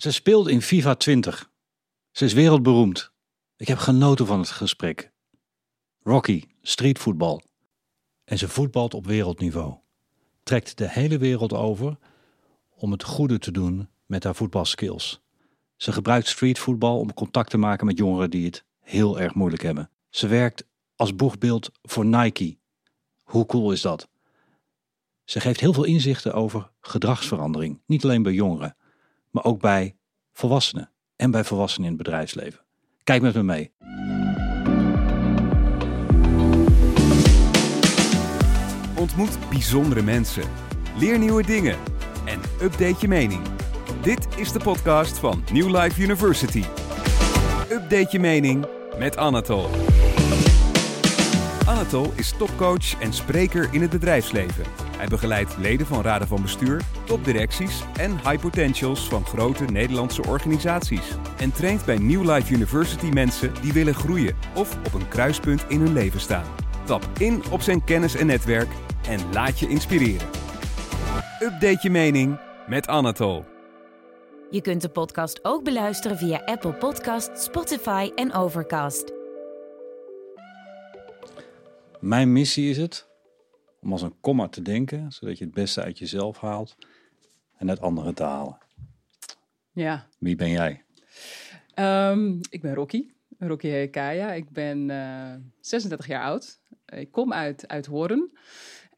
Ze speelt in FIFA 20. Ze is wereldberoemd. Ik heb genoten van het gesprek. Rocky, streetvoetbal. En ze voetbalt op wereldniveau. Trekt de hele wereld over om het goede te doen met haar voetbalskills. Ze gebruikt streetvoetbal om contact te maken met jongeren die het heel erg moeilijk hebben. Ze werkt als boegbeeld voor Nike. Hoe cool is dat? Ze geeft heel veel inzichten over gedragsverandering. Niet alleen bij jongeren, maar ook bij volwassenen en bij volwassenen in het bedrijfsleven. Kijk met me mee. Ontmoet bijzondere mensen. Leer nieuwe dingen. En update je mening. Dit is de podcast van New Life University. Update je mening met Anatol. Anatol is topcoach en spreker in het bedrijfsleven. Hij begeleidt leden van raden van bestuur, topdirecties en high potentials van grote Nederlandse organisaties. En traint bij New Life University mensen die willen groeien of op een kruispunt in hun leven staan. Tap in op zijn kennis en netwerk en laat je inspireren. Update je mening met Anatol. Je kunt de podcast ook beluisteren via Apple Podcast, Spotify en Overcast. Mijn missie is het om als een komma te denken, zodat je het beste uit jezelf haalt en uit anderen te halen. Ja, Wie ben jij? Ehm, ik ben Rocky, Rocky Hekaya. Ik ben eh 36 jaar oud. Ik kom uit, uit Hoorn.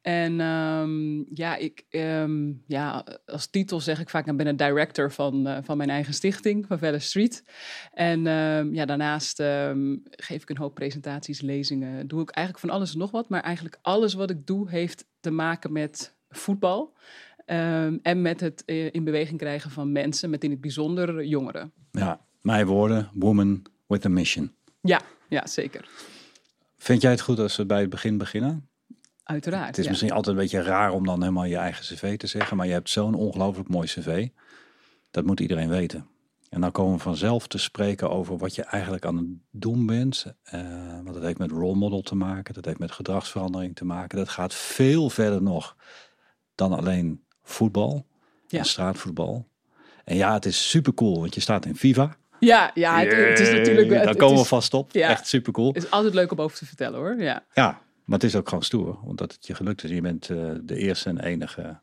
En ehm, ja, ik, ehm, ja, als titel zeg ik vaak, ik ben een director van, eh, van mijn eigen stichting, van Velle Street. En ehm, ja, daarnaast geef ik een hoop presentaties, lezingen. Doe ik eigenlijk van alles en nog wat. Maar eigenlijk alles wat ik doe heeft te maken met voetbal. en met het eh, in beweging krijgen van mensen, met in het bijzonder jongeren. Ja, mijn woorden, woman with a mission. Ja, ja, zeker. Vind jij het goed als we bij het begin beginnen? Uiteraard. Het is ja. misschien altijd een beetje raar om dan helemaal je eigen cv te zeggen, maar je hebt zo'n ongelooflijk mooi cv. Dat moet iedereen weten. En dan komen we vanzelf te spreken over wat je eigenlijk aan het doen bent. Eh, want dat heeft met role model te maken, dat heeft met gedragsverandering te maken. Dat gaat veel verder nog dan alleen voetbal Ja. en straatvoetbal. En ja, het is super cool, want je staat in FIFA. Ja, ja het, het is natuurlijk... Daar het- komen we vast op. ja. Echt super cool. Het is altijd leuk om over te vertellen hoor. Ja, Ja, maar het is ook gewoon stoer, omdat het je gelukt is. Je bent eh, de eerste en enige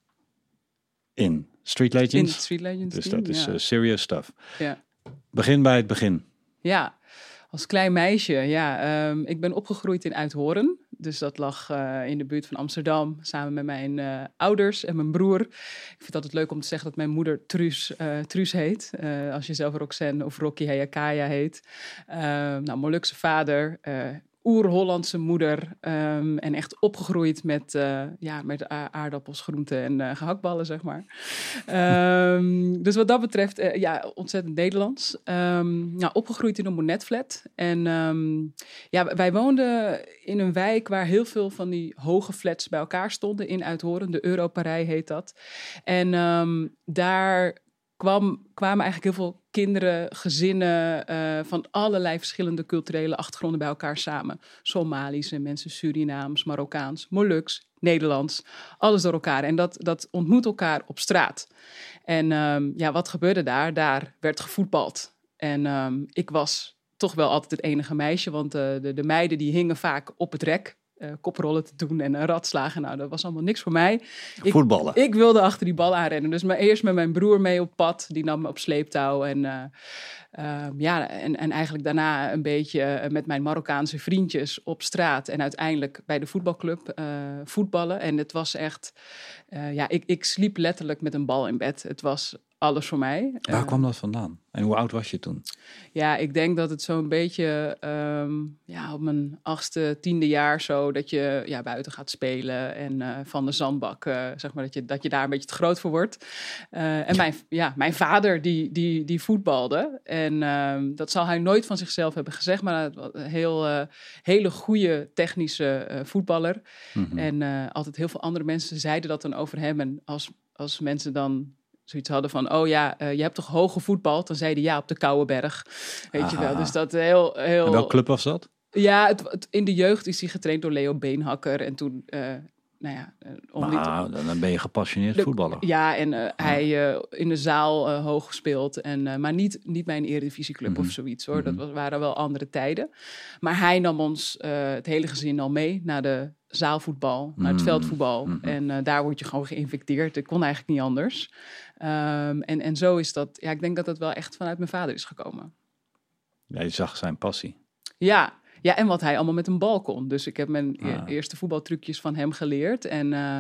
in Street Legends. in Street Legends dus team, dat is ja. eh, serious stuff. ja. Begin bij het begin. ja, als klein meisje. Ja, ehm, ik ben opgegroeid in Uithoren. Dus dat lag eh, in de buurt van Amsterdam. Samen met mijn ouders en mijn broer. Ik vind het altijd leuk om te zeggen dat mijn moeder Truus, eh, Truus heet. Als je zelf Roxanne of Rocky Hayakaya heet. Ehm, nou, Molukse vader. Oer-Hollandse moeder ehm, en echt opgegroeid met, eh, ja, met aardappels, groenten en eh, gehaktballen, zeg maar. Ehm, dus wat dat betreft, eh, ja, ontzettend Nederlands. Nou, opgegroeid in een monetflat. En ja, wij woonden in een wijk waar heel veel van die hoge flats bij elkaar stonden in Uithoren. De Europarij heet dat. En daar kwam, kwamen eigenlijk heel veel kinderen, gezinnen eh, van allerlei verschillende culturele achtergronden bij elkaar samen. Somalische mensen, Surinaams, Marokkaans, Moluks, Nederlands, alles door elkaar. En dat, dat ontmoet elkaar op straat. En ehm, ja, wat gebeurde daar? Daar werd gevoetbald. En ehm, ik was toch wel altijd het enige meisje, want eh, de, de meiden die hingen vaak op het rek. Eh, koprollen te doen en een radslagen. Nou, dat was allemaal niks voor mij. Ik- Voetballen. ik wilde achter die bal aanrennen. Dus maar eerst met mijn broer mee op pad. Die nam me op sleeptouw. En, eh, ehm, ja, en, en eigenlijk daarna een beetje eh, met mijn Marokkaanse vriendjes op straat. En uiteindelijk bij de voetbalclub voetballen. En het was echt... ja, ik, ik sliep letterlijk met een bal in bed. Het was alles voor mij. Waar Eh, kwam dat vandaan? En hoe oud was je toen? ja, ik denk dat het zo'n beetje ehm, ja, op mijn achtste, tiende jaar zo... dat je ja, buiten gaat spelen en eh, van de zandbak, eh, zeg maar, dat je, dat je daar een beetje te groot voor wordt. En mijn, ja, mijn vader, die, die, die voetbalde. En ehm, dat zal hij nooit van zichzelf hebben gezegd... maar een heel, hele goede technische voetballer. Mhm. En altijd heel veel andere mensen zeiden dat dan over hem. En als, als mensen dan zoiets hadden van... oh ja, eh, je hebt toch hoog gevoetbald? Dan zeiden ja, op de Kouwenberg. Weet je wel, dus dat heel... heel En welke club was dat? Ja, het, het- in de jeugd is hij getraind door Leo Beenhakker. En toen eh, nou ja, eh, om. Nou, dan dan ben je gepassioneerd De- voetballer. Ja, en eh, hij eh, in de zaal eh, hoog gespeeld. En, eh, maar niet, niet bij een eredivisieclub Mhm. of zoiets hoor. Dat Mhm. was, waren wel andere tijden. Maar hij nam ons, eh, het hele gezin al mee naar de zaalvoetbal, naar het Mhm. veldvoetbal. En eh, daar word je gewoon geïnfecteerd. Ik kon eigenlijk niet anders. Ehm, en, en zo is dat, ja, ik denk dat dat wel echt vanuit mijn vader is gekomen. Ja, je zag zijn passie. Ja, ja, en wat hij allemaal met een bal kon. Dus ik heb mijn e- Ah. eerste voetbaltrucjes van hem geleerd. En eh,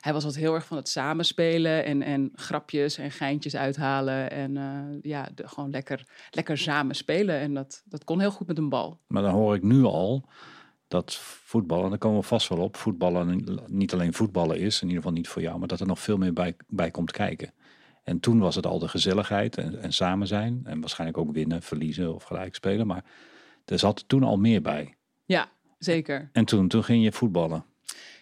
hij was altijd heel erg van het samenspelen en, en grapjes en geintjes uithalen. En eh, ja, de, gewoon lekker, lekker samen spelen. En dat, dat kon heel goed met een bal. Maar dan hoor ik nu al dat voetballen, en daar komen we vast wel op, voetballen niet alleen voetballen is, in ieder geval niet voor jou, maar dat er nog veel meer bij, bij komt kijken. En toen was het al de gezelligheid en, en samen zijn. En waarschijnlijk ook winnen, verliezen of gelijk spelen. Maar er zat toen al meer bij. Ja, zeker. En toen, toen ging je voetballen.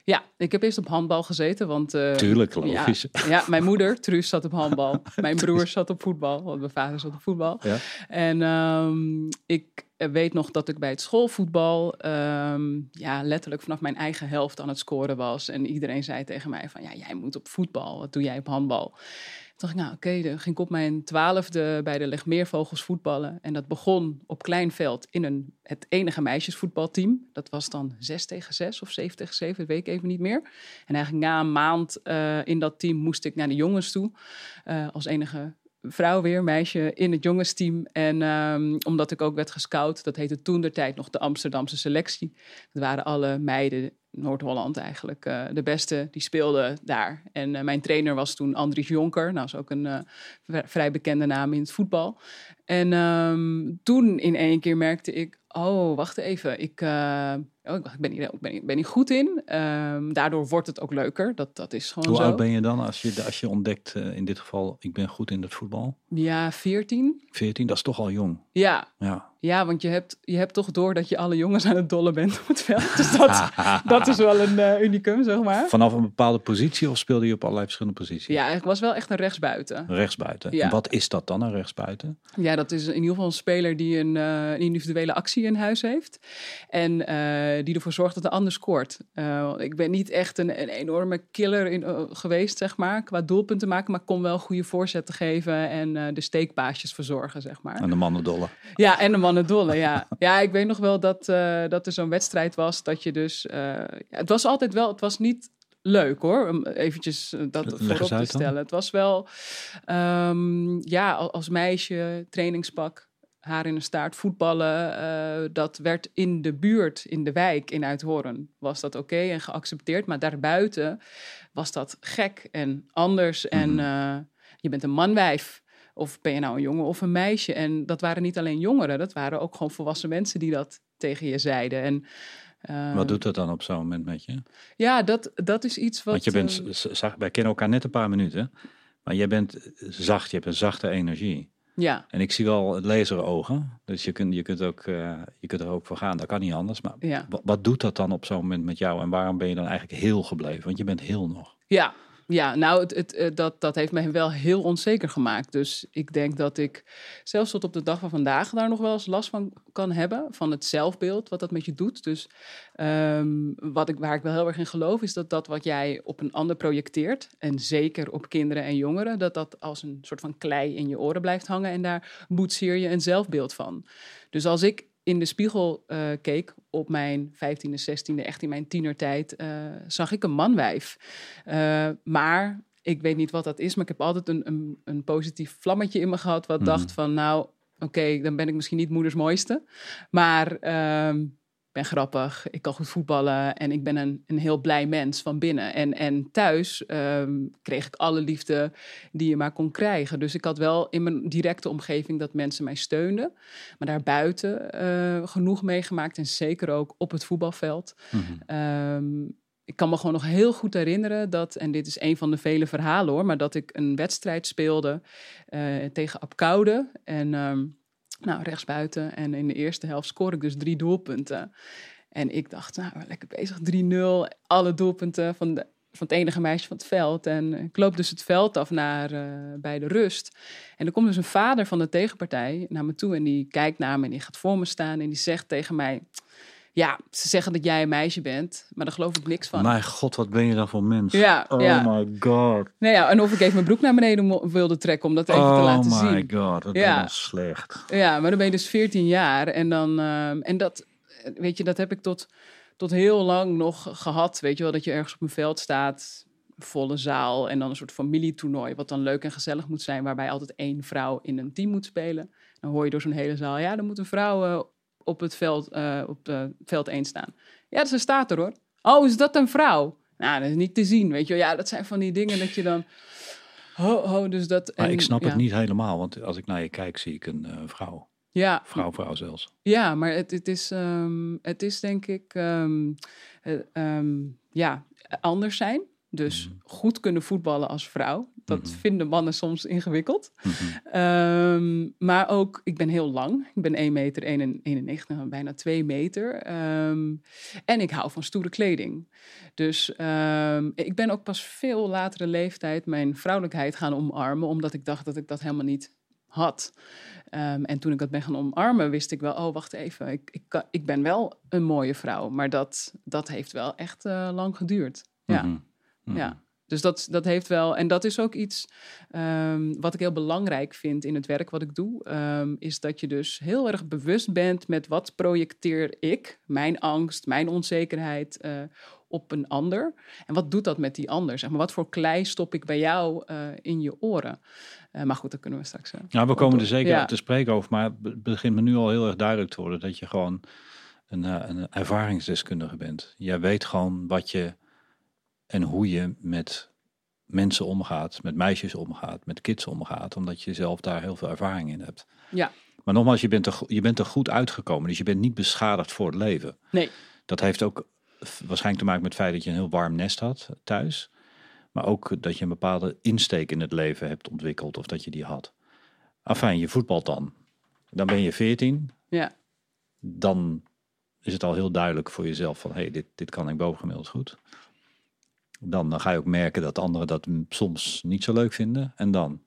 Ja, ik heb eerst op handbal gezeten, want... eh, Tuurlijk, logisch. ja, mijn moeder, Truus, zat op handbal. Mijn broer zat op voetbal, want mijn vader zat op voetbal. Ja. En ehm, ik weet nog dat ik bij het schoolvoetbal ehm, ja, letterlijk vanaf mijn eigen helft aan het scoren was. En iedereen zei tegen mij van, ja, jij moet op voetbal. Wat doe jij op handbal? Dacht ik, nou oké, dan ging ik op mijn twaalfde bij de Legmeervogels voetballen. En dat begon op klein veld in een, het enige meisjesvoetbalteam. Dat was dan 6 tegen 6 of 7 tegen 7, dat weet ik even niet meer. En eigenlijk na een maand eh, in dat team moest ik naar de jongens toe. eh, als enige vrouw weer, meisje in het jongensteam. En ehm, omdat ik ook werd gescout, dat heette toen de tijd nog de Amsterdamse selectie. Dat waren alle meiden, Noord-Holland eigenlijk, eh, de beste, die speelden daar. En eh, mijn trainer was toen Andries Jonker, nou is ook een eh, vrij bekende naam in het voetbal. En ehm, toen in één keer merkte ik, oh, wacht even, ik, oh, ik ben, hier, ik ben, hier- ben hier goed in. Ehm, daardoor wordt het ook leuker, dat, dat is gewoon Hoe zo. oud ben je dan als je, als je ontdekt, eh, in dit geval, ik ben goed in het voetbal? Ja, 14. 14, dat is toch al jong. Ja, Ja. Ja, want je hebt, je hebt toch door dat je alle jongens aan het dollen bent op het veld. Dus dat, dat is wel een eh, unicum, zeg maar. Vanaf een bepaalde positie of speelde je op allerlei verschillende posities? Ja, ik was wel echt een rechtsbuiten. Rechtsbuiten. Ja. En wat is dat dan, een rechtsbuiten? Ja, dat is in ieder geval een speler die een, eh, een individuele actie in huis heeft. En die ervoor zorgt dat de ander scoort. Eh, ik ben niet echt een, een enorme killer in, eh, geweest, zeg maar, qua doelpunten maken. Maar kon wel goede voorzetten geven en eh, de steekpaasjes verzorgen, zeg maar. En de mannen dollen. Ja, en de mannen dolle, ja. Ja, ik weet nog wel dat, eh, dat er zo'n wedstrijd was dat je dus... eh, het was altijd wel, het was niet leuk hoor, om eventjes eh, dat voorop te dan. stellen. Het was wel, ehm, ja, al- als meisje, trainingspak, haar in een staart, voetballen. eh, dat werd in de buurt, in de wijk, in Uithoorn, was dat oké en geaccepteerd. Maar daarbuiten was dat gek en anders. En Mhm. eh, je bent een manwijf. Of ben je nou een jongen of een meisje? En dat waren niet alleen jongeren, dat waren ook gewoon volwassen mensen die dat tegen je zeiden. En, eh, Wat doet dat dan op zo'n moment met je? Ja, dat, dat is iets wat... Want je bent, eh, z- zag, wij kennen elkaar net een paar minuten. Maar jij bent zacht, je hebt een zachte energie. Ja, En ik zie wel het laserogen. Dus je kunt, je, kunt ook, eh, je kunt er ook voor gaan. Dat kan niet anders. Maar ja. wat doet dat dan op zo'n moment met jou? En waarom ben je dan eigenlijk heel gebleven? Want je bent heel nog. Ja, ja nou, het, het, eh, dat, dat heeft mij wel heel onzeker gemaakt. Dus ik denk dat ik zelfs tot op de dag van vandaag daar nog wel eens last van kan hebben. Van het zelfbeeld, wat dat met je doet. Dus ehm, wat ik, waar ik wel heel erg in geloof, is dat dat wat jij op een ander projecteert. En zeker op kinderen en jongeren, dat dat als een soort van klei in je oren blijft hangen. En daar boetseer je een zelfbeeld van. Dus als ik in de spiegel eh, keek op mijn 15e, 16e, echt in mijn tienertijd, eh, zag ik een manwijf. Eh, maar ik weet niet wat dat is, maar ik heb altijd een, een, een positief vlammetje in me gehad, wat Mhm. dacht van, nou, oké, dan ben ik misschien niet moeders mooiste, maar ehm, ben grappig, ik kan goed voetballen en ik ben een, een heel blij mens van binnen. En, en thuis ehm, kreeg ik alle liefde die je maar kon krijgen. Dus ik had wel in mijn directe omgeving dat mensen mij steunden. Maar daarbuiten eh, genoeg meegemaakt en zeker ook op het voetbalveld. Mhm. Ehm, ik kan me gewoon nog heel goed herinneren dat, en dit is een van de vele verhalen hoor, maar dat ik een wedstrijd speelde eh, tegen Apkoude. En ehm, nou, rechtsbuiten. En in de eerste helft scoor ik dus drie doelpunten. En ik dacht, nou, lekker bezig, 3-0. Alle doelpunten van, de, van het enige meisje van het veld. En ik loop dus het veld af naar eh, bij de rust. En er komt dus een vader van de tegenpartij naar me toe. En die kijkt naar me en die gaat voor me staan. En die zegt tegen mij, ja, ze zeggen dat jij een meisje bent, maar daar geloof ik niks van. Mijn god, wat ben je dan voor mens? Ja, oh ja. my god. Nee, ja, en of ik even mijn broek naar beneden wilde trekken om dat even te oh laten my zien. god, wat Ja. ben je slecht. Ja, maar dan ben je dus 14 jaar en dan ehm, en dat weet je, dat heb ik tot, tot heel lang nog gehad. Weet je wel, dat je ergens op een veld staat, volle zaal en dan een soort familietoernooi, wat dan leuk en gezellig moet zijn, waarbij altijd één vrouw in een team moet spelen. Dan hoor je door zo'n hele zaal, ja, er moet een vrouw eh, op het veld, eh, op de veld 1 staan. Ja, ze staat er hoor. Oh, is dat een vrouw? Nou, dat is niet te zien, weet je wel. Ja, dat zijn van die dingen dat je dan... Ho, ho, dus dat... Maar en, ik snap ja. het niet helemaal, want als ik naar je kijk, zie ik een eh, vrouw. Ja, Vrouw, vrouw zelfs. Ja, maar het, het, is, ehm, het is denk ik ehm, eh, ehm, ja, anders zijn. Dus goed kunnen voetballen als vrouw. Dat vinden mannen soms ingewikkeld. Ehm, maar ook, ik ben heel lang. Ik ben 1 meter 91, nou, bijna 2 meter. Ehm, en ik hou van stoere kleding. Dus ehm, ik ben ook pas veel latere leeftijd mijn vrouwelijkheid gaan omarmen. Omdat ik dacht dat ik dat helemaal niet had. En toen ik dat ben gaan omarmen, wist ik wel, oh wacht even, ik, ik, kan- ik ben wel een mooie vrouw. Maar dat, dat heeft wel echt eh, lang geduurd. Ja. Ja, dus dat, dat heeft wel, en dat is ook iets ehm, wat ik heel belangrijk vind in het werk wat ik doe, ehm, is dat je dus heel erg bewust bent met wat projecteer ik, mijn angst, mijn onzekerheid eh, op een ander. En wat doet dat met die ander? Zeg maar, wat voor klei stop ik bij jou eh, in je oren? Eh, maar goed, dat kunnen we straks. eh, Nou, we komen er zeker Ja. te spreken over, maar het begint me nu al heel erg duidelijk te worden dat je gewoon een, een ervaringsdeskundige bent. Jij weet gewoon wat je en hoe je met mensen omgaat, met meisjes omgaat, met kids omgaat, omdat je zelf daar heel veel ervaring in hebt. Ja. Maar nogmaals, je bent, er, je bent er goed uitgekomen, dus je bent niet beschadigd voor het leven. Nee. Dat heeft ook waarschijnlijk te maken met het feit dat je een heel warm nest had thuis. Maar ook dat je een bepaalde insteek in het leven hebt ontwikkeld of dat je die had. Afijn, je voetbalt dan. Dan ben je 14. Ja. Dan is het al heel duidelijk voor jezelf van... hé, hey, dit, dit kan ik bovengemiddeld goed. Dan, ga je ook merken dat anderen dat soms niet zo leuk vinden. En dan?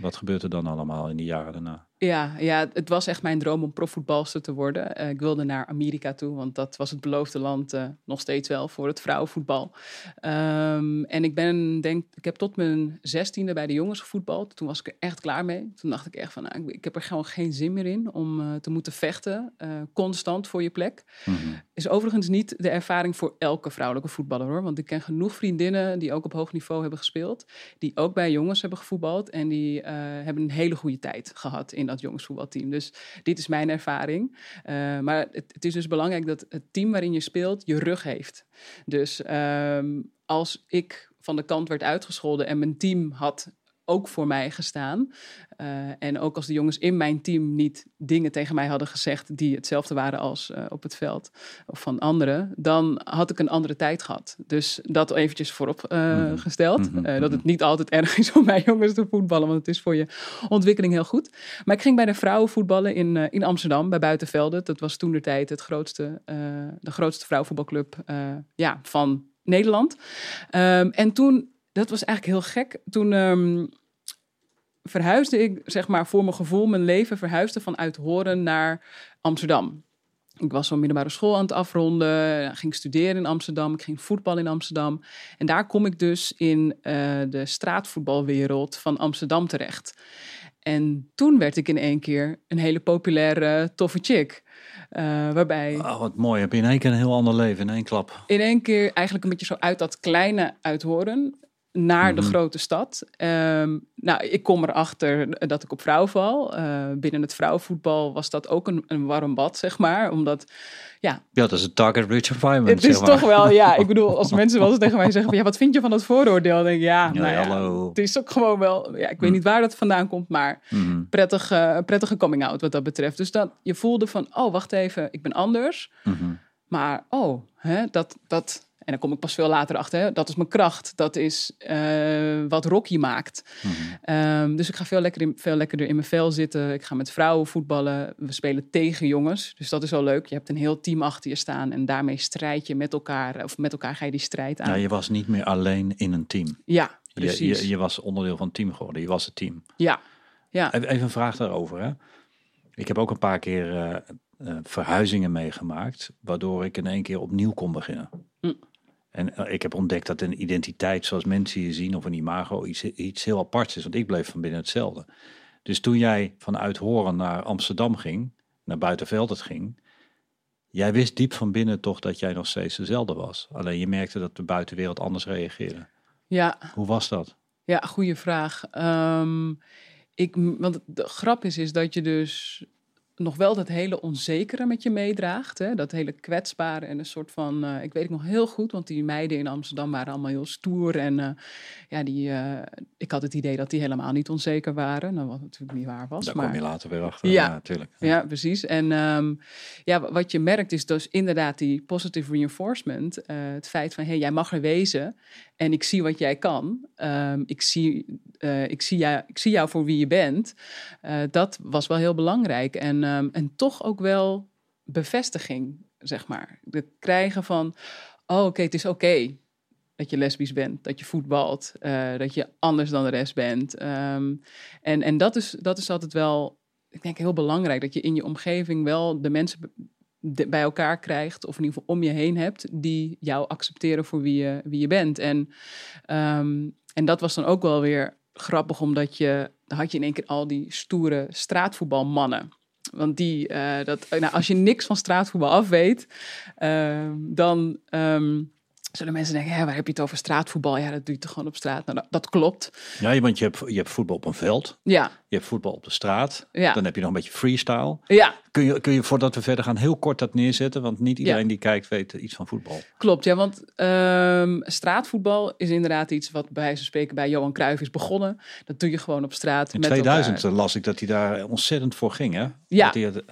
Wat gebeurt er dan allemaal in die jaren daarna? Ja, ja, het was echt mijn droom om profvoetbalster te worden. Eh, ik wilde naar Amerika toe, want dat was het beloofde land eh, nog steeds wel voor het vrouwenvoetbal. Ehm, en ik ben, denk, ik heb tot mijn zestiende bij de jongens gevoetbald. Toen was ik er echt klaar mee. Toen dacht ik echt van, nou, ik, heb er gewoon geen zin meer in om eh, te moeten vechten, constant voor je plek. Mhm. Is overigens niet de ervaring voor elke vrouwelijke voetballer hoor. Want ik ken genoeg vriendinnen die ook op hoog niveau hebben gespeeld. Die ook bij jongens hebben gevoetbald. En die hebben een hele goede tijd gehad in dat jongensvoetbalteam. Dus dit is mijn ervaring. Eh, maar het, het is dus belangrijk dat het team waarin je speelt je rug heeft. Dus ehm, als ik van de kant werd uitgescholden en mijn team had ook voor mij gestaan. eh, en ook als de jongens in mijn team niet dingen tegen mij hadden gezegd die hetzelfde waren als eh, op het veld of van anderen, dan had ik een andere tijd gehad. Dus dat eventjes voorop eh, Mhm. gesteld. Mhm, dat mhm. het niet altijd erg is om bij jongens te voetballen, want het is voor je ontwikkeling heel goed. Maar ik ging bij de vrouwen voetballen in, in Amsterdam, bij Buitenvelden. Dat was toen de tijd het grootste, de grootste vrouwenvoetbalclub ja, van Nederland. Ehm, en toen, dat was eigenlijk heel gek, toen ehm, verhuisde ik, zeg maar, voor mijn gevoel, mijn leven verhuisde vanuit Horen naar Amsterdam. Ik was zo'n middelbare school aan het afronden, ging studeren in Amsterdam, ik ging voetballen in Amsterdam. En daar kom ik dus in eh, de straatvoetbalwereld van Amsterdam terecht. En toen werd ik in één keer een hele populaire, toffe chick. Eh, waarbij Oh, wat mooi. Heb je in één keer een heel ander leven in één klap. in één keer eigenlijk een beetje zo uit dat kleine uithoren naar de Mhm. grote stad. Ehm, nou, ik kom erachter dat ik op vrouw val. Eh, binnen het vrouwenvoetbal was dat ook een, een warm bad, zeg maar. Omdat, ja, Ja, dat is een target-rich environment, het is zeg maar. toch wel, ja, ik bedoel, als mensen wel eens tegen mij zeggen van, ja, wat vind je van dat vooroordeel? Dan denk ik, ja, Ja, nou ja, hallo. het is ook gewoon wel, ja, ik weet niet waar dat vandaan komt, maar Mhm. prettig, eh, prettige coming out wat dat betreft. Dus dat je voelde van, oh, wacht even, ik ben anders. Mhm. Maar oh, hè, dat, dat, en dan kom ik pas veel later achter, hè, dat is mijn kracht. Dat is eh, wat Rocky maakt. Mhm. Ehm, dus ik ga veel, lekker in, veel lekkerder in mijn vel zitten. Ik ga met vrouwen voetballen. We spelen tegen jongens. Dus dat is wel leuk. Je hebt een heel team achter je staan. En daarmee strijd je met elkaar. Of met elkaar ga je die strijd aan. Ja, Ja, je was niet meer alleen in een team. Je, precies. je, je was onderdeel van het team geworden. Je was het team. Ja, ja. Even even een vraag daarover. Hè? Ik heb ook een paar keer, eh, eh, verhuizingen meegemaakt, waardoor ik in één keer opnieuw kon beginnen. Mm. En eh, ik heb ontdekt dat een identiteit zoals mensen je zien of een imago iets, iets heel aparts is, want ik bleef van binnen hetzelfde. Dus toen jij vanuit Horen naar Amsterdam ging, naar Buitenveld het ging, jij wist diep van binnen toch dat jij nog steeds dezelfde was. Alleen je merkte dat de buitenwereld anders reageerde. Ja, Hoe was dat? Ja, goede vraag. Ehm, ik, want de grap is, is dat je dus nog wel dat hele onzekere met je meedraagt. Hè? Dat hele kwetsbare en een soort van... eh, ik weet het nog heel goed, want die meiden in Amsterdam waren allemaal heel stoer. En eh, ja, die, eh, ik had het idee dat die helemaal niet onzeker waren. Nou, wat natuurlijk niet waar was. Daar maar... kom je later weer achter. Ja. Ja, natuurlijk. Ja, precies. En ehm, ja, wa- wat je merkt is dus inderdaad die positive reinforcement. het feit van, hé, hey, jij mag er wezen en ik zie wat jij kan. Ehm, ik, zie, eh, ik, zie jou, ik zie jou voor wie je bent. Eh, dat was wel heel belangrijk. En, ehm, en toch ook wel bevestiging, zeg maar. Het krijgen van, oh oké, het is oké dat je lesbisch bent, dat je voetbalt, eh, dat je anders dan de rest bent. Ehm, en en dat, is, dat is altijd wel, ik denk heel belangrijk, dat je in je omgeving wel de mensen bij elkaar krijgt, of in ieder geval om je heen hebt, die jou accepteren voor wie je, wie je bent. En, ehm, en dat was dan ook wel weer grappig, omdat je, dan had je in één keer al die stoere straatvoetbalmannen. Want die, eh, dat, nou, als je niks van straatvoetbal af weet, ehm, dan ehm, zullen mensen denken, hè, waar heb je het over straatvoetbal? Ja, dat doe je toch gewoon op straat? Nou, dat, klopt. Ja, want je hebt, je hebt voetbal op een veld, Ja, je hebt voetbal op de straat, Ja. dan heb je nog een beetje freestyle. ja, Kun je, kun je voordat we verder gaan heel kort dat neerzetten? Want niet iedereen die kijkt weet iets van voetbal. Klopt, ja, want ehm, straatvoetbal is inderdaad iets wat bij wijze van spreken bij Johan Cruijff is begonnen. Dat doe je gewoon op straat. In met 2000 elkaar. las ik dat hij daar ontzettend voor ging. Hè? Ja. Dat hij het-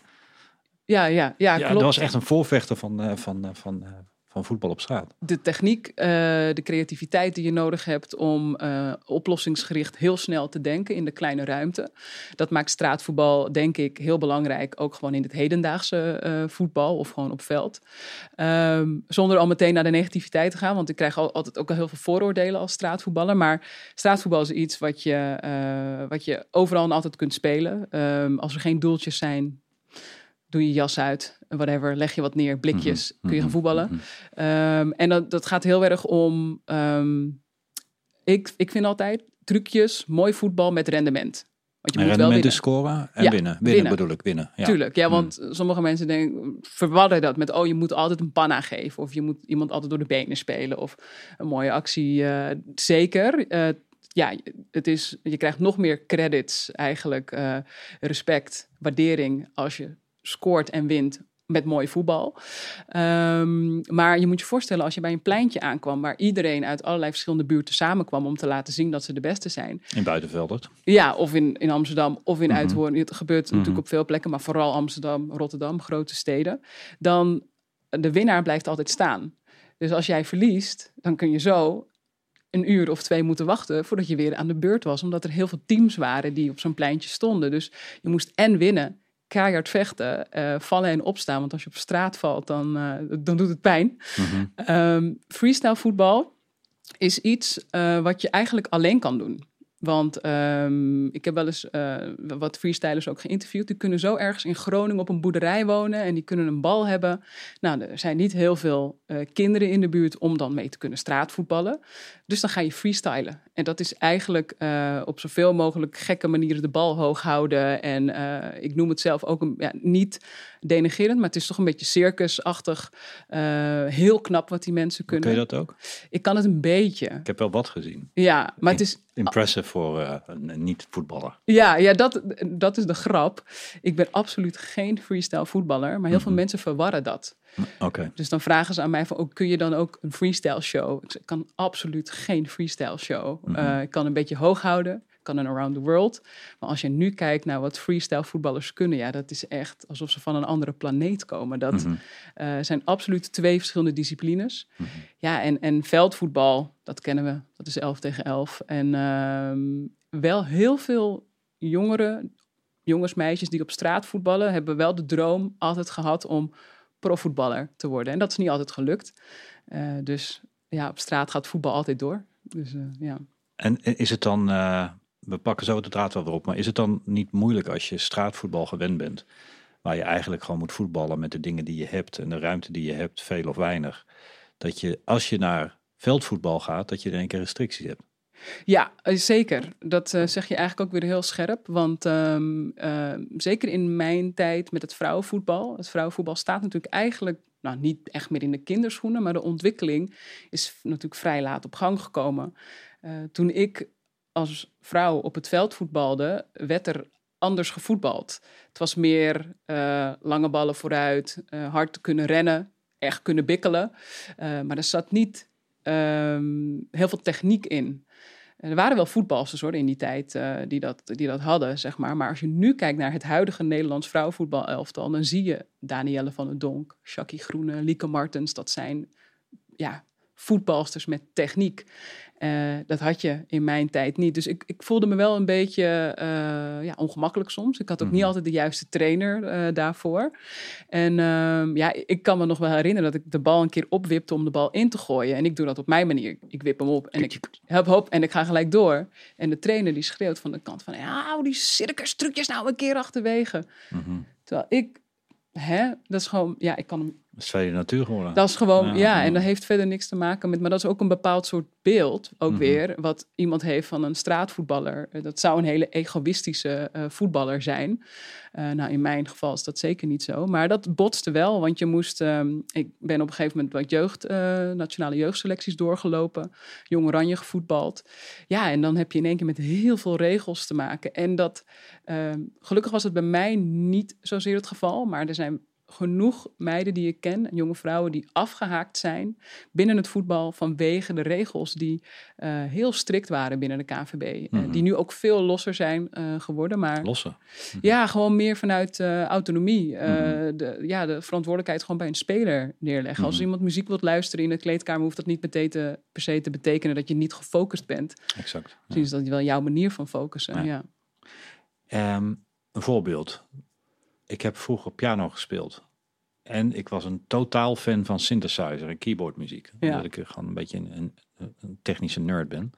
Ja, ja, ja, ja, klopt. dat was echt een voorvechter van, eh, van, eh, van, eh, van voetbal op straat. De techniek, eh, de creativiteit die je nodig hebt om eh, oplossingsgericht heel snel te denken in de kleine ruimte. Dat maakt straatvoetbal, denk ik, heel belangrijk. Ook gewoon in het hedendaagse eh, voetbal of gewoon op veld. Ehm, zonder al meteen naar de negativiteit te gaan, want ik krijg al, altijd ook al heel veel vooroordelen als straatvoetballer. Maar straatvoetbal is iets wat je, wat je overal en altijd kunt spelen. Ehm, als er geen doeltjes zijn, doe je jas uit, whatever, leg je wat neer, blikjes, Mhm, kun je gaan mhm, voetballen. mhm. Ehm, en dat, dat gaat heel erg om. ehm, ik, ik vind altijd trucjes, mooi voetbal met rendement. Want je En moet wel rendement winnen. is scoren en Ja, winnen. winnen. winnen. bedoel ik, winnen. Ja. Tuurlijk, ja, want sommige mensen denken, verwarren dat met, oh, je moet altijd een panna geven. Of je moet iemand altijd door de benen spelen. Of een mooie actie. eh, zeker. Eh, ja, het is, je krijgt nog meer credits eigenlijk. eh, respect, waardering als je scoort en wint met mooi voetbal. Ehm, maar je moet je voorstellen als je bij een pleintje aankwam... waar iedereen uit allerlei verschillende buurten samenkwam... om te laten zien dat ze de beste zijn. In Buitenveldert. Ja, of in, in Amsterdam of in Mhm. Uithoorn. Het gebeurt natuurlijk op veel plekken, maar vooral Amsterdam, Rotterdam, grote steden. Dan de winnaar blijft altijd staan. Dus als jij verliest, dan kun je zo een uur of twee moeten wachten voordat je weer aan de beurt was. Omdat er heel veel teams waren die op zo'n pleintje stonden. Dus je moest en winnen, keihard vechten, eh, vallen en opstaan. Want als je op straat valt, dan, eh, dan doet het pijn. Mhm. Ehm, freestyle voetbal is iets eh, wat je eigenlijk alleen kan doen. Want ehm, ik heb wel eens eh, wat freestylers ook geïnterviewd. Die kunnen zo ergens in Groningen op een boerderij wonen en die kunnen een bal hebben. Nou, er zijn niet heel veel eh, kinderen in de buurt om dan mee te kunnen straatvoetballen. Dus dan ga je freestylen. En dat is eigenlijk eh, op zoveel mogelijk gekke manieren de bal hoog houden. En ik noem het zelf ook een, ja, niet denigerend, maar het is toch een beetje circusachtig. Eh, heel knap wat die mensen kunnen. Kun je dat ook? Ik kan het een beetje. Ik heb wel wat gezien. Ja, maar het is Impressive voor eh, een niet-voetballer. Ja, ja dat, dat is de grap. Ik ben absoluut geen freestyle voetballer, maar heel veel mensen verwarren dat. Oké. Dus dan vragen ze aan mij van, oh, kun je dan ook een freestyle show? Ik kan absoluut geen freestyle show. Eh, ik kan een beetje hoog houden, kan een around the world. Maar als je nu kijkt naar wat freestyle voetballers kunnen, ja, dat is echt alsof ze van een andere planeet komen. Dat eh, zijn absoluut twee verschillende disciplines. Ja, en, en veldvoetbal, dat kennen we, dat is 11 tegen 11. En ehm, wel heel veel jongeren, jongens, meisjes die op straat voetballen, hebben wel de droom altijd gehad om profvoetballer te worden. En dat is niet altijd gelukt. Eh, dus ja, op straat gaat voetbal altijd door. Dus eh, ja. En is het dan, we pakken zo de draad wel weer op, maar is het dan niet moeilijk als je straatvoetbal gewend bent, waar je eigenlijk gewoon moet voetballen met de dingen die je hebt en de ruimte die je hebt, veel of weinig. Dat je als je naar veldvoetbal gaat, dat je in één keer restricties hebt. Ja, eh, zeker. Dat uh, zeg je eigenlijk ook weer heel scherp. Want um, uh, zeker in mijn tijd met het vrouwenvoetbal. Het vrouwenvoetbal staat natuurlijk eigenlijk nou, niet echt meer in de kinderschoenen. Maar de ontwikkeling is natuurlijk vrij laat op gang gekomen. toen ik als vrouw op het veld voetbalde, werd er anders gevoetbald. Het was meer lange ballen vooruit, hard te kunnen rennen, echt kunnen bikkelen. maar er zat niet um, heel veel techniek in. Er waren wel voetbalsters hoor, in die tijd uh, die, dat, die dat hadden, zeg maar. Maar als je nu kijkt naar het huidige Nederlands vrouwenvoetbalelftal... dan zie je Danielle van der Donk, Jackie Groene, Lieke Martens. Dat zijn ja, voetbalsters met techniek. Uh, dat had je in mijn tijd niet. Dus ik, ik voelde me wel een beetje uh, ja, ongemakkelijk soms. Ik had ook niet Mhm. altijd de juiste trainer uh, daarvoor. En ehm, ja, ik kan me nog wel herinneren dat ik de bal een keer opwipte om de bal in te gooien. En ik doe dat op mijn manier. Ik wip hem op en ik help hop en ik ga gelijk door. En de trainer die schreeuwt van de kant van... Ja, hou die circus trucjes nou een keer achterwege. Mhm. Terwijl ik... Hè, dat is gewoon... Ja, ik kan hem Dat is tweede natuur geworden. dat is gewoon, ja, en dat heeft verder niks te maken met, maar dat is ook een bepaald soort beeld, ook Mhm. weer, wat iemand heeft van een straatvoetballer. Eh, Dat zou een hele egoïstische eh, voetballer zijn. Eh, nou, in mijn geval is dat zeker niet zo, maar dat botste wel, want je moest, ehm, ik ben op een gegeven moment wat jeugd, nationale jeugdselecties doorgelopen, Jong Oranje gevoetbald. Ja, en dan heb je in één keer met heel veel regels te maken. En dat, ehm, gelukkig was het bij mij niet zozeer het geval, maar er zijn genoeg meiden die ik ken, en jonge vrouwen die afgehaakt zijn binnen het voetbal vanwege de regels die eh, heel strikt waren binnen de KVB. Eh, Mhm. die nu ook veel losser zijn eh, geworden, maar Lossen. ja, gewoon meer vanuit autonomie. Mhm. de, ja, de verantwoordelijkheid gewoon bij een speler neerleggen. Als Mhm. iemand muziek wilt luisteren in de kleedkamer, hoeft dat niet meteen te, per se te betekenen dat je niet gefocust bent. Exact. Ja. Misschien is dat wel jouw manier van focussen. Ja. Ja. Ehm, een voorbeeld. Ik heb vroeger piano gespeeld. En ik was een totaal fan van synthesizer en keyboardmuziek. Ja. Omdat ik gewoon een beetje een, een, een technische nerd ben.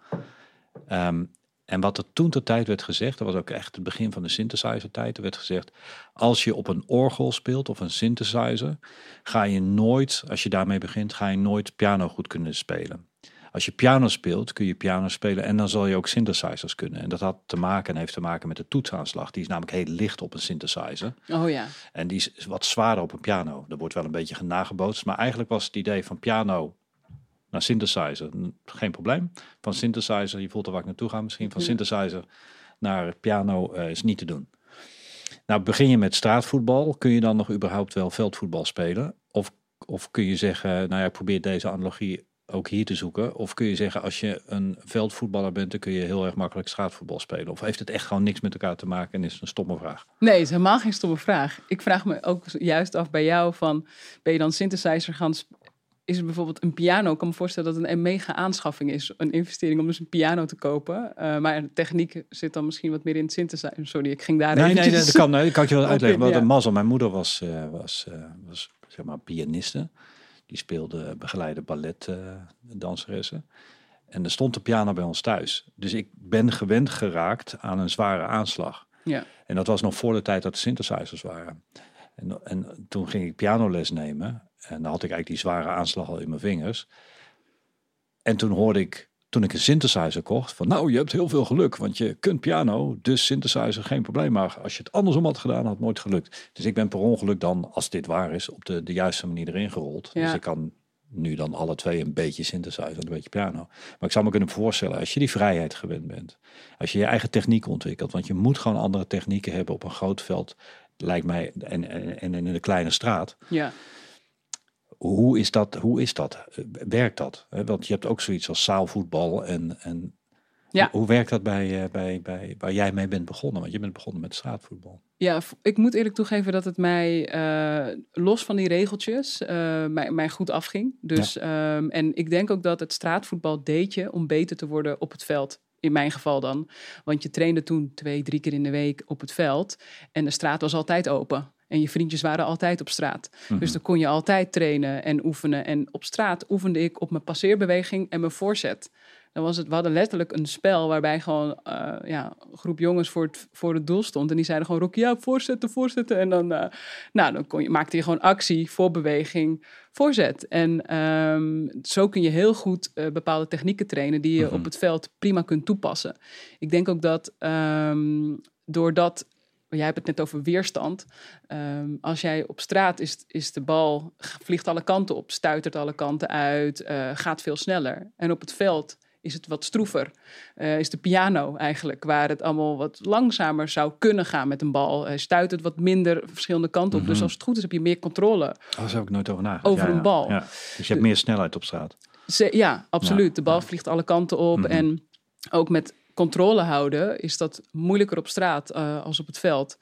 Ehm, en wat er toen ter tijd werd gezegd, dat was ook echt het begin van de synthesizer tijd. Er werd gezegd, als je op een orgel speelt of een synthesizer, ga je nooit, als je daarmee begint, ga je nooit piano goed kunnen spelen. Als je piano speelt, kun je piano spelen en dan zal je ook synthesizers kunnen. En dat had te maken en heeft te maken met de toetsaanslag. Die is namelijk heel licht op een synthesizer. Oh ja. En die is wat zwaarder op een piano. Er wordt wel een beetje nagebootst. Maar eigenlijk was het idee van piano naar synthesizer geen probleem. Van synthesizer, je voelt er waar ik naartoe ga misschien. Van synthesizer naar piano eh, is niet te doen. Nou, begin je met straatvoetbal. Kun je dan nog überhaupt wel veldvoetbal spelen? Of, of kun je zeggen, nou ja, ik probeer deze analogie ook hier te zoeken. Of kun je zeggen, als je een veldvoetballer bent, dan kun je heel erg makkelijk straatvoetbal spelen. Of heeft het echt gewoon niks met elkaar te maken en is het een stomme vraag? Nee, het is helemaal geen stomme vraag. Ik vraag me ook juist af bij jou van, ben je dan synthesizer gaan... Is het bijvoorbeeld een piano? Ik kan me voorstellen dat het een mega aanschaffing is. Een investering om dus een piano te kopen. Eh, maar de techniek zit dan misschien wat meer in het synthesizer. Sorry, ik ging daar Nee, nee, nee, eventjes- dat kan, nee, dat kan ik je wel Op uitleggen. Wat ja. een mazzel. Mijn moeder was, eh, was, eh, was zeg maar pianiste. Die speelde begeleide balletdanseressen. en er stond de piano bij ons thuis. Dus ik ben gewend geraakt aan een zware aanslag. Ja. En dat was nog voor de tijd dat de synthesizers waren. En, en toen ging ik pianoles nemen. En dan had ik eigenlijk die zware aanslag al in mijn vingers. En toen hoorde ik, toen ik een synthesizer kocht, van nou, je hebt heel veel geluk, want je kunt piano, dus synthesizer geen probleem. Maar als je het andersom had gedaan, had het nooit gelukt. Dus ik ben per ongeluk dan, als dit waar is, op de, de juiste manier erin gerold. Ja. Dus ik kan nu dan alle twee een beetje synthesizer en een beetje piano. Maar ik zou me kunnen voorstellen, als je die vrijheid gewend bent, als je je eigen techniek ontwikkelt, want je moet gewoon andere technieken hebben op een groot veld, lijkt mij, en, en, en in een kleine straat. Ja. Hoe is dat? Hoe is dat? Eh, Werkt dat? Want je hebt ook zoiets als zaalvoetbal en, en Ja. hoe, werkt dat bij, eh, bij, bij waar jij mee bent begonnen? Want je bent begonnen met straatvoetbal. Ja, ik moet eerlijk toegeven dat het mij, eh, los van die regeltjes, mij, mij goed afging. Dus, ehm, en ik denk ook dat het straatvoetbal deed je om beter te worden op het veld. In mijn geval dan. Want je trainde toen twee, drie keer in de week op het veld. En de straat was altijd open. En je vriendjes waren altijd op straat. Dus dan kon je altijd trainen en oefenen. En op straat oefende ik op mijn passeerbeweging en mijn voorzet. Dan was het, we hadden letterlijk een spel waarbij gewoon eh, ja, een groep jongens voor het, voor het doel stond. En die zeiden gewoon, Rocky, ja, voorzetten, voorzetten. En dan, eh, nou, dan kon je, maakte je gewoon actie, voorbeweging, voorzet. En ehm, zo kun je heel goed eh, bepaalde technieken trainen die je Mhm. op het veld prima kunt toepassen. Ik denk ook dat ehm, doordat, jij hebt het net over weerstand. Ehm, als jij op straat is, is de bal, vliegt alle kanten op, stuitert alle kanten uit, eh, gaat veel sneller. En op het veld is het wat stroever. Eh, is de piano eigenlijk, waar het allemaal wat langzamer zou kunnen gaan met een bal. Hij stuit het wat minder verschillende kanten op. Dus Mhm. als het goed is, heb je meer controle. Oh, daar heb ik nooit over nagedacht. Over een bal. Ja. Dus je hebt meer snelheid op straat. Ze- ja, absoluut. De bal vliegt alle kanten op. Mhm. En ook met controle houden is dat moeilijker op straat eh, als op het veld.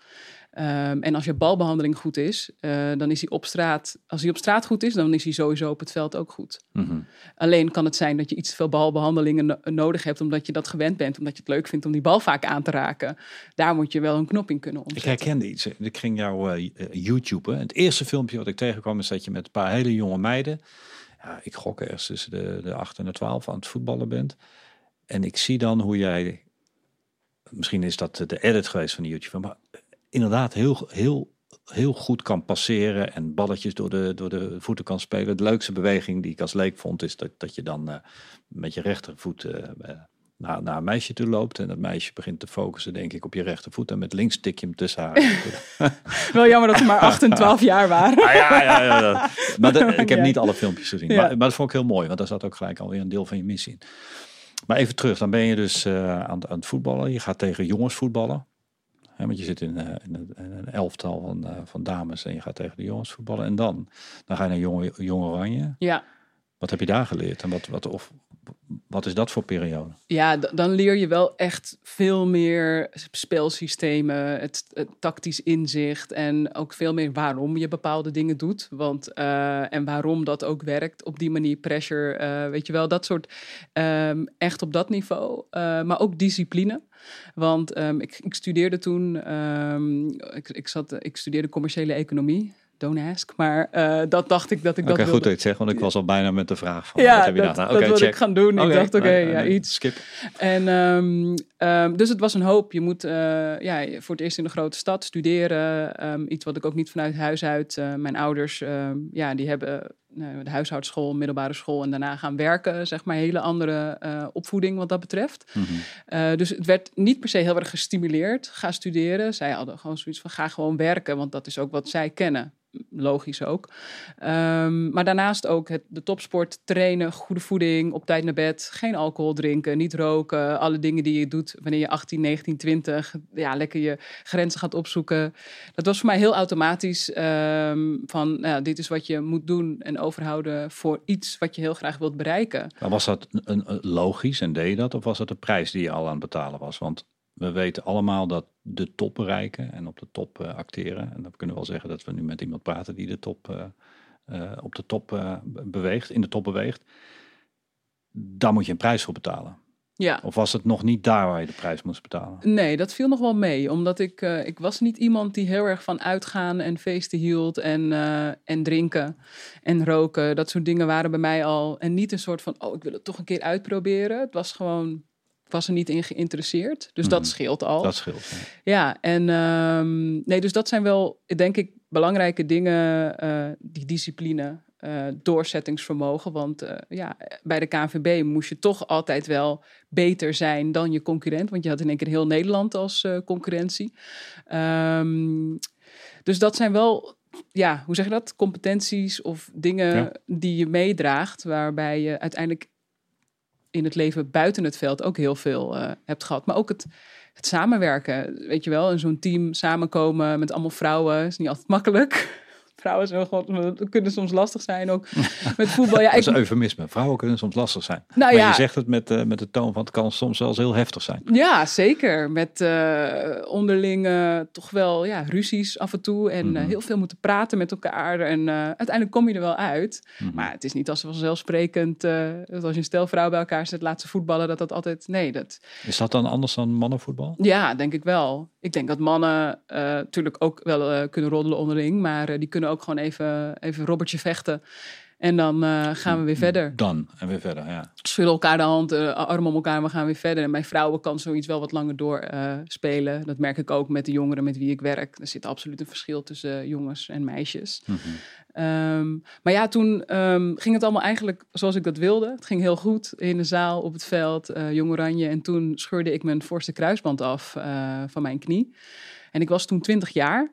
Ehm, en als je balbehandeling goed is, eh, dan is hij op straat. Als hij op straat goed is, dan is hij sowieso op het veld ook goed. Mhm. Alleen kan het zijn dat je iets te veel balbehandelingen no- nodig hebt, omdat je dat gewend bent, omdat je het leuk vindt om die bal vaak aan te raken. Daar moet je wel een knop in kunnen Ik omzetten. herkende iets. Ik ging jouw eh, YouTube. Het eerste filmpje wat ik tegenkwam is dat je met een paar hele jonge meiden. Ja, ik gok ergens tussen de, de 8 en de 12 aan het voetballen bent. En ik zie dan hoe jij. Misschien is dat de edit geweest van de YouTube. Maar inderdaad heel, heel, heel goed kan passeren. En balletjes door de, door de voeten kan spelen. De leukste beweging die ik als leek vond. Is dat, dat je dan eh, met je rechtervoet. eh, naar, naar een meisje toe loopt en dat meisje begint te focussen, denk ik, op je rechtervoet en met links tik je hem tussen haar. Wel jammer dat ze maar 8 en 12 jaar waren. Ah, ja, ja, ja, ja. Maar de- ik heb niet alle filmpjes gezien. Maar, maar dat vond ik heel mooi, want daar zat ook gelijk alweer een deel van je missie in. Maar even terug, dan ben je dus eh, aan, het- aan het voetballen. Je gaat tegen jongens voetballen. Hè, want je zit in, eh, in, een, in een elftal van, eh, van dames en je gaat tegen de jongens voetballen. En dan, dan ga je naar jonge, jonge Oranje. Ja, Wat heb je daar geleerd? En wat, wat, of, wat is dat voor periode? Ja, dan leer je wel echt veel meer spelsystemen, het, het tactisch inzicht en ook veel meer waarom je bepaalde dingen doet. Want, eh, en waarom dat ook werkt op die manier, pressure, eh, weet je wel, dat soort, ehm, echt op dat niveau. Eh, maar ook discipline. Want ehm, ik, ik studeerde toen, ehm, ik, ik, zat, ik studeerde commerciële economie. Don't ask. Maar eh, dat dacht ik dat ik Oké, dat goed wilde. dat je het zegt, want ik was al bijna met de vraag van, Ja, wat heb je dat, dat Oké, wilde check. ik gaan doen. Ik dacht, oké, nee, ja, nee, iets. Skip. En ehm, ehm, dus het was een hoop. Je moet eh, ja, voor het eerst in een grote stad studeren. Ehm, iets wat ik ook niet vanuit huis uit. eh, mijn ouders, ja, die hebben de huishoudschool, middelbare school en daarna gaan werken. Zeg maar hele andere eh, opvoeding wat dat betreft. Mhm. Eh, dus het werd niet per se heel erg gestimuleerd. Ga studeren. Zij hadden gewoon zoiets van ga gewoon werken, want dat is ook wat zij kennen. Logisch ook. Ehm, maar daarnaast ook het, de topsport, trainen, goede voeding, op tijd naar bed, geen alcohol drinken, niet roken. Alle dingen die je doet wanneer je 18, 19, 20, ja, lekker je grenzen gaat opzoeken. Dat was voor mij heel automatisch ehm, van, nou, dit is wat je moet doen en overhouden voor iets wat je heel graag wilt bereiken. Maar was dat een, een- logisch en deed je dat? Of was dat de prijs die je al aan het betalen was? Want we weten allemaal dat de top bereiken en op de top eh, acteren. En dan kunnen we wel zeggen dat we nu met iemand praten die de top, eh, eh, op de top beweegt, in de top beweegt. Daar moet je een prijs voor betalen. Ja. Of was het nog niet daar waar je de prijs moest betalen? Nee, dat viel nog wel mee. Omdat ik, eh, ik was niet iemand die heel erg van uitgaan en feesten hield. En, eh, en drinken en roken. Dat soort dingen waren bij mij al. En niet een soort van, oh, ik wil het toch een keer uitproberen. Het was gewoon, ik was er niet in geïnteresseerd. Dus dat Mhm. scheelt al. Dat scheelt. ja. Ja, en ehm, nee, dus dat zijn wel, denk ik, belangrijke dingen. eh, die discipline, eh, doorzettingsvermogen. Want eh, ja, bij de KNVB moest je toch altijd wel beter zijn dan je concurrent. Want je had in één keer heel Nederland als eh, concurrentie. Ehm, dus dat zijn wel, ja, hoe zeg je dat? Competenties of dingen Ja. die je meedraagt. Waarbij je uiteindelijk in het leven buiten het veld ook heel veel hebt gehad. Maar ook het, het samenwerken, weet je wel. In zo'n team samenkomen met allemaal vrouwen is niet altijd makkelijk. Vrouwen kunnen soms lastig zijn ook met voetbal. Ja, Dat is ik, een eufemisme. Vrouwen kunnen soms lastig zijn. nou maar ja, je zegt het met, eh, met de toon van het kan soms zelfs heel heftig zijn. Ja, zeker. Met eh onderling toch wel ja, ruzies af en toe. En eh, Mhm. heel veel moeten praten met elkaar. En uiteindelijk kom je er wel uit. Mhm. Maar het is niet als vanzelfsprekend dat als je een stel vrouw bij elkaar zet, laat ze voetballen, dat dat altijd. Nee, dat. Is dat dan anders dan mannenvoetbal? Ja, denk ik wel. Ik denk dat mannen natuurlijk ook wel kunnen roddelen onderling. Maar die kunnen ook gewoon even, even robbertje vechten. En dan eh, gaan we weer verder. Dan en weer verder, ja. Schudden elkaar de hand, uh, arm om elkaar we gaan weer verder. En mijn vrouwen kan zoiets wel wat langer door uh, spelen. Dat merk ik ook met de jongeren met wie ik werk. Er zit absoluut een verschil tussen jongens en meisjes. Mm -hmm. um, maar ja, toen um, ging het allemaal eigenlijk zoals ik dat wilde. Het ging heel goed in de zaal, op het veld, Jong Oranje. En toen scheurde ik mijn voorste kruisband af van mijn knie. En ik was toen 20 jaar.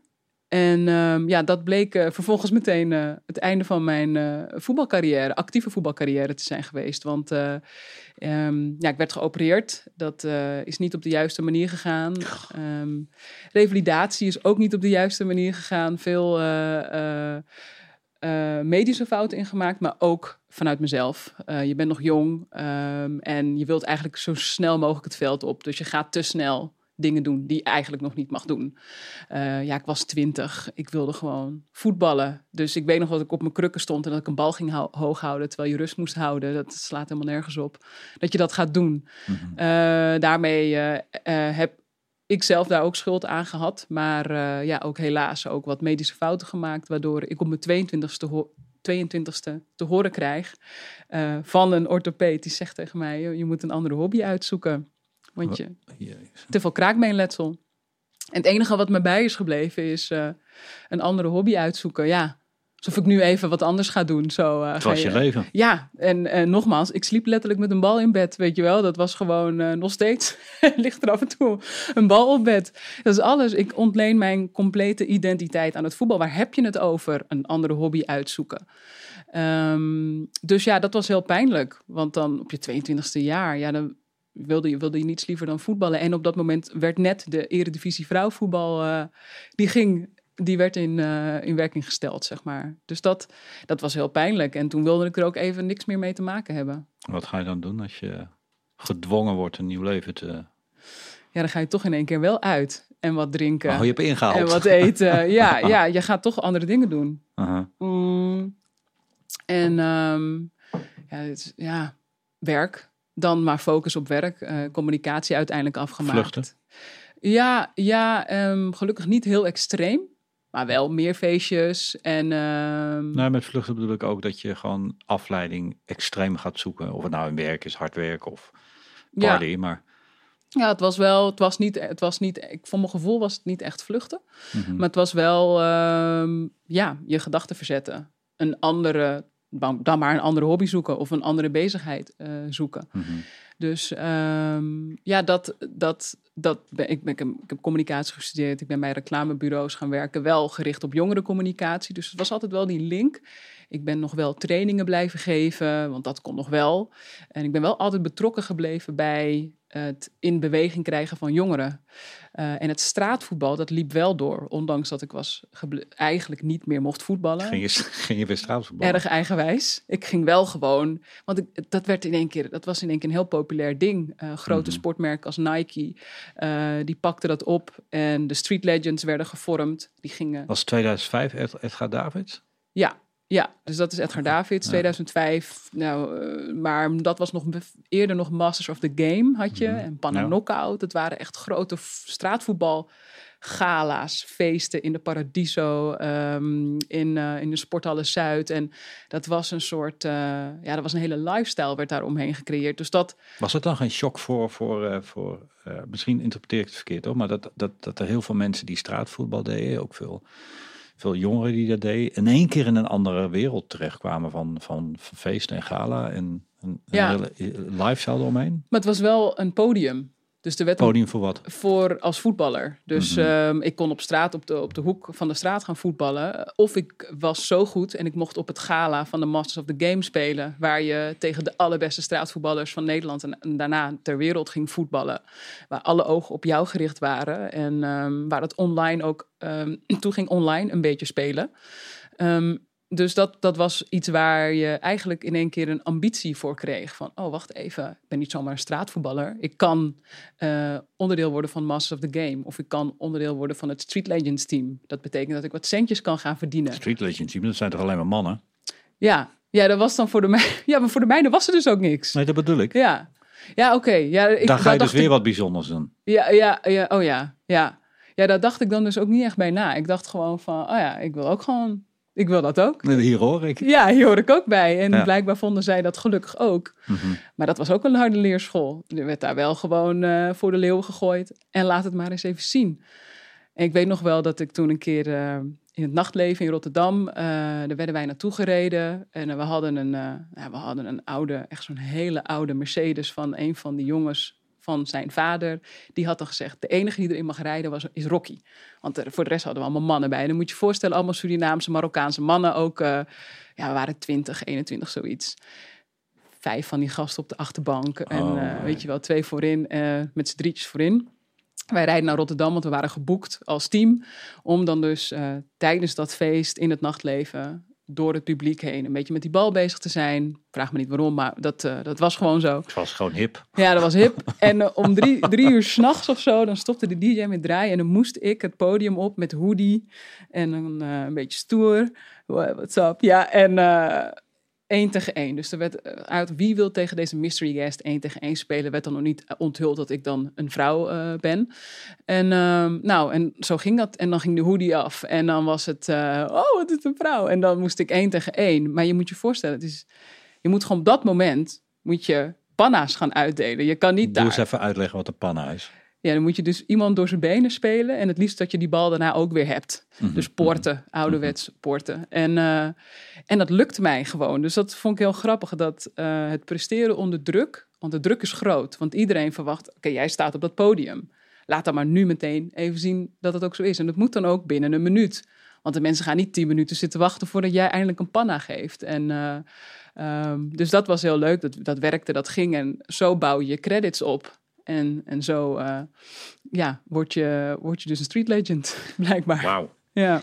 En um, ja, dat bleek uh, vervolgens meteen uh, het einde van mijn uh, voetbalcarrière, actieve voetbalcarrière te zijn geweest. Want um, ja, ik werd geopereerd. Dat is niet op de juiste manier gegaan. Um, revalidatie is ook niet op de juiste manier gegaan. Veel medische fouten ingemaakt, maar ook vanuit mezelf. je bent nog jong en je wilt eigenlijk zo snel mogelijk het veld op. Dus je gaat te snel dingen doen die je eigenlijk nog niet mag doen. Uh, ja, ik was twintig. Ik wilde gewoon voetballen. Dus ik weet nog dat ik op mijn krukken stond en dat ik een bal ging hoog houden terwijl je rust moest houden. Dat slaat helemaal nergens op. Dat je dat gaat doen. Mm -hmm. uh, daarmee uh, heb ik zelf daar ook schuld aan gehad. Maar ja, ook helaas ook wat medische fouten gemaakt. Waardoor ik op mijn 22ste 22ste te horen krijg van een orthopeet die zegt tegen mij: je moet een andere hobby uitzoeken. Want je te veel kraakbeenletsel. En het enige wat me bij is gebleven is uh, een andere hobby uitzoeken. Ja, alsof ik nu even wat anders ga doen. Zo, uh, het was je, je leven. Ja, en uh, nogmaals, ik sliep letterlijk met een bal in bed, weet je wel. Dat was gewoon nog steeds, ligt er af en toe een bal op bed. Dat is alles. Ik ontleen mijn complete identiteit aan het voetbal. Waar heb je het over? Een andere hobby uitzoeken. Um, dus ja, dat was heel pijnlijk. Want dan op je 22e jaar, ja, dan wilde je, wilde je niets liever dan voetballen. En op dat moment werd net de Eredivisie vrouwvoetbal, uh, die ging, die werd in, uh, in werking gesteld, zeg maar. Dus dat, dat was heel pijnlijk. En toen wilde ik er ook even niks meer mee te maken hebben. Wat ga je dan doen als je gedwongen wordt een nieuw leven te... Ja, dan ga je toch in één keer wel uit. En wat drinken. Oh, je hebt ingehaald. En wat eten. ja, ja, je gaat toch andere dingen doen. Mm. En um, ja, het, ja, werk dan maar focus op werk, uh, communicatie uiteindelijk afgemaakt. Vluchten? Ja, ja um, gelukkig niet heel extreem. Maar wel meer feestjes en... Uh... Nou, met vluchten bedoel ik ook dat je gewoon afleiding extreem gaat zoeken. Of het nou in werk is, hard werk of party, ja. maar... Ja, het was wel, het was niet, het was niet, ik, voor mijn gevoel was het niet echt vluchten. Mm -hmm. Maar het was wel, uh, ja, je gedachten verzetten. Een andere dan maar een andere hobby zoeken of een andere bezigheid uh, zoeken. Mm -hmm. Dus um, ja, dat, dat, dat ben, ik, ben, ik, heb communicatie gestudeerd. Ik ben bij reclamebureaus gaan werken, wel gericht op jongerencommunicatie. Dus het was altijd wel die link. Ik ben nog wel trainingen blijven geven, want dat kon nog wel. En ik ben wel altijd betrokken gebleven bij het in beweging krijgen van jongeren. Uh, en het straatvoetbal, dat liep wel door. Ondanks dat ik was eigenlijk niet meer mocht voetballen. Ging je, ging je weer straatvoetballen? Erg eigenwijs. Ik ging wel gewoon... Want ik, dat, werd in één keer, dat was in één keer een heel populair ding. Uh, grote mm -hmm. sportmerken als Nike, uh, die pakten dat op. En de Street Legends werden gevormd. Die gingen... Was 2005 Ed, Edgar Davids? Ja, ja, dus dat is Edgar Davids, 2005. Nou, uh, maar dat was nog eerder nog Masters of the Game had je. Mm -hmm. En Panna. Knockout. Het waren echt grote straatvoetbal gala's, feesten in de Paradiso, um, in, uh, in de Sporthalle Zuid. En dat was een soort, uh, ja, dat was een hele lifestyle werd daar omheen gecreëerd. Dus dat... Was het dan geen shock voor, voor, uh, voor misschien interpreteer ik het verkeerd hoor, maar dat, dat, dat er heel veel mensen die straatvoetbal deden, ook veel veel jongeren die dat deden, in één keer in een andere wereld terechtkwamen van, van, van feesten en gala en een, ja. een hele lifestyle eromheen. Maar het was wel een podium. Dus er werd podium voor wat? Voor als voetballer. Dus mm -hmm. um, ik kon op straat, op de, op de hoek van de straat gaan voetballen. Of ik was zo goed en ik mocht op het gala van de Masters of the Game spelen. Waar je tegen de allerbeste straatvoetballers van Nederland en, en daarna ter wereld ging voetballen. Waar alle ogen op jou gericht waren. En um, waar het online ook, um, toen ging online een beetje spelen dus dat, dat was iets waar je eigenlijk in één keer een ambitie voor kreeg. Van, oh, wacht even, ik ben niet zomaar een straatvoetballer. Ik kan uh, onderdeel worden van Masters of the Game. Of ik kan onderdeel worden van het Street Legends team. Dat betekent dat ik wat centjes kan gaan verdienen. Street Legends team, dat zijn toch alleen maar mannen? Ja, ja dat was dan voor de meiden. Ja, maar voor de meiden was er dus ook niks. Nee, dat bedoel ik. Ja, ja oké. Okay. Ja, ik, Dan ga je dus weer ik... wat bijzonders doen. Ja, ja, ja, oh ja, ja. Ja, daar dacht ik dan dus ook niet echt bij na. Ik dacht gewoon van, oh ja, ik wil ook gewoon Ik wil dat ook. Hier hoor ik. Ja, hier hoor ik ook bij. En Ja. blijkbaar vonden zij dat gelukkig ook. Mhm. Maar dat was ook een harde leerschool. Er werd daar wel gewoon eh, voor de leeuw gegooid. En laat het maar eens even zien. En ik weet nog wel dat ik toen een keer eh, in het nachtleven in Rotterdam, eh, daar werden wij naartoe gereden. En we, hadden een, ja, we hadden een oude, echt zo'n hele oude Mercedes van een van die jongens van zijn vader. Die had dan gezegd, de enige die erin mag rijden was, is Rocky. Want er, voor de rest hadden we allemaal mannen bij. En dan moet je je voorstellen, allemaal Surinaamse, Marokkaanse mannen ook. eh, ja, we waren 20, 21, zoiets. Vijf van die gasten op de achterbank. En Oh, eh, weet je wel, twee voorin, eh, met z'n drietjes voorin. Wij rijden naar Rotterdam, want we waren geboekt als team. Om dan dus eh, tijdens dat feest in het nachtleven door het publiek heen een beetje met die bal bezig te zijn. Vraag me niet waarom, maar dat, eh, dat was gewoon zo. Het was gewoon hip. Ja, dat was hip. En eh, om drie, drie uur s'nachts of zo, dan stopte de DJ met draaien. En dan moest ik het podium op met hoodie. En dan eh, een beetje stoer. What- What's up? Ja, en één tegen één. Dus er werd eh, uit wie wil tegen deze mystery guest één tegen één spelen. Werd dan nog niet onthuld dat ik dan een vrouw eh, ben. En ehm, nou, en zo ging dat. En dan ging de hoodie af. En dan was het, eh, oh, het is een vrouw. En dan moest ik één tegen één. Maar je moet je voorstellen, het is, je moet gewoon op dat moment, moet je panna's gaan uitdelen. Je kan niet Doe daar. eens even uitleggen wat een panna is. Ja, dan moet je dus iemand door zijn benen spelen. En het liefst dat je die bal daarna ook weer hebt. Mhm, Dus porten, ouderwets porten. En, eh, en dat lukte mij gewoon. Dus dat vond ik heel grappig. Dat eh, het presteren onder druk. Want de druk is groot. Want iedereen verwacht, oké, jij staat op dat podium. Laat dan maar nu meteen even zien dat het ook zo is. En dat moet dan ook binnen een minuut. Want de mensen gaan niet tien minuten zitten wachten voordat jij eindelijk een panna geeft. En, eh, ehm, dus dat was heel leuk. Dat, dat werkte, dat ging. En zo bouw je credits op. En, en zo eh, ja, word, je, word je dus een street legend, blijkbaar. Wauw. Ja.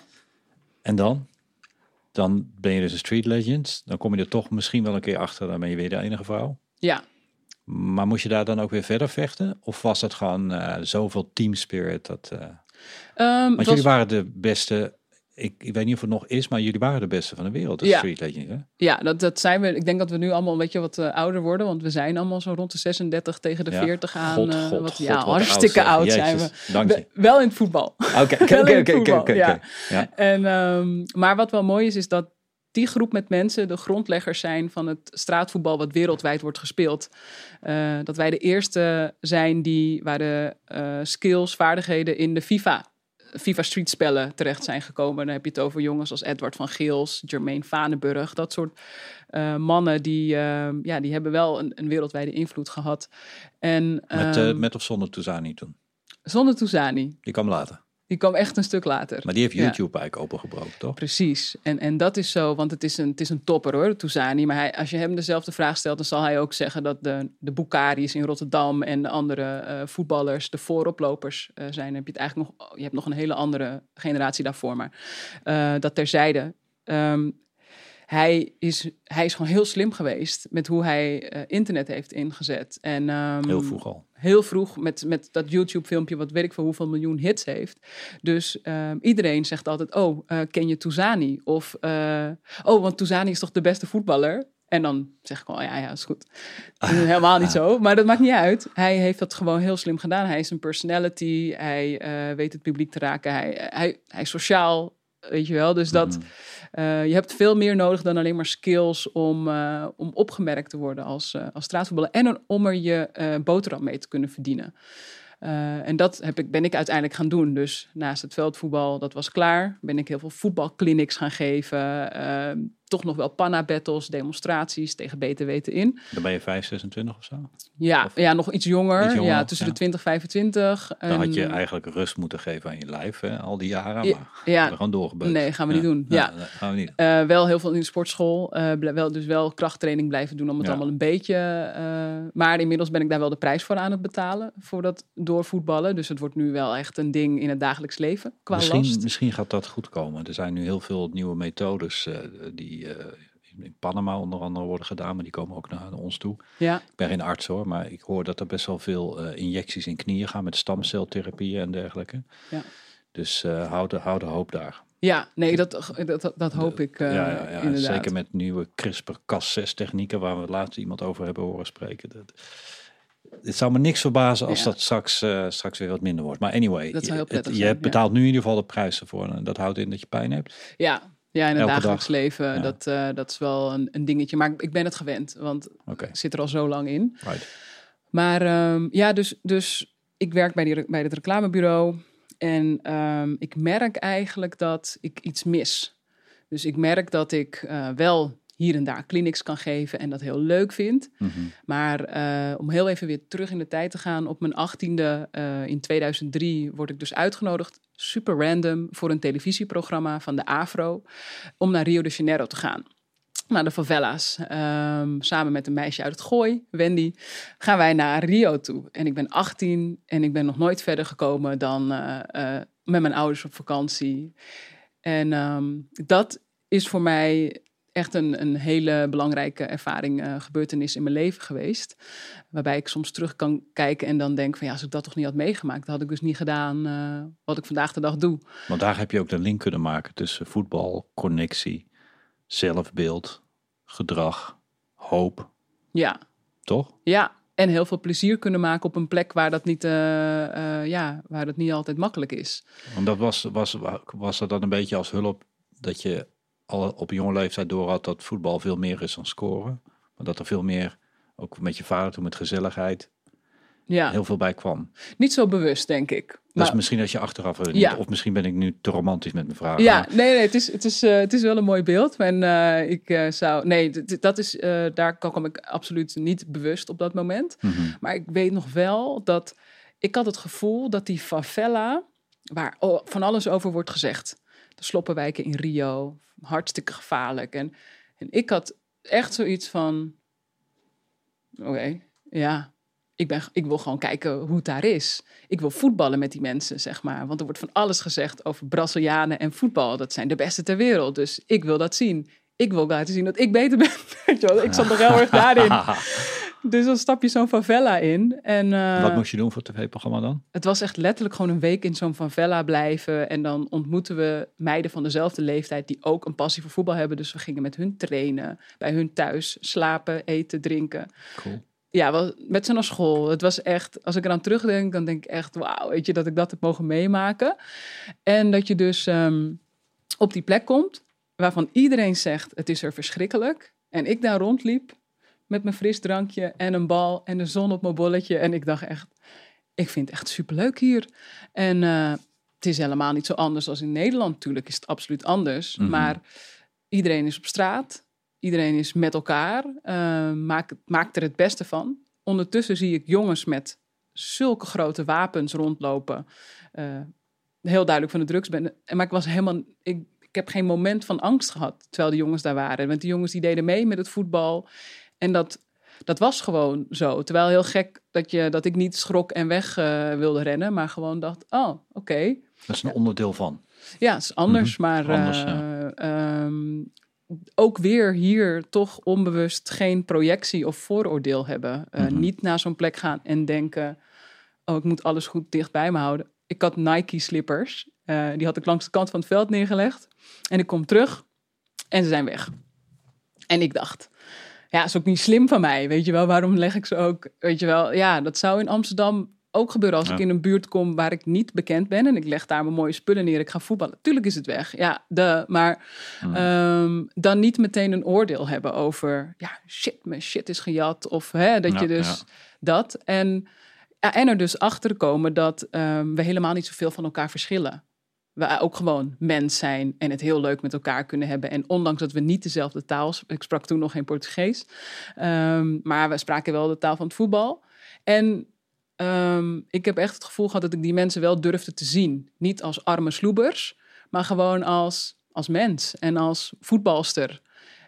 En dan? Dan ben je dus een street legend. Dan kom je er toch misschien wel een keer achter. Dan ben je weer de enige vrouw. ja, Maar moest je daar dan ook weer verder vechten? Of was dat gewoon eh, zoveel team spirit? Dat, eh, Ehm, Want jullie was- waren de beste... Ik, ik weet niet of het nog is, maar jullie waren de beste van de wereld. De Ja. street hè? Ja, dat, dat zijn we. Ik denk dat we nu allemaal een beetje wat eh, ouder worden. Want we zijn allemaal zo rond de 36 tegen de Ja. 40 aan. God, eh, God, wat, God, ja, hartstikke oud, zijn we. Dank je. We- Wel in het voetbal. Oké, oké, oké, oké, ehm, maar wat wel mooi is, is dat die groep met mensen de grondleggers zijn van het straatvoetbal wat wereldwijd wordt gespeeld. Eh, dat wij de eerste zijn die waar de skills, vaardigheden in de FIFA. FIFA Street spellen terecht zijn gekomen. Dan heb je het over jongens als Edward van Geels, Jermaine Vanenburg. Dat soort eh, mannen die, eh, ja, die hebben wel een, een wereldwijde invloed gehad. En, Met, eh, ehm, met of zonder Touzani toen? Zonder Touzani. Die kwam later. Die kwam echt een stuk later. Maar die heeft Ja. YouTube eigenlijk opengebroken, toch? Precies. En, en dat is zo, want het is een, het is een topper hoor, Touzani. Maar hij, als je hem dezelfde vraag stelt, dan zal hij ook zeggen dat de, de Bukari's in Rotterdam en de andere eh, voetballers de vooroplopers eh, zijn. Dan heb je het eigenlijk nog, je hebt nog een hele andere generatie daarvoor. Maar eh, dat terzijde. Ehm, hij, is, hij is gewoon heel slim geweest met hoe hij eh, internet heeft ingezet. En, ehm, Heel vroeg al. heel vroeg met, met dat YouTube-filmpje, wat weet ik voor hoeveel miljoen hits heeft. Dus ehm, iedereen zegt altijd: Oh, eh, ken je Touzani? Of eh, Oh, want Touzani is toch de beste voetballer? En dan zeg ik wel: Ja, ja, is goed. Dat is helemaal niet zo, maar dat maakt niet uit. Hij heeft dat gewoon heel slim gedaan. Hij is een personality, hij weet het publiek te raken, hij, hij, hij is sociaal, weet je wel. Dus dat. Mhm. Eh, je hebt veel meer nodig dan alleen maar skills om, eh, om opgemerkt te worden als, eh, als straatvoetballer. En om er je boterham mee te kunnen verdienen. En dat heb ik, ben ik uiteindelijk gaan doen. Dus naast het veldvoetbal, dat was klaar, ben ik heel veel voetbalclinics gaan geven. Toch nog wel panna-battles, demonstraties tegen beter weten in. Dan ben je 5, 26 of zo. Ja, Of- ja nog iets jonger. Iets jonger, ja, tussen ja. de 20 25. Dan En, had je eigenlijk rust moeten geven aan je lijf, hè, al die jaren. Ja, Maar ja. we doorgebeurd. Nee, gaan we niet doen. Ja. gaan we niet. Eh, wel heel veel in de sportschool. ble- wel, dus wel krachttraining blijven doen om het allemaal een beetje. eh, maar inmiddels ben ik daar wel de prijs voor aan het betalen. Voor dat doorvoetballen. Dus het wordt nu wel echt een ding in het dagelijks leven. Qua Misschien, last. misschien gaat dat goed komen. Er zijn nu heel veel nieuwe methodes eh, die eh, in Panama onder andere worden gedaan, maar die komen ook naar ons toe. Ja, Ik ben geen arts hoor, maar ik hoor dat er best wel veel eh, injecties in knieën gaan met stamceltherapieën en dergelijke. Ja. Dus eh hou, de, hou de hoop daar. ja nee, dat, dat, dat, hoop ik ja, ja, ja, inderdaad. zeker met nieuwe CRISPR-Cas6 technieken waar we laatst iemand over hebben horen spreken. Dat, het zou me niks verbazen als dat straks, straks weer wat minder wordt. Maar anyway, Dat je, het- betaalt nu in ieder geval de prijs ervoor. En dat houdt in dat je pijn hebt. Ja, Ja, in het dagelijks dag. leven, Ja. dat, eh, dat is wel een, een dingetje. Maar ik, ben het gewend, want ik zit er al zo lang in. right. Maar ehm, ja, dus, dus ik werk bij, die, bij het reclamebureau. En ehm, ik merk eigenlijk dat ik iets mis. Dus ik merk dat ik eh, wel hier en daar clinics kan geven en dat heel leuk vind. Mhm. Maar eh, om heel even weer terug in de tijd te gaan, op mijn achttiende eh in 2003 word ik dus uitgenodigd, super random, voor een televisieprogramma van de AFRO, om naar Rio de Janeiro te gaan. Naar de favela's. Ehm, samen met een meisje uit het Gooi, Wendy, gaan wij naar Rio toe. En ik ben 18 en ik ben nog nooit verder gekomen dan eh, eh, met mijn ouders op vakantie. En ehm, dat is voor mij echt een, een hele belangrijke ervaring, eh, gebeurtenis in mijn leven geweest. Waarbij ik soms terug kan kijken en dan denk van ja, als ik dat toch niet had meegemaakt, had ik dus niet gedaan eh, wat ik vandaag de dag doe. Want daar heb je ook de link kunnen maken tussen voetbal, connectie, zelfbeeld, gedrag, hoop, Ja, toch? ja. En heel veel plezier kunnen maken op een plek waar dat niet, eh, ja, waar dat niet altijd makkelijk is. Want dat was, was, was dat dan een beetje als hulp dat je al op jonge leeftijd door had dat voetbal veel meer is dan scoren. Maar dat er veel meer, ook met je vader toen met gezelligheid, Ja, heel veel bij kwam. niet zo bewust, denk ik. Dat Maar- is misschien als je achteraf er Ja. of misschien ben ik nu te romantisch met mijn vragen. Ja, maar- nee, nee, het is, het is, eh, het is wel een mooi beeld. En eh, ik eh, zou, nee, dat is, daar kwam ik absoluut niet bewust op dat moment. Mhm. Maar ik weet nog wel dat ik had het gevoel dat die favela, waar van alles over wordt gezegd, de sloppenwijken in Rio, hartstikke gevaarlijk. En, en ik had echt zoiets van, oké, ja, ik, ben, ik wil gewoon kijken hoe het daar is. Ik wil voetballen met die mensen, zeg maar. Want er wordt van alles gezegd over Brazilianen en voetbal. Dat zijn de beste ter wereld. Dus ik wil dat zien. Ik wil laten zien dat ik beter ben. Ik zat nog heel erg daarin. Dus dan stap je zo'n favela in. En, eh, Wat moest je doen voor het tv-programma dan? het was echt letterlijk gewoon een week in zo'n favela blijven. En dan ontmoeten we meiden van dezelfde leeftijd die ook een passie voor voetbal hebben. Dus we gingen met hun trainen, bij hun thuis, slapen, eten, drinken. Cool. Ja, met ze naar school. Het was echt, als ik eraan terugdenk, dan denk ik echt, wauw, weet je, dat ik dat heb mogen meemaken. En dat je dus ehm, op die plek komt waarvan iedereen zegt, het is er verschrikkelijk. En ik daar rondliep met mijn fris drankje en een bal en de zon op mijn bolletje. En ik dacht echt, ik vind het echt superleuk hier. En eh, het is helemaal niet zo anders als in Nederland. Natuurlijk is het absoluut anders. Mhm. Maar iedereen is op straat. Iedereen is met elkaar. eh, maakt, maakt er het beste van. Ondertussen zie ik jongens met zulke grote wapens rondlopen. eh, heel duidelijk van de drugs ben. Maar ik was helemaal. Ik, ik heb geen moment van angst gehad terwijl de jongens daar waren. Want die jongens die deden mee met het voetbal. En dat, dat was gewoon zo. Terwijl heel gek dat, je, dat ik niet schrok en weg eh, wilde rennen. Maar gewoon dacht, oh, oké. Dat is een onderdeel van. Ja, het is anders, Mhm, maar anders, eh, ehm, ook weer hier toch onbewust geen projectie of vooroordeel hebben. Eh, Mhm. Niet naar zo'n plek gaan en denken, oh, ik moet alles goed dicht bij me houden. Ik had Nike slippers, die had ik langs de kant van het veld neergelegd. En ik kom terug en ze zijn weg. En ik dacht, ja, is ook niet slim van mij, weet je wel. Waarom leg ik ze ook, weet je wel. Ja, dat zou in Amsterdam ook gebeuren als Ja. ik in een buurt kom waar ik niet bekend ben. En ik leg daar mijn mooie spullen neer, ik ga voetballen. Tuurlijk is het weg, ja, de, maar ehm, dan niet meteen een oordeel hebben over, ja, shit, mijn shit is gejat. Of hè, dat Ja, je dus dat. En, en er dus achter komen dat ehm, we helemaal niet zoveel van elkaar verschillen. We ook gewoon mens zijn en het heel leuk met elkaar kunnen hebben. En ondanks dat we niet dezelfde taal, sp- ik sprak toen nog geen Portugees, ehm, maar we spraken wel de taal van het voetbal. En ehm, ik heb echt het gevoel gehad dat ik die mensen wel durfde te zien. Niet als arme sloebers, maar gewoon als, als mens en als voetbalster.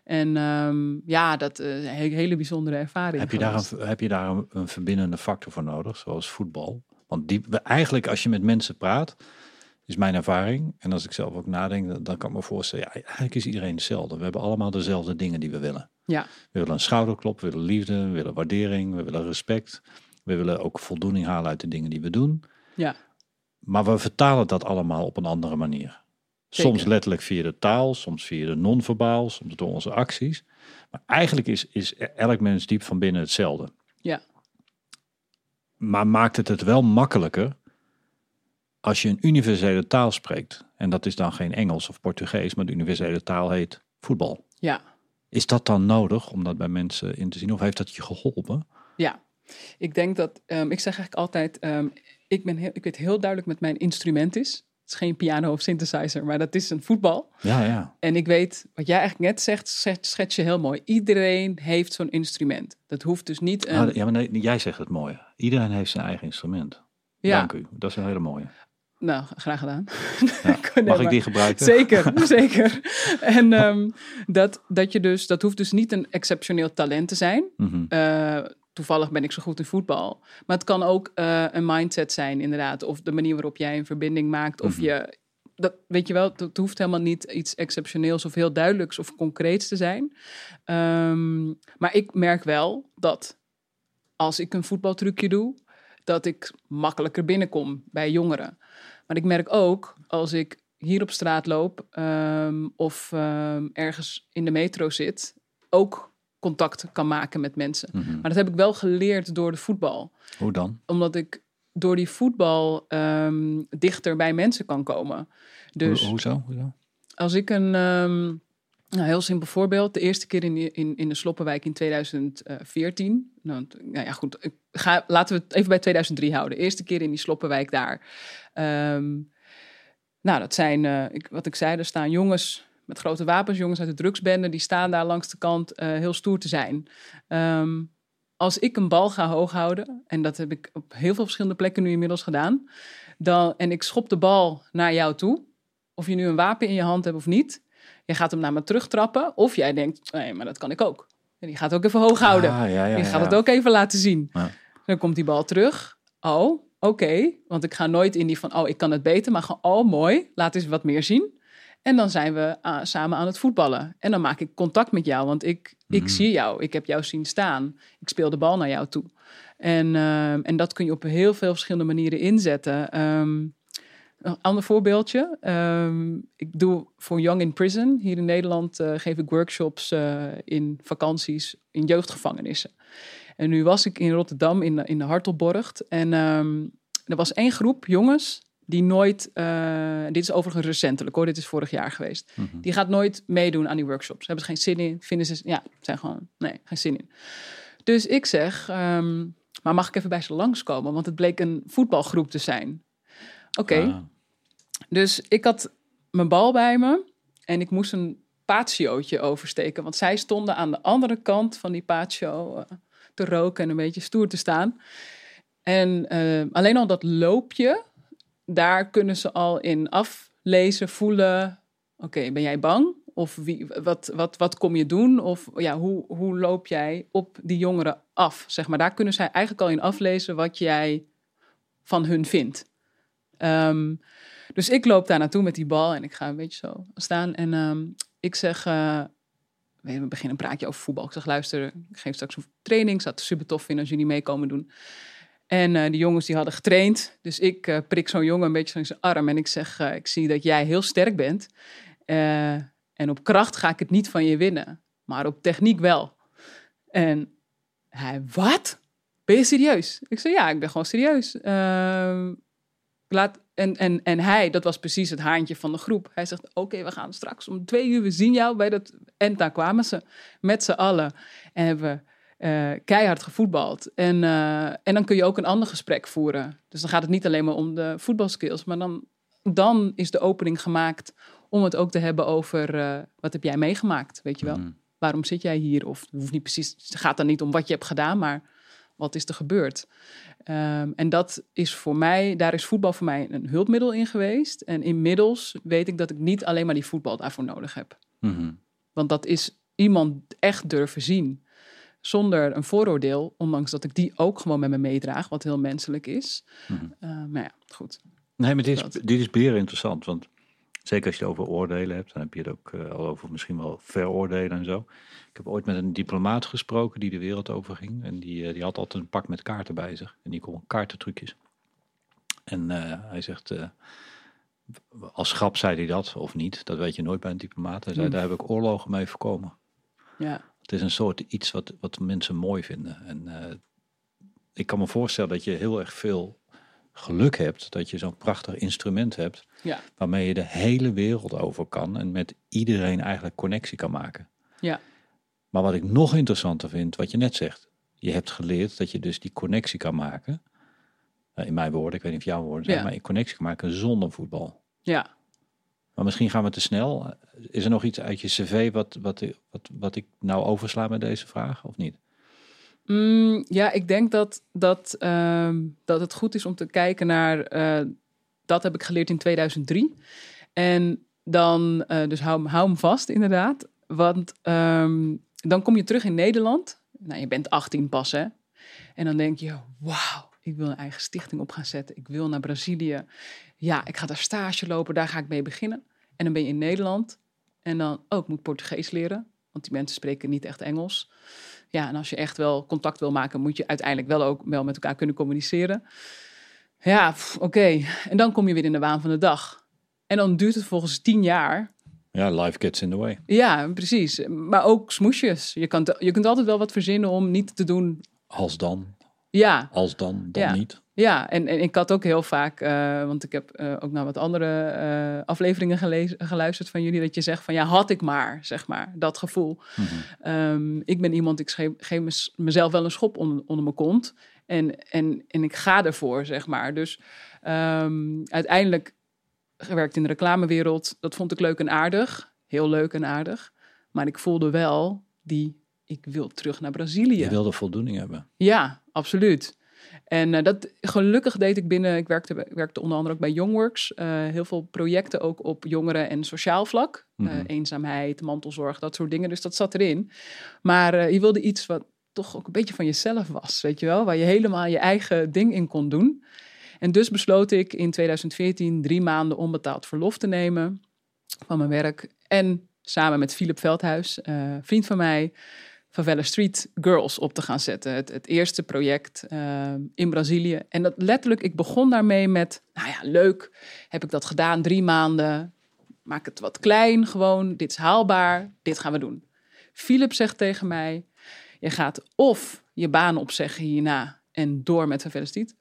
En ehm, ja, dat is een he- hele bijzondere ervaring. Heb je daar, een, heb je daar een, een verbindende factor voor nodig, zoals voetbal? Want die, eigenlijk als je met mensen praat, is mijn ervaring. En als ik zelf ook nadenk, dan, dan kan ik me voorstellen, ja, eigenlijk is iedereen hetzelfde. We hebben allemaal dezelfde dingen die we willen. Ja, We willen een schouderklop, we willen liefde, we willen waardering, we willen respect. We willen ook voldoening halen uit de dingen die we doen. ja, Maar we vertalen dat allemaal op een andere manier. Zeker. Soms letterlijk via de taal, soms via de non-verbaal, soms door onze acties. Maar eigenlijk is, is elk mens diep van binnen hetzelfde. ja. Maar maakt het het wel makkelijker als je een universele taal spreekt, en dat is dan geen Engels of Portugees, maar de universele taal heet voetbal. Ja, Is dat dan nodig om dat bij mensen in te zien? Of heeft dat je geholpen? ja. Ik denk dat, ehm, ik zeg eigenlijk altijd, ehm, ik, ben heel, ik weet heel duidelijk met mijn instrument is. Het is geen piano of synthesizer, maar dat is een voetbal. Ja, ja. En ik weet, wat jij eigenlijk net zegt, schets, je heel mooi. Iedereen heeft zo'n instrument. Dat hoeft dus niet een... Ah, ja maar nee, jij zegt het mooi. Iedereen heeft zijn eigen instrument. ja, Dank u. Dat is een hele mooie. Nou, graag gedaan. Ja. Nee, Mag ik die gebruiken? Zeker, zeker. En ehm, dat, dat je dus, dat hoeft dus niet een exceptioneel talent te zijn. Mhm. Eh, toevallig ben ik zo goed in voetbal. Maar het kan ook eh, een mindset zijn, inderdaad. Of de manier waarop jij een verbinding maakt. Of Mhm. je, dat, weet je wel, het, het hoeft helemaal niet iets exceptioneels of heel duidelijks of concreets te zijn. Ehm, maar ik merk wel dat als ik een voetbaltrucje doe, dat ik makkelijker binnenkom bij jongeren. Maar ik merk ook als ik hier op straat loop ehm, of ehm, ergens in de metro zit, ook contact kan maken met mensen. Mhm. Maar dat heb ik wel geleerd door de voetbal. Hoe dan? Omdat ik door die voetbal ehm, dichter bij mensen kan komen. Dus Hoe, hoezo? hoezo? als ik een nou, heel simpel voorbeeld, de eerste keer in, in, in de Sloppenwijk in 2014. Nou, nou ja, goed, ga, laten we het even bij 2003 houden. De eerste keer in die Sloppenwijk daar. Ehm, nou, dat zijn, eh, ik, wat ik zei, er staan jongens met grote wapens, jongens uit de drugsbende, die staan daar langs de kant eh, heel stoer te zijn. Ehm, als ik een bal ga hoog houden, en dat heb ik op heel veel verschillende plekken nu inmiddels gedaan, dan, en ik schop de bal naar jou toe, of je nu een wapen in je hand hebt of niet, je gaat hem naar me terugtrappen, of jij denkt, nee, maar dat kan ik ook. En die gaat ook even hoog houden. Ah, ja, ja, je ja, gaat het ook even laten zien. Dan komt die bal terug. Oh, oké. Want ik ga nooit in die van, oh, ik kan het beter. Maar gewoon, oh, mooi. Laat eens wat meer zien. En dan zijn we ah, samen aan het voetballen. En dan maak ik contact met jou. Want ik, ik Mhm. zie jou. Ik heb jou zien staan. Ik speel de bal naar jou toe. En, ehm, en dat kun je op heel veel verschillende manieren inzetten. Ehm, een ander voorbeeldje. Ehm, ik doe voor Young in Prison. Hier in Nederland eh, geef ik workshops eh, in vakanties in jeugdgevangenissen. En nu was ik in Rotterdam in de, in de Hartelborgt. En ehm, er was één groep jongens die nooit... eh, dit is overigens recentelijk hoor, dit is vorig jaar geweest. Mhm. Die gaat nooit meedoen aan die workshops. Hebben ze geen zin in, vinden ze... Ja, zijn gewoon... Nee, geen zin in. Dus ik zeg, ehm, maar mag ik even bij ze langskomen? Want het bleek een voetbalgroep te zijn. Oké, Ah, dus ik had mijn bal bij me en ik moest een patiootje oversteken. Want zij stonden aan de andere kant van die patio eh, te roken en een beetje stoer te staan. En eh, alleen al dat loopje, daar kunnen ze al in aflezen, voelen. Oké, ben jij bang? Of wie, wat, wat, wat kom je doen? Of ja, hoe, hoe loop jij op die jongeren af? Zeg maar, daar kunnen zij eigenlijk al in aflezen wat jij van hun vindt. Ehm, dus ik loop daar naartoe met die bal en ik ga een beetje zo staan. En ehm, ik zeg, eh, we beginnen een praatje over voetbal. Ik zeg, luister, ik geef straks een training. Ik zou het super tof vinden als jullie mee komen doen. En eh, die jongens die hadden getraind. Dus ik eh, prik zo'n jongen een beetje in zijn arm. En ik zeg, ik zie dat jij heel sterk bent. En op kracht ga ik het niet van je winnen. Maar op techniek wel. En hij, wat? Ben je serieus? Ik zei, ja, ik ben gewoon serieus. Laat, en, en, en hij, dat was precies het haantje van de groep. Hij zegt, oké, we gaan straks om twee uur, we zien jou bij dat... En daar kwamen ze met z'n allen. En hebben eh, keihard gevoetbald. En, eh, en dan kun je ook een ander gesprek voeren. Dus dan gaat het niet alleen maar om de voetbalskills. Maar dan, dan is de opening gemaakt om het ook te hebben over... eh, wat heb jij meegemaakt, weet je wel? mhm. Waarom zit jij hier? Of het hoeft niet precies, het gaat dan niet om wat je hebt gedaan, maar wat is er gebeurd? Ehm, en dat is voor mij, daar is voetbal voor mij een hulpmiddel in geweest. En inmiddels weet ik dat ik niet alleen maar die voetbal daarvoor nodig heb. Mhm. Want dat is iemand echt durven zien. Zonder een vooroordeel, ondanks dat ik die ook gewoon met me meedraag, wat heel menselijk is. Mhm. Eh, maar ja, goed. Nee, maar dit is, Dat. dit is interessant. Want zeker als je het over oordelen hebt, dan heb je het ook eh, al over misschien wel veroordelen en zo. Ik heb ooit met een diplomaat gesproken die de wereld over ging. En die, eh, die had altijd een pak met kaarten bij zich. En die kon kaartentrucjes. En eh, hij zegt, als grap zei hij dat, of niet, dat weet je nooit bij een diplomaat. Hij zei, Hmm. daar heb ik oorlogen mee voorkomen. Ja, Het is een soort iets wat, wat mensen mooi vinden. En ik kan me voorstellen dat je heel erg veel geluk hebt dat je zo'n prachtig instrument hebt Ja, waarmee je de hele wereld over kan en met iedereen eigenlijk connectie kan maken. ja, Maar wat ik nog interessanter vind, wat je net zegt, je hebt geleerd dat je dus die connectie kan maken. eh, in mijn woorden, ik weet niet of jouw woorden zijn, Ja. maar je connectie kan maken zonder voetbal. ja. Maar misschien gaan we te snel. Is er nog iets uit je cv wat, wat, wat, wat ik nou oversla met deze vraag, of niet? Mm, ja, ik denk dat, dat, ehm, dat het goed is om te kijken naar. eh, dat heb ik geleerd in 2003. En dan, eh, dus hou, hou hem vast, inderdaad. Want ehm, dan kom je terug in Nederland. Nou, je bent 18 pas, hè? En dan denk je: wauw, ik wil een eigen stichting op gaan zetten. Ik wil naar Brazilië. Ja, ik ga daar stage lopen, daar ga ik mee beginnen. En dan ben je in Nederland. En dan, oh, ik moet Portugees leren. Want die mensen spreken niet echt Engels. Ja, en als je echt wel contact wil maken, moet je uiteindelijk wel ook wel met elkaar kunnen communiceren. Ja, oké. En dan kom je weer in de waan van de dag. En dan duurt het volgens tien jaar. Ja, life gets in the way. Ja, precies. Maar ook smoesjes. Je, kan, je kunt altijd wel wat verzinnen om niet te doen. Als dan, Ja, als dan, dan Ja. niet. Ja. En, en ik had ook heel vaak, eh, want ik heb eh, ook naar wat andere eh, afleveringen gelezen, geluisterd van jullie, dat je zegt van ja, had ik maar, zeg maar, dat gevoel. Mhm. Ehm, ik ben iemand, ik geef, geef mez- mezelf wel een schop onder, onder mijn kont. En, en, en ik ga ervoor, zeg maar. Dus ehm, uiteindelijk gewerkt in de reclamewereld. Dat vond ik leuk en aardig. Heel leuk en aardig. Maar ik voelde wel die, ik wil terug naar Brazilië. Je wilde voldoening hebben. Ja, absoluut. En eh, dat, gelukkig deed ik binnen, ik werkte, werkte onder andere ook bij Youngworks, eh heel veel projecten ook op jongeren- en sociaal vlak. Eh, Mhm. eenzaamheid, mantelzorg, dat soort dingen. Dus dat zat erin. Maar je wilde iets wat toch ook een beetje van jezelf was, weet je wel? Waar je helemaal je eigen ding in kon doen. En dus besloot ik in 2014 drie maanden onbetaald verlof te nemen van mijn werk. En samen met Philip Veldhuis, vriend van mij, Favela Street Girls op te gaan zetten. Het, het eerste project eh, in Brazilië. En dat letterlijk, ik begon daarmee met, nou ja, leuk, heb ik dat gedaan, drie maanden. Maak het wat klein, gewoon, dit is haalbaar, dit gaan we doen. Philip zegt tegen mij, je gaat of je baan opzeggen hierna en door met Favela Street.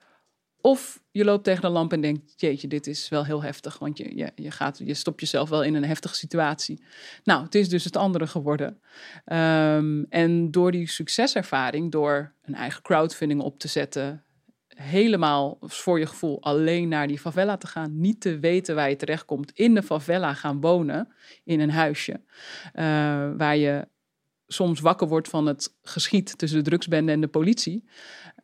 Of je loopt tegen de lamp en denkt, jeetje, dit is wel heel heftig. Want je, je, je, gaat, je stopt jezelf wel in een heftige situatie. Nou, het is dus het andere geworden. Ehm, en door die succeservaring, door een eigen crowdfunding op te zetten, helemaal voor je gevoel alleen naar die favela te gaan, niet te weten waar je terechtkomt, in de favela gaan wonen, in een huisje, eh, waar je soms wakker wordt van het geschiet tussen de drugsbende en de politie.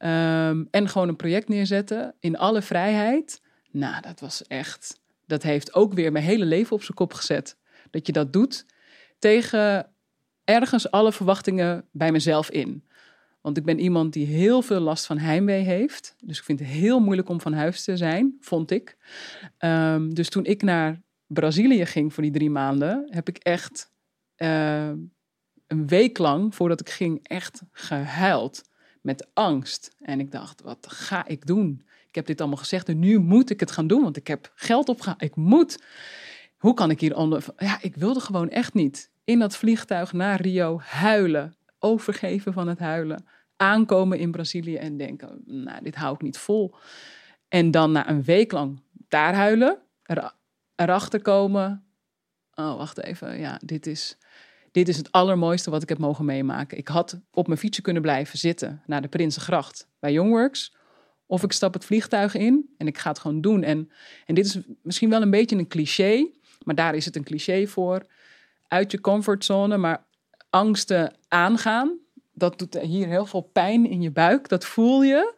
Ehm, en gewoon een project neerzetten in alle vrijheid. Nou, dat was echt. Dat heeft ook weer mijn hele leven op zijn kop gezet. Dat je dat doet tegen ergens alle verwachtingen bij mezelf in. Want ik ben iemand die heel veel last van heimwee heeft. Dus ik vind het heel moeilijk om van huis te zijn, vond ik. Ehm, dus toen ik naar Brazilië ging voor die drie maanden, heb ik echt eh, een week lang, voordat ik ging, echt gehuild. Met angst. En ik dacht, wat ga ik doen? Ik heb dit allemaal gezegd en nu moet ik het gaan doen, want ik heb geld opgehaald. Ik moet. Hoe kan ik hier onder... Ja, ik wilde gewoon echt niet. In dat vliegtuig naar Rio huilen. Overgeven van het huilen. Aankomen in Brazilië en denken, nou, dit hou ik niet vol. En dan na een week lang daar huilen. Er, erachter komen. Oh, wacht even. Ja, dit is, dit is het allermooiste wat ik heb mogen meemaken. Ik had op mijn fietsje kunnen blijven zitten naar de Prinsengracht bij Youngworks. Of ik stap het vliegtuig in en ik ga het gewoon doen. En, en dit is misschien wel een beetje een cliché, maar daar is het een cliché voor. Uit je comfortzone, maar angsten aangaan. Dat doet hier heel veel pijn in je buik, dat voel je.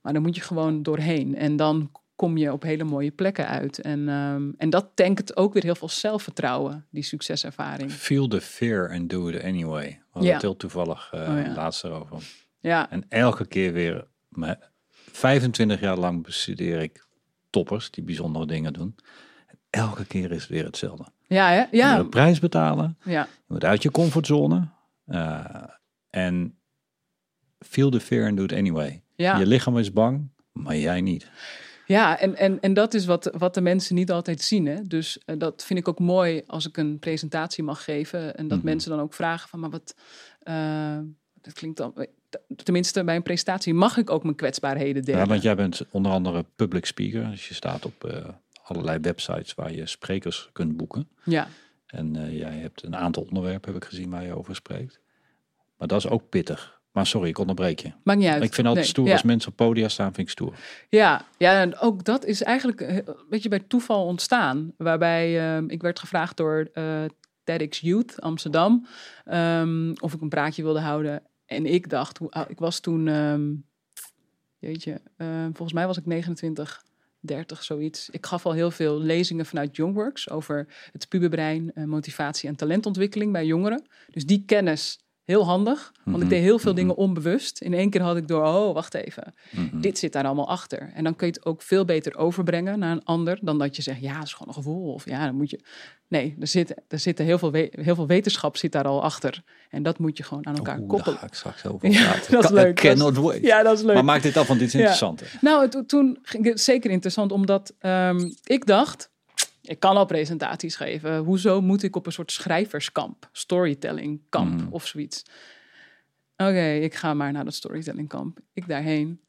Maar dan moet je gewoon doorheen. En dan kom je op hele mooie plekken uit. En, ehm, en dat tankt ook weer heel veel zelfvertrouwen, die succeservaring. Feel the fear and do it anyway. We hadden Ja. het heel toevallig eh Oh ja. laatst erover. Ja, En elke keer weer, me- 25 jaar lang bestudeer ik toppers die bijzondere dingen doen. En elke keer is het weer hetzelfde. ja, hè? Je moet ja, prijs betalen, ja, je moet uit je comfortzone. eh, en feel the fear and do it anyway. ja. Je lichaam is bang, maar jij niet. Ja, en, en, en dat is wat, wat de mensen niet altijd zien. Hè? Dus eh, dat vind ik ook mooi als ik een presentatie mag geven. En dat Mhm. mensen dan ook vragen van, maar wat... eh, dat klinkt dan... t- tenminste bij een presentatie, mag ik ook mijn kwetsbaarheden delen. Ja, want jij bent onder andere public speaker. Dus je staat op eh, allerlei websites waar je sprekers kunt boeken. Ja. En eh, jij hebt een aantal onderwerpen, heb ik gezien, waar je over spreekt. Maar dat is ook pittig. Maar sorry, ik onderbreek je. Maakt niet uit. Ik vind altijd Nee, stoer ja. als mensen op podia staan, vind ik stoer. Ja, ja, en ook dat is eigenlijk eh, een beetje bij toeval ontstaan. Waarbij ehm, ik werd gevraagd door eh TEDx Youth Amsterdam ehm, of ik een praatje wilde houden. En ik dacht, hoe, oud- ik was toen, jeetje, ehm, volgens mij was ik 29, 30, zoiets. Ik gaf al heel veel lezingen vanuit Youngworks over het puberbrein, eh, motivatie en talentontwikkeling bij jongeren. Dus die kennis, heel handig. Want ik Mhm, deed heel veel mhm. dingen onbewust. In één keer had ik door, oh, wacht even Mhm. dit zit daar allemaal achter. En dan kun je het ook veel beter overbrengen naar een ander dan dat je zegt, ja, het is gewoon een gevoel. Of ja, dan moet je. Nee, er zit, er zitten heel veel, we- heel veel wetenschap zit daar al achter. En dat moet je gewoon aan elkaar Oeh, koppelen. Daar ga ik straks over Ja, praten. dat is leuk. Cannot wait. Ja, dat is leuk. Maar maak dit af, want dit is Ja. interessant. hè? Nou, to- toen ging het zeker interessant, omdat ehm, ik dacht, ik kan al presentaties geven. Hoezo moet ik op een soort schrijverskamp, storytellingkamp Mhm. of zoiets? Oké, ik ga maar naar dat storytellingkamp. Ik daarheen.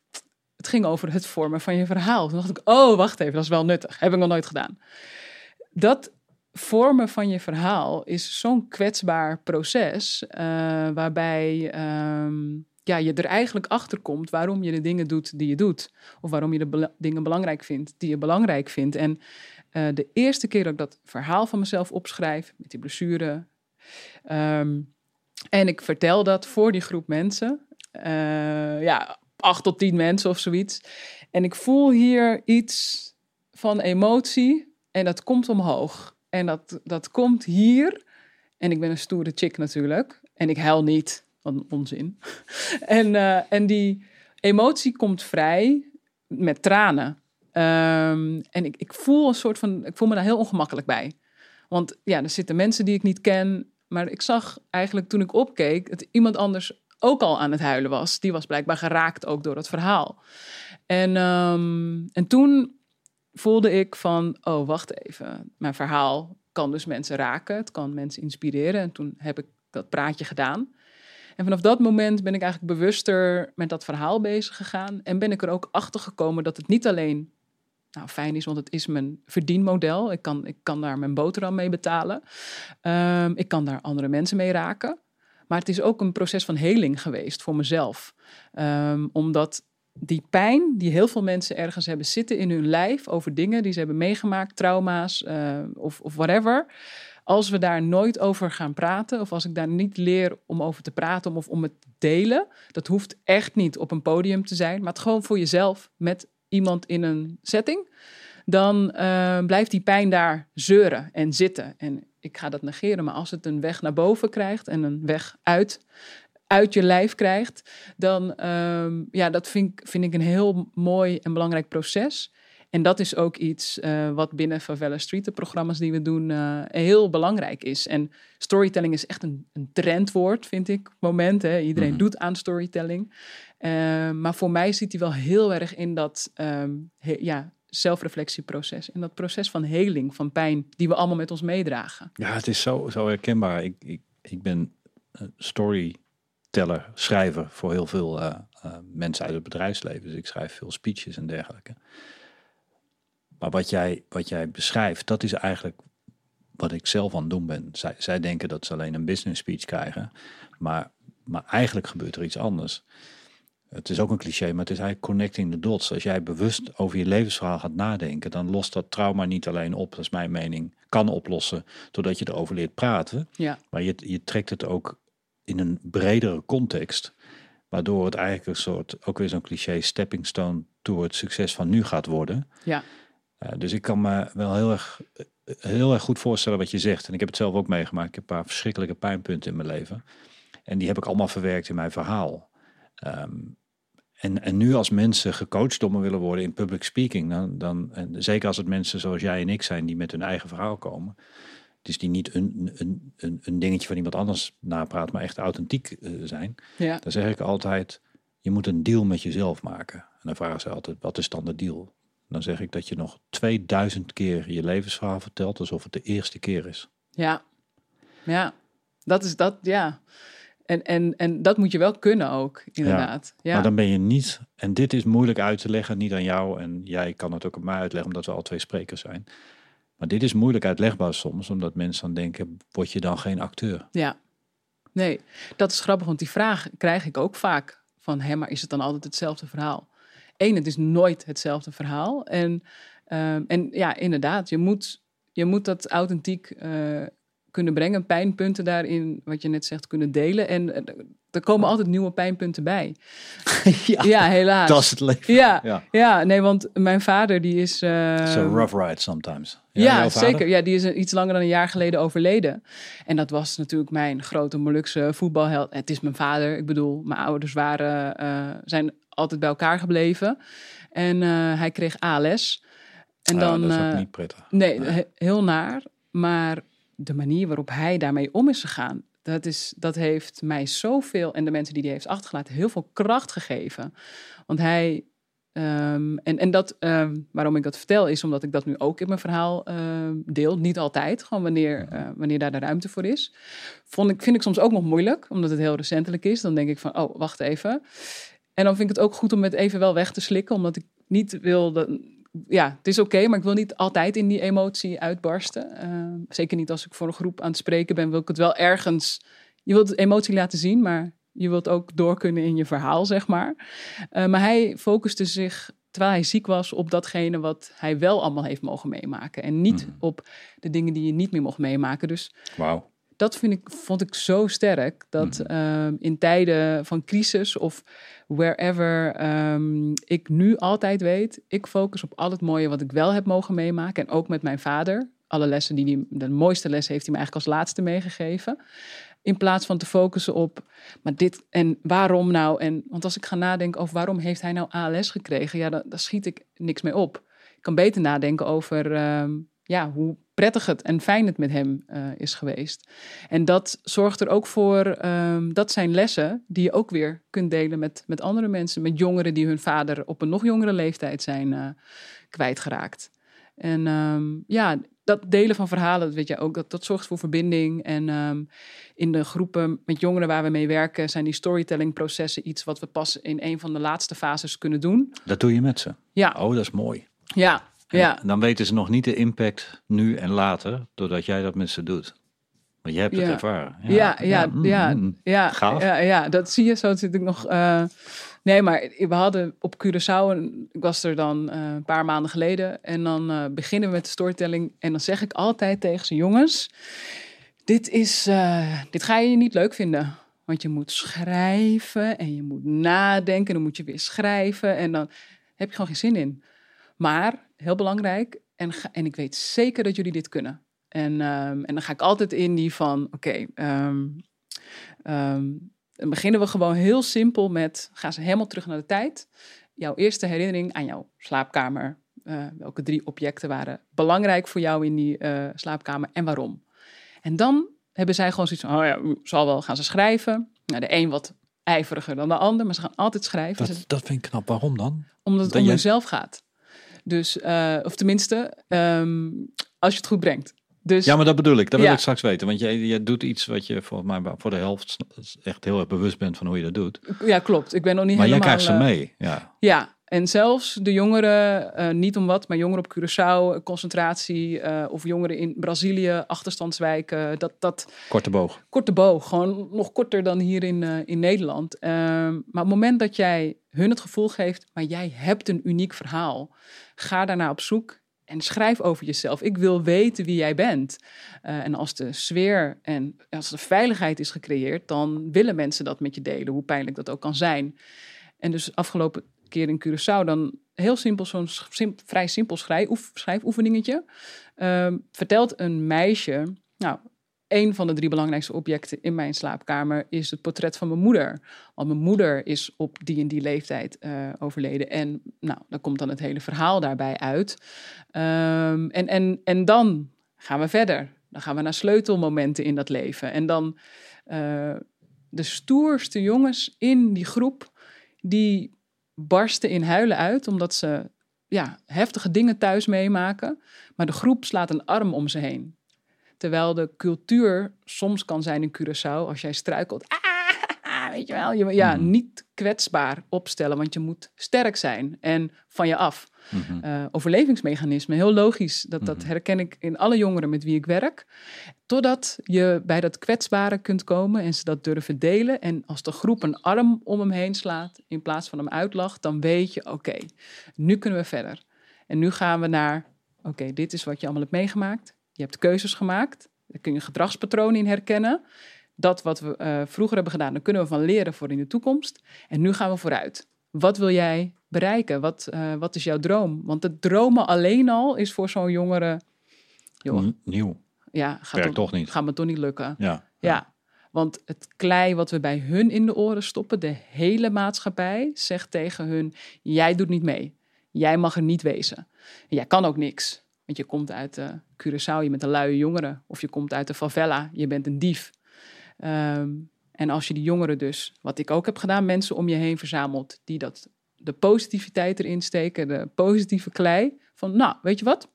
Het ging over het vormen van je verhaal. Toen dacht ik, oh, wacht even, dat is wel nuttig. Heb ik nog nooit gedaan. Dat vormen van je verhaal is zo'n kwetsbaar proces, eh, waarbij ehm, ja, je er eigenlijk achter komt waarom je de dingen doet die je doet. Of waarom je de dingen belangrijk vindt die je belangrijk vindt. En eh, de eerste keer dat ik dat verhaal van mezelf opschrijf, met die blessure. ehm, en ik vertel dat voor die groep mensen. eh, ja, acht tot tien mensen of zoiets. En ik voel hier iets van emotie en dat komt omhoog. En dat, dat komt hier. En ik ben een stoere chick natuurlijk. En ik huil niet. Een onzin. en, eh, en die emotie komt vrij met tranen. Ehm, en ik, ik voel een soort van. Ik voel me daar heel ongemakkelijk bij. Want ja, er zitten mensen die ik niet ken. Maar ik zag eigenlijk toen ik opkeek. dat iemand anders ook al aan het huilen was. Die was blijkbaar geraakt ook door het verhaal. En, ehm, en toen voelde ik van, oh wacht even, mijn verhaal kan dus mensen raken, het kan mensen inspireren. En toen heb ik dat praatje gedaan. En vanaf dat moment ben ik eigenlijk bewuster met dat verhaal bezig gegaan. En ben ik er ook achter gekomen dat het niet alleen nou, fijn is, want het is mijn verdienmodel. Ik kan, ik kan daar mijn boterham mee betalen. Ehm, ik kan daar andere mensen mee raken. Maar het is ook een proces van heling geweest voor mezelf. Ehm, omdat die pijn die heel veel mensen ergens hebben zitten in hun lijf over dingen die ze hebben meegemaakt, trauma's eh, of, of whatever. Als we daar nooit over gaan praten, of als ik daar niet leer om over te praten of om het delen, dat hoeft echt niet op een podium te zijn, maar het gewoon voor jezelf met iemand in een setting, dan eh, blijft die pijn daar zeuren en zitten. En ik ga dat negeren, maar als het een weg naar boven krijgt en een weg uit, uit je lijf krijgt, dan um, ja, dat vind, ik- vind ik een heel mooi en belangrijk proces. En dat is ook iets uh, wat binnen Favela Street, de programma's die we doen, uh, heel belangrijk is. En storytelling is echt een, een trendwoord, vind ik, moment. Hè. Iedereen Mhm. doet aan storytelling. Uh, maar voor mij zit hij wel heel erg in dat um, he, ja, zelfreflectieproces. En dat proces van heling, van pijn, die we allemaal met ons meedragen. Ja, het is zo, zo herkenbaar. Ik, ik, ik ben storyteller, schrijver voor heel veel mensen uit het bedrijfsleven. Dus ik schrijf veel speeches en dergelijke. Maar wat jij, wat jij beschrijft, dat is eigenlijk wat ik zelf aan het doen ben. Zij, zij denken dat ze alleen een business speech krijgen. Maar, maar eigenlijk gebeurt er iets anders. Het is ook een cliché, maar het is eigenlijk connecting the dots. Als jij bewust over je levensverhaal gaat nadenken, dan lost dat trauma niet alleen op, dat is mijn mening, kan oplossen doordat je erover leert praten. Ja. Maar je, je trekt het ook in een bredere context, waardoor het eigenlijk een soort, ook weer zo'n cliché, stepping stone door het succes van nu gaat worden. Ja. Dus ik kan me wel heel erg, heel erg goed voorstellen wat je zegt. En ik heb het zelf ook meegemaakt. Ik heb een paar verschrikkelijke pijnpunten in mijn leven. En die heb ik allemaal verwerkt in mijn verhaal. Um, en, en nu als mensen gecoacht door me willen worden in public speaking, dan, dan en zeker als het mensen zoals jij en ik zijn die met hun eigen verhaal komen, dus die niet een, een, een, een dingetje van iemand anders napraat, maar echt authentiek uh, zijn, Ja. dan zeg ik altijd, je moet een deal met jezelf maken. En dan vragen ze altijd, wat is dan de deal? Dan zeg ik dat je nog 2000 keer je levensverhaal vertelt, alsof het de eerste keer is. Ja, ja, dat is dat, ja. En, en, en dat moet je wel kunnen ook, inderdaad. Ja. Maar dan ben je niet, en dit is moeilijk uit te leggen, niet aan jou. En jij kan het ook op mij uitleggen, omdat we al twee sprekers zijn. Maar dit is moeilijk uitlegbaar soms, omdat mensen dan denken, word je dan geen acteur? Ja, nee, dat is grappig, want die vraag krijg ik ook vaak. Van, hé, maar is het dan altijd hetzelfde verhaal? Eén, het is nooit hetzelfde verhaal. En, ehm, en ja, inderdaad, je moet, je moet dat authentiek eh, kunnen brengen. Pijnpunten daarin, wat je net zegt, kunnen delen. En eh, er komen altijd nieuwe pijnpunten bij. ja, Ja, helaas. dat is het leven. Ja, Ja. ja. nee, want mijn vader die is... eh, It's a rough ride sometimes. ja, zeker. Ja, die is een- iets langer dan een jaar geleden overleden. En dat was natuurlijk mijn grote Molukse voetbalheld. Het is mijn vader. Ik bedoel, mijn ouders waren, eh, zijn altijd bij elkaar gebleven. En eh, hij kreeg ALS. En Ja, dan, dat is ook eh, niet prettig. Nee, he- heel naar. Maar de manier waarop hij daarmee om is gegaan, dat, is, dat heeft mij zoveel, en de mensen die hij heeft achtergelaten, heel veel kracht gegeven. Want hij, ehm, en, en dat, ehm, waarom ik dat vertel, is omdat ik dat nu ook in mijn verhaal ehm, deel. Niet altijd, gewoon wanneer, eh, wanneer daar de ruimte voor is. Vond ik, vind ik soms ook nog moeilijk, omdat het heel recentelijk is. Dan denk ik van, oh, wacht even. En dan vind ik het ook goed om het even wel weg te slikken, omdat ik niet wil dat. Ja, het is oké, maar ik wil niet altijd in die emotie uitbarsten. Eh, zeker niet als ik voor een groep aan het spreken ben, wil ik het wel ergens. Je wilt emotie laten zien, maar je wilt ook door kunnen in je verhaal, zeg maar. Eh, maar hij focuste zich, terwijl hij ziek was, op datgene wat hij wel allemaal heeft mogen meemaken. En niet op de dingen die je niet meer mocht meemaken. Dus Wauw. Dat vind ik, vond ik zo sterk. Dat Mhm. ehm, in tijden van crisis of wherever ehm, ik nu altijd weet, ik focus op al het mooie wat ik wel heb mogen meemaken. En ook met mijn vader. Alle lessen die hij, de mooiste les heeft hij me eigenlijk als laatste meegegeven. In plaats van te focussen op, maar dit en waarom nou? En, want als ik ga nadenken over waarom heeft hij nou ALS gekregen, ja, daar, daar schiet ik niks mee op. Ik kan beter nadenken over ehm, ja, hoe prettig het en fijn het met hem eh, is geweest. En dat zorgt er ook voor, ehm, dat zijn lessen die je ook weer kunt delen met, met andere mensen, met jongeren die hun vader op een nog jongere leeftijd zijn eh, kwijtgeraakt. En ehm, ja, dat delen van verhalen, dat weet je ook, dat, dat zorgt voor verbinding. En ehm, in de groepen met jongeren waar we mee werken, zijn die storytelling processen iets wat we pas in een van de laatste fases kunnen doen. Dat doe je met ze. Ja, Oh, dat is mooi. ja, En ja. Dan weten ze nog niet de impact nu en later, doordat jij dat met ze doet. Want jij hebt het Ja. ervaren. Ja, ja, mm, ja, mm. ja, Gaaf. ja, ja, dat zie je. Zo zit ik nog. eh, nee, maar we hadden op Curaçao, ik was er dan eh, een paar maanden geleden. En dan eh, beginnen we met de storytelling. En dan zeg ik altijd tegen ze: jongens, dit, is, dit ga je niet leuk vinden. Want je moet schrijven en je moet nadenken. En dan moet je weer schrijven. En dan heb je gewoon geen zin in. Maar heel belangrijk, en, ga- en ik weet zeker dat jullie dit kunnen. En, ehm, en dan ga ik altijd in die van: oké, ehm, ehm, dan beginnen we gewoon heel simpel met: ga ze helemaal terug naar de tijd. Jouw eerste herinnering aan jouw slaapkamer. Eh, welke drie objecten waren belangrijk voor jou in die eh, slaapkamer en waarom? En dan hebben zij gewoon zoiets van: oh ja, zal wel gaan ze schrijven. Nou, de een wat ijveriger dan de ander, maar ze gaan altijd schrijven. Dat, dat vind ik knap. Waarom dan? omdat het Dat om jezelf gaat. Dus, eh, of tenminste, ehm, als je het goed brengt. Dus Ja, maar dat bedoel ik. Dat wil Ja. ik straks weten. Want jij, jij doet iets wat je volgens mij voor de helft echt heel erg bewust bent van hoe je dat doet. ja, klopt. Ik ben nog niet Maar jij helemaal... krijgt ze eh, mee. Ja. Ja, en zelfs de jongeren, eh, niet om wat, maar jongeren op Curaçao, concentratie, eh, of jongeren in Brazilië, achterstandswijken, dat, dat Korte boog. korte boog, gewoon nog korter dan hier in, eh, in Nederland. Ehm, maar op het moment dat jij hun het gevoel geeft, maar jij hebt een uniek verhaal, ga daarna op zoek en schrijf over jezelf. Ik wil weten wie jij bent. Eh, en als de sfeer en als de veiligheid is gecreëerd, dan willen mensen dat met je delen, hoe pijnlijk dat ook kan zijn. En dus afgelopen keer in Curaçao dan heel simpel, zo'n vrij simpel schrijfoef, schrijfoefeningetje. Ehm, vertelt een meisje, nou, een van de drie belangrijkste objecten in mijn slaapkamer is het portret van mijn moeder. Want mijn moeder is op die en die leeftijd eh, overleden. En nou, dan komt dan het hele verhaal daarbij uit. Ehm, en, en, en dan gaan we verder. Dan gaan we naar sleutelmomenten in dat leven. En dan eh, de stoerste jongens in die groep, die barsten in huilen uit, omdat ze ja, heftige dingen thuis meemaken. Maar de groep slaat een arm om ze heen. Terwijl de cultuur soms kan zijn in Curaçao, als jij struikelt, ah, weet je wel. Je, ja, Mhm. niet kwetsbaar opstellen, want je moet sterk zijn en van je af. Mhm. Eh, overlevingsmechanisme, heel logisch. Dat, dat Mhm. herken ik in alle jongeren met wie ik werk. Totdat je bij dat kwetsbare kunt komen en ze dat durven delen. En als de groep een arm om hem heen slaat in plaats van hem uitlacht, dan weet je, oké, nu kunnen we verder. En nu gaan we naar, oké, dit is wat je allemaal hebt meegemaakt. Je hebt keuzes gemaakt. Daar kun je gedragspatronen in herkennen. Dat wat we eh, vroeger hebben gedaan, daar kunnen we van leren voor in de toekomst. En nu gaan we vooruit. Wat wil jij bereiken? Wat, eh, wat is jouw droom? Want het dromen alleen al is voor zo'n jongere... Joh, Nieuw. ja, gaat, Werkt toch, toch niet. gaat me toch niet lukken. Ja. Ja, want het klei wat we bij hun in de oren stoppen, de hele maatschappij zegt tegen hun: jij doet niet mee. Jij mag er niet wezen. En jij kan ook niks. Want je komt uit uh, Curaçao, je bent een luie jongere. Of je komt uit de favela, je bent een dief. Ehm, en als je die jongeren dus, wat ik ook heb gedaan, mensen om je heen verzamelt die dat, de positiviteit erin steken, de positieve klei. Van, nou, weet je wat?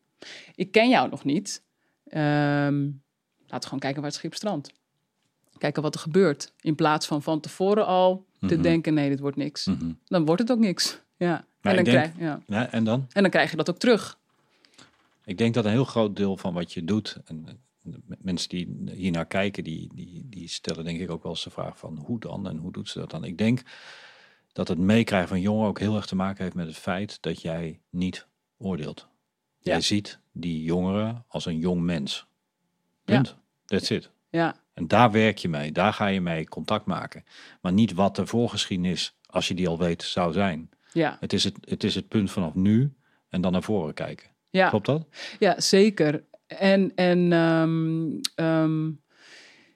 Ik ken jou nog niet. Ehm, laten we gewoon kijken waar het schip strandt. Kijken wat er gebeurt. In plaats van van tevoren al te Mhm. denken, nee, dit wordt niks. Mhm. Dan wordt het ook niks. Ja. Maar En, dan denk- krijg, ja. Ja, en dan? en dan krijg je dat ook terug. Ik denk dat een heel groot deel van wat je doet, en mensen die hier naar kijken, die, die, die stellen denk ik ook wel eens de vraag van hoe dan en hoe doet ze dat dan? Ik denk dat het meekrijgen van jongeren ook heel erg te maken heeft met het feit dat jij niet oordeelt. Ja. Jij ziet die jongeren als een jong mens. Punt. That's it. Ja, En daar werk je mee, daar ga je mee contact maken. Maar niet wat de voorgeschiedenis, als je die al weet, zou zijn. ja, Het is het, het, is het punt vanaf nu en dan naar voren kijken. ja. Klopt dat? Ja, zeker. En, en ehm, ehm,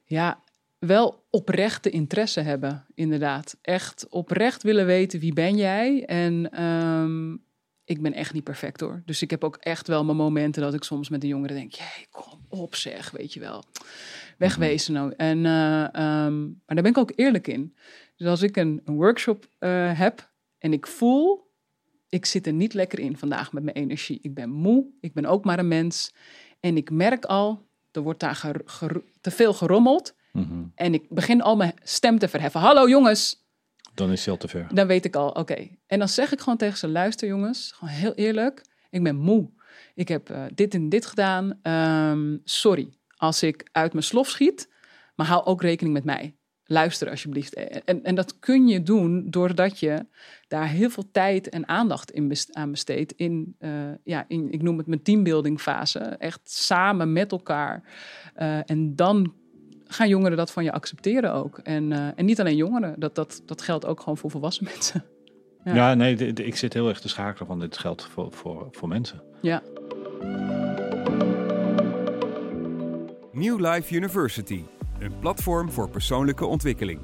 ja, wel oprechte interesse hebben, inderdaad. Echt oprecht willen weten wie ben jij. En ehm, ik ben echt niet perfect hoor. Dus ik heb ook echt wel mijn momenten dat ik soms met de jongeren denk... Jee, kom op zeg, weet je wel. Wegwezen nou. En, eh, ehm, maar daar ben ik ook eerlijk in. Dus als ik een, workshop eh, heb en ik voel ik zit er niet lekker in vandaag met mijn energie. Ik ben moe, ik ben ook maar een mens. En ik merk al, er wordt daar te veel gerommeld. Mhm. En ik begin al mijn stem te verheffen. Hallo jongens! Dan is het al te ver. Dan weet ik al, oké. En dan zeg ik gewoon tegen ze, luister jongens, gewoon heel eerlijk. Ik ben moe. Ik heb eh, dit en dit gedaan. Ehm, sorry als ik uit mijn slof schiet. Maar hou ook rekening met mij. Luister alsjeblieft. En, en dat kun je doen doordat je daar heel veel tijd en aandacht in best- aan besteedt. In, eh, ja, in, ik noem het mijn teambuilding fase. Echt samen met elkaar. Eh, en dan gaan jongeren dat van je accepteren ook. En, eh, en niet alleen jongeren. Dat, dat, dat geldt ook gewoon voor volwassen mensen. Ja, Ja. nee, ik zit heel erg te schakelen van dit geldt voor, voor, voor mensen. Ja. New Life University, een platform voor persoonlijke ontwikkeling.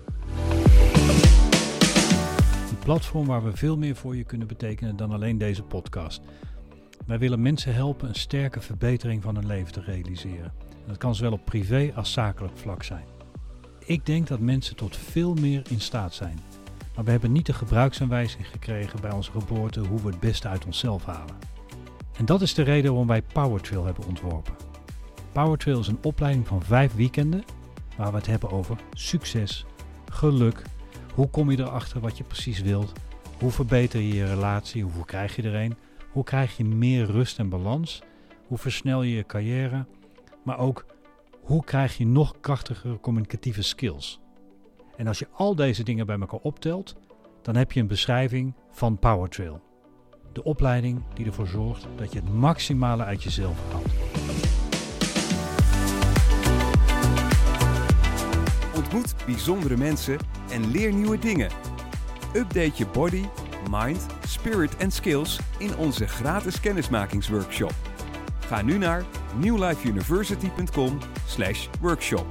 Een platform waar we veel meer voor je kunnen betekenen dan alleen deze podcast. Wij willen mensen helpen een sterke verbetering van hun leven te realiseren. Dat kan zowel op privé als zakelijk vlak zijn. Ik denk dat mensen tot veel meer in staat zijn. Maar we hebben niet de gebruiksaanwijzing gekregen bij onze geboorte hoe we het beste uit onszelf halen. En dat is de reden waarom wij Powertrail hebben ontworpen. Powertrail is een opleiding van vijf weekenden waar we het hebben over succes, geluk, hoe kom je erachter wat je precies wilt? Hoe verbeter je je relatie? Hoe krijg je er een? Hoe krijg je meer rust en balans? Hoe versnel je je carrière? Maar ook, hoe krijg je nog krachtigere communicatieve skills? En als je al deze dingen bij elkaar optelt, dan heb je een beschrijving van Powertrail. De opleiding die ervoor zorgt dat je het maximale uit jezelf haalt. Ontmoet bijzondere mensen en leer nieuwe dingen. Update je body, mind, spirit en skills in onze gratis kennismakingsworkshop. Ga nu naar newlifeuniversity.com/workshop.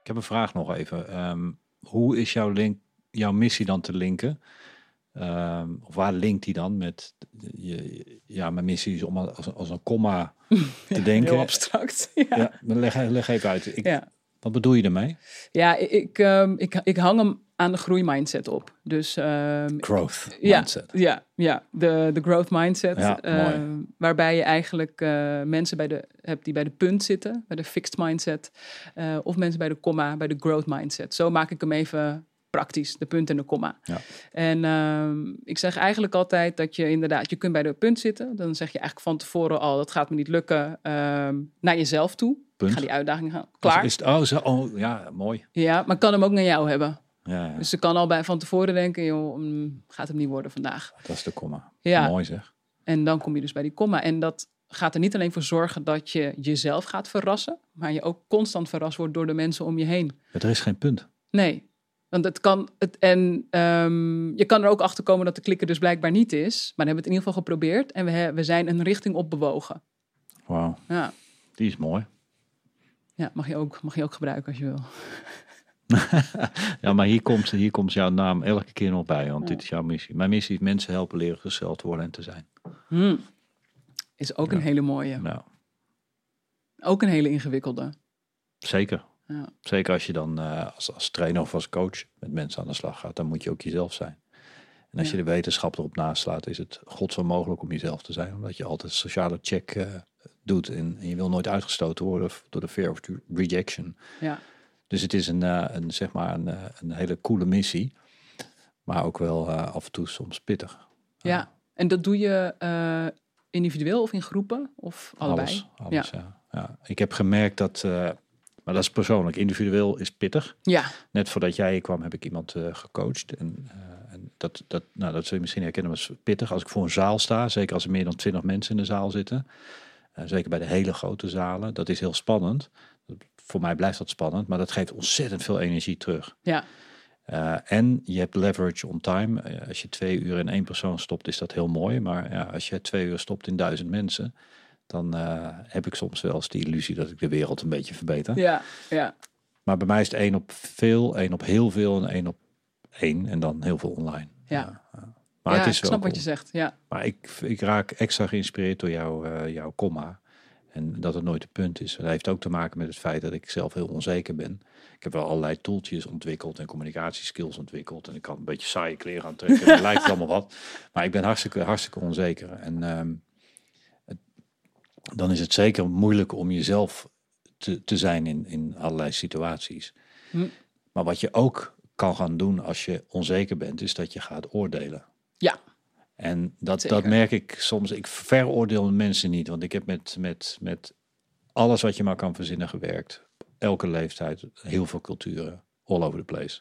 Ik heb een vraag nog even. Ehm, hoe is jouw, link, jouw missie dan te linken? Ehm, of waar linkt die dan met je, ja, mijn missie is om als, als een komma te denken. Heel abstract. Ja. Ja, leg, leg even uit. Ik, Ja. Wat bedoel je daarmee? Ja, ik, ehm, ik, ik hang hem aan de groeimindset op. Dus ehm, Growth Ja. mindset. Ja, ja de, de growth mindset. Ja, eh, mooi. waarbij je eigenlijk eh, mensen bij de, hebt die bij de punt zitten, bij de fixed mindset. eh, of mensen bij de komma, bij de growth mindset. Zo maak ik hem even praktisch, de punt en de komma. Ja. En ehm, ik zeg eigenlijk altijd dat je inderdaad, je kunt bij de punt zitten. Dan zeg je eigenlijk van tevoren al, dat gaat me niet lukken, ehm, naar jezelf toe. Punt. Ik ga die uitdaging gaan. Klaar. Is het, oh, zo, oh, ja, mooi. Ja, maar kan hem ook naar jou hebben. Ja, ja, Dus ze kan al bij van tevoren denken, joh, mm, gaat hem niet worden vandaag. dat is de komma. Ja. Mooi zeg. En dan kom je dus bij die komma. En dat gaat er niet alleen voor zorgen dat je jezelf gaat verrassen, maar je ook constant verrast wordt door de mensen om je heen. Er is geen punt. Nee, want het kan. Het, en ehm, je kan er ook achter komen dat de klikker dus blijkbaar niet is. Maar dan hebben we het in ieder geval geprobeerd en we, we zijn een richting op bewogen. Wauw, Ja, die is mooi. ja mag, je ook, mag je ook gebruiken als je wil. Ja, maar hier komt, hier komt jouw naam elke keer nog bij, want Ja. dit is jouw missie. Mijn missie is mensen helpen leren te worden en te zijn. Hm. Is ook een hele mooie. Nou, Ook een hele ingewikkelde. zeker. Ja. Zeker als je dan eh, als, als trainer of als coach met mensen aan de slag gaat, dan moet je ook jezelf zijn. En als Ja. je de wetenschap erop naslaat, is het godszo mogelijk om jezelf te zijn. Omdat je altijd sociale check eh, doet en, en je wil nooit uitgestoten worden door de fear of rejection. Ja. Dus het is een, eh, een, zeg maar een, een hele coole missie, maar ook wel af en toe soms pittig. ja, en dat doe je individueel of in groepen of allebei? Alles, alles ja. Ja. Ik heb gemerkt dat, maar dat is persoonlijk, individueel is pittig. Ja, Net voordat jij hier kwam heb ik iemand eh, gecoacht. En, eh, en dat, dat, nou, dat zul je misschien herkennen als pittig. Als ik voor een zaal sta, zeker als er meer dan twintig mensen in de zaal zitten. eh, zeker bij de hele grote zalen. Dat is heel spannend. Voor mij blijft dat spannend, maar dat geeft ontzettend veel energie terug. ja, en je hebt leverage on time. Als je twee uur in één persoon stopt, is dat heel mooi. Maar ja, als je twee uur stopt in duizend mensen, dan eh, heb ik soms wel eens die illusie dat ik de wereld een beetje verbeter. ja, ja. Maar bij mij is het één op veel, één op heel veel en één op één en dan heel veel online. Ja. ja. Maar ja, het is ik wel snap wat je zegt. Ja, Maar ik, ik raak extra geïnspireerd door jouw, eh, jouw komma. En dat het nooit een punt is. Dat heeft ook te maken met het feit dat ik zelf heel onzeker ben. Ik heb wel allerlei toeltjes ontwikkeld en communicatieskills ontwikkeld. En ik kan een beetje saaie kleren aantrekken. Het lijkt het allemaal wat. Maar ik ben hartstikke, hartstikke onzeker. En ehm, het- dan is het zeker moeilijk om jezelf te, te zijn in, in allerlei situaties. Hm. Maar wat je ook kan gaan doen als je onzeker bent, is dat je gaat oordelen. ja, En dat, Zeker. dat merk ik soms. Ik veroordeel mensen niet, want ik heb met, met, met alles wat je maar kan verzinnen gewerkt. Elke leeftijd, heel veel culturen, all over the place.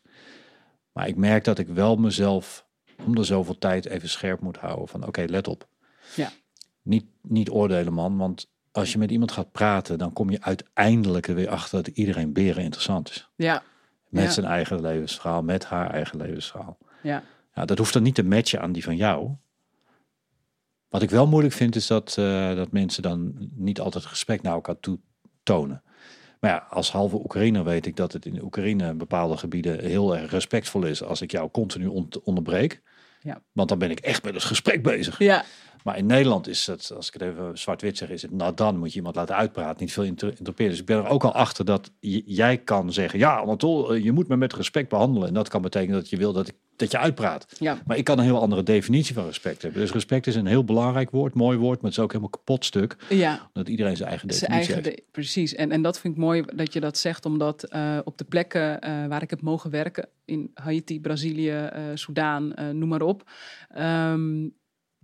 Maar ik merk dat ik wel mezelf om de zoveel tijd even scherp moet houden van oké, let op. Ja. Niet, niet oordelen man, want als je met iemand gaat praten, dan kom je uiteindelijk er weer achter dat iedereen beren interessant is. ja, Met Ja. zijn eigen levensverhaal, met haar eigen levensverhaal. ja. Ja, dat hoeft dan niet te matchen aan die van jou. Wat ik wel moeilijk vind, is dat, eh, dat mensen dan niet altijd respect naar elkaar toe tonen. Maar ja, als halve Oekraïner weet ik dat het in Oekraïne bepaalde gebieden heel erg respectvol is als ik jou continu ont- onderbreek. Ja. Want dan ben ik echt met het gesprek bezig. Ja, Maar in Nederland is het, als ik het even zwart-wit zeg, is het nou dan moet je iemand laten uitpraten, niet veel inter interpreteren. Dus ik ben er ook al achter dat jij kan zeggen, ja, Anatol, eh, je moet me met respect behandelen. En dat kan betekenen dat je wil dat, ik, dat je uitpraat. ja. Maar ik kan een heel andere definitie van respect hebben. Dus respect is een heel belangrijk woord, mooi woord, maar het is ook helemaal kapot stuk. ja. Dat iedereen zijn eigen Zijn definitie eigen heeft. de- precies. En, en dat vind ik mooi dat je dat zegt, omdat eh, op de plekken eh, waar ik heb mogen werken, in Haiti, Brazilië, eh Soudaan, noem maar op, ehm,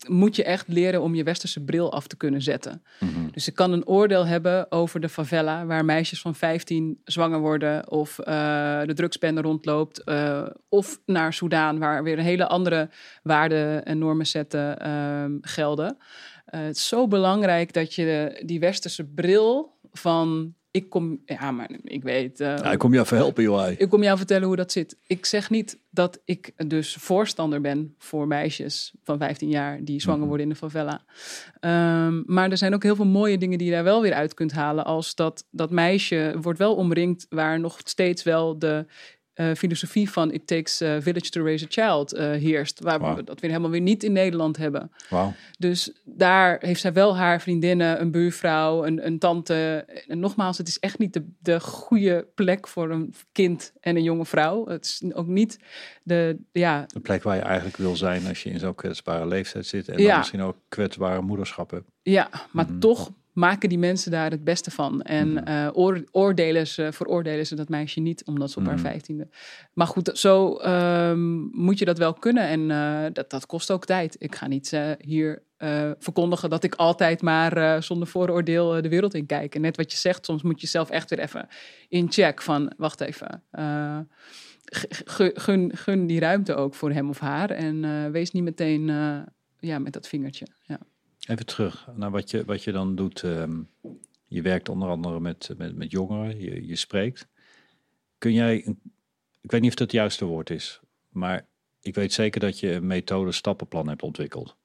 moet je echt leren om je westerse bril af te kunnen zetten. Mhm. Dus ik kan een oordeel hebben over de favela, waar meisjes van 15 zwanger worden, of eh, de drugsbende rondloopt, eh, of naar Soudaan, waar weer een hele andere waarden en normen zetten ehm, gelden. Eh, het is zo belangrijk dat je de- die westerse bril van ik kom, ja, maar ik weet. eh, Ja, ik kom je even helpen, joh. ik kom jou vertellen hoe dat zit. Ik zeg niet dat ik dus voorstander ben voor meisjes van 15 jaar die zwanger Mhm. worden in de favela. Ehm, maar er zijn ook heel veel mooie dingen die je daar wel weer uit kunt halen. Als dat, dat meisje wordt wel omringd waar nog steeds wel de eh, filosofie van It Takes a Village to Raise a Child eh, heerst. Waar we dat weer helemaal weer niet in Nederland hebben. Wauw. Dus daar heeft zij wel haar vriendinnen, een buurvrouw, een, een tante. En nogmaals, het is echt niet de, de goede plek voor een kind en een jonge vrouw. Het is ook niet de, ja, De plek waar je eigenlijk wil zijn als je in zo'n kwetsbare leeftijd zit. En Ja. dan misschien ook kwetsbare moederschap hebt. Ja, maar Mhm. toch maken die mensen daar het beste van. En oor- oordelen ze, veroordelen ze dat meisje niet omdat ze op haar Mhm. vijftiende. Maar goed, zo ehm, moet je dat wel kunnen. En eh, dat, dat kost ook tijd. Ik ga niet eh, hier verkondigen dat ik altijd maar zonder vooroordeel de wereld in kijk. En net wat je zegt, soms moet je zelf echt weer even in check van, wacht even. gun, gun die ruimte ook voor hem of haar. En wees niet meteen ja, met dat vingertje. Ja. Even terug naar wat je, wat je dan doet. ehm, je werkt onder andere met, met, met jongeren, je, je spreekt. Kun jij, ik weet niet of dat het juiste woord is, maar ik weet zeker dat je een methode stappenplan hebt ontwikkeld.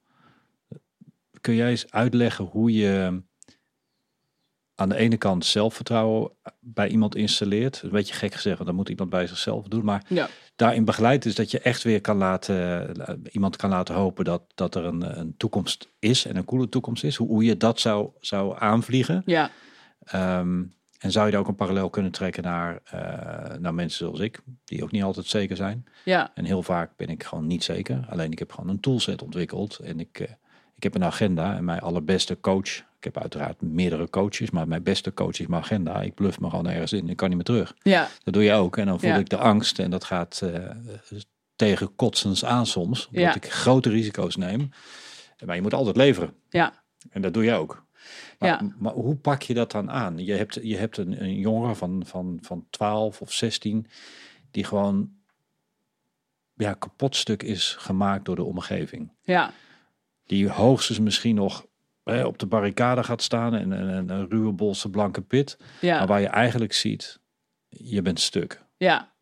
Kun jij eens uitleggen hoe je aan de ene kant zelfvertrouwen bij iemand installeert? Een beetje gek gezegd, want dat moet iemand bij zichzelf doen. Maar Ja. Daarin begeleid is dat je echt weer kan laten, iemand kan laten hopen dat, dat er een, een toekomst is en een coole toekomst is. Hoe, hoe je dat zou, zou aanvliegen. Ja, Ehm, en zou je daar ook een parallel kunnen trekken naar, eh, naar mensen zoals ik, die ook niet altijd zeker zijn. ja, En heel vaak ben ik gewoon niet zeker. Alleen ik heb gewoon een toolset ontwikkeld en ik, eh, ik heb een agenda en mijn allerbeste coach. Ik heb uiteraard meerdere coaches, maar mijn beste coach is mijn agenda. Ik bluff me gewoon ergens in, ik kan niet meer terug. ja, Dat doe je ook. En dan voel Ja. ik de angst en dat gaat eh, tegen kotsens aan soms. Omdat Ja. ik grote risico's neem. Maar je moet altijd leveren. ja, En dat doe je ook. Maar, Ja. maar hoe pak je dat dan aan? Je hebt, je hebt een, een jongen van, van, van 12 of 16 die gewoon ja, kapotstuk is gemaakt door de omgeving. ja, Die hoogstens misschien nog op de barricade gaat staan en een, ruwe bolse blanke pit. Maar ja, waar je eigenlijk ziet, je bent stuk. ja.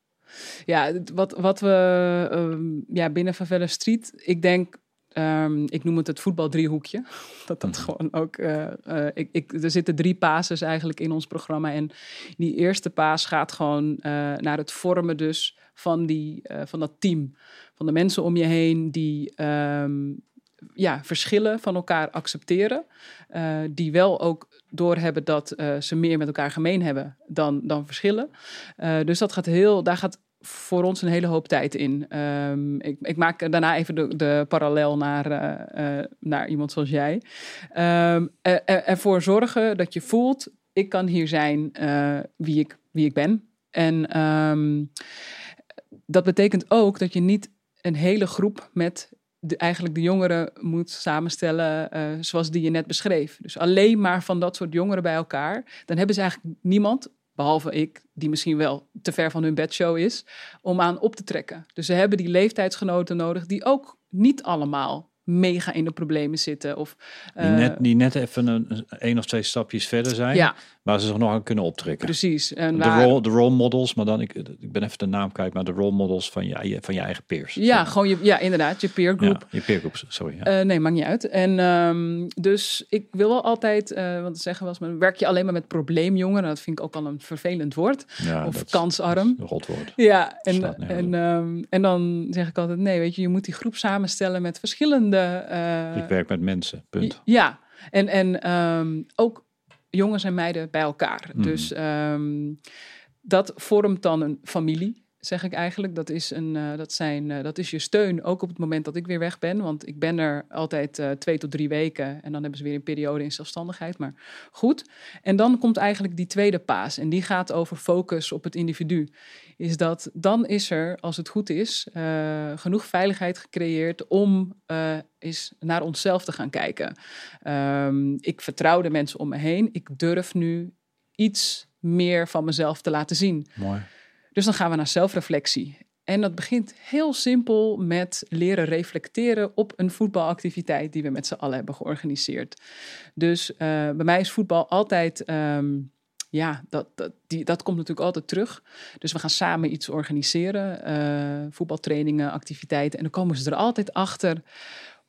Ja, wat, wat we ehm, ja, binnen Favela Street, ik denk, ehm, ik noem het het voetbaldriehoekje. Dat dat Mhm. gewoon ook, eh, eh, ik, ik, er zitten drie pases eigenlijk in ons programma. En die eerste paas gaat gewoon eh, naar het vormen dus van, die, van dat team. Van de mensen om je heen die ehm, ja, verschillen van elkaar accepteren. eh, die wel ook doorhebben dat eh, ze meer met elkaar gemeen hebben dan, dan verschillen. Eh, dus dat gaat heel, daar gaat voor ons een hele hoop tijd in. Ehm, ik, ik maak daarna even de, de parallel naar, naar iemand zoals jij. Ehm, eh, eh, ervoor zorgen dat je voelt, ik kan hier zijn wie, ik, wie ik ben. En ehm, dat betekent ook dat je niet een hele groep met de, eigenlijk de jongeren moet samenstellen eh, zoals die je net beschreef. Dus alleen maar van dat soort jongeren bij elkaar. Dan hebben ze eigenlijk niemand, behalve ik, die misschien wel te ver van hun bedshow is, om aan op te trekken. Dus ze hebben die leeftijdsgenoten nodig die ook niet allemaal mega in de problemen zitten. Of, Die, eh, net, die net even een, een of twee stapjes verder zijn. Ja, Waar ze zich nog aan kunnen optrekken. precies. En De role, de role models, maar dan, ik, ik ben even de naam kwijt, maar de role models van je, van je eigen peers. ja, gewoon je, ja, inderdaad, je peer group. Ja, je peer groups, sorry. Ja. Eh, nee, maakt niet uit. En ehm, dus ik wil wel altijd, eh want zeggen was, maar werk je alleen maar met probleemjongeren? Dat vind ik ook al een vervelend woord. ja, of dat kansarm. dat rotwoord. Ja, en, en, ehm, en dan zeg ik altijd, nee, weet je, je moet die groep samenstellen met verschillende... eh, ik werk met mensen, punt. Ja, en, en ehm, ook jongens en meiden bij elkaar. Mhm. Dus ehm, dat vormt dan een familie, zeg ik eigenlijk. Dat is, een, eh, dat, zijn, eh, dat is je steun, ook op het moment dat ik weer weg ben. Want ik ben er altijd eh, twee tot drie weken. En dan hebben ze weer een periode in zelfstandigheid. Maar goed. En dan komt eigenlijk die tweede paas. En die gaat over focus op het individu. Is dat dan is er, als het goed is, genoeg veiligheid gecreëerd om eens naar onszelf te gaan kijken. Ehm, ik vertrouw de mensen om me heen. Ik durf nu iets meer van mezelf te laten zien. Mooi. Dus dan gaan we naar zelfreflectie. En dat begint heel simpel met leren reflecteren op een voetbalactiviteit die we met z'n allen hebben georganiseerd. Dus eh, bij mij is voetbal altijd, ehm, ja, dat, dat, die, dat komt natuurlijk altijd terug. Dus we gaan samen iets organiseren, eh, voetbaltrainingen, activiteiten. En dan komen ze er altijd achter,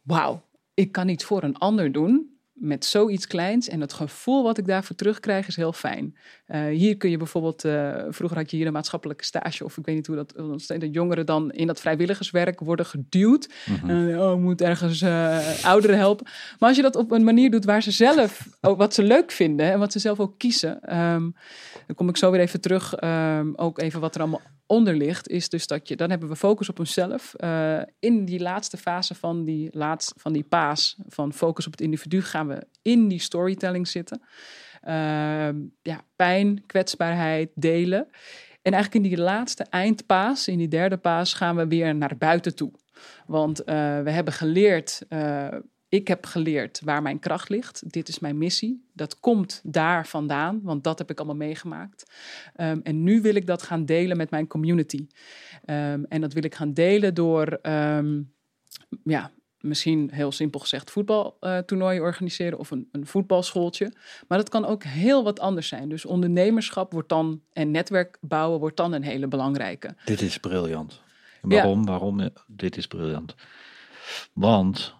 wauw, ik kan iets voor een ander doen. met zoiets kleins. En het gevoel wat ik daarvoor terugkrijg is heel fijn. Uh, hier kun je bijvoorbeeld, uh, vroeger had je hier een maatschappelijke stage, of ik weet niet hoe dat, de jongeren dan in dat vrijwilligerswerk worden geduwd. Mm -hmm. oh, moet ergens uh, ouderen helpen. Maar als je dat op een manier doet waar ze zelf ook wat ze leuk vinden en wat ze zelf ook kiezen, um, dan kom ik zo weer even terug. Um, ook even wat er allemaal onder ligt, is dus dat je, dan hebben we focus op onszelf. Uh, in die laatste fase van die, laatst, van die paas, van focus op het individu, gaan we in die storytelling zitten. Uh, ja, pijn, kwetsbaarheid, delen. En eigenlijk in die laatste eindpaas, in die derde paas, gaan we weer naar buiten toe. Want uh, we hebben geleerd ik heb geleerd waar mijn kracht ligt. Dit is mijn missie. Dat komt daar vandaan, want dat heb ik allemaal meegemaakt. Um, en nu wil ik dat gaan delen met mijn community. Um, en dat wil ik gaan delen door, ja, misschien heel simpel gezegd, voetbaltoernooien uh, organiseren of een, een, voetbalschooltje. Maar dat kan ook heel wat anders zijn. Dus ondernemerschap wordt dan en netwerk bouwen wordt dan een hele belangrijke. Dit is briljant. Waarom? Ja. Waarom? Dit is briljant. Want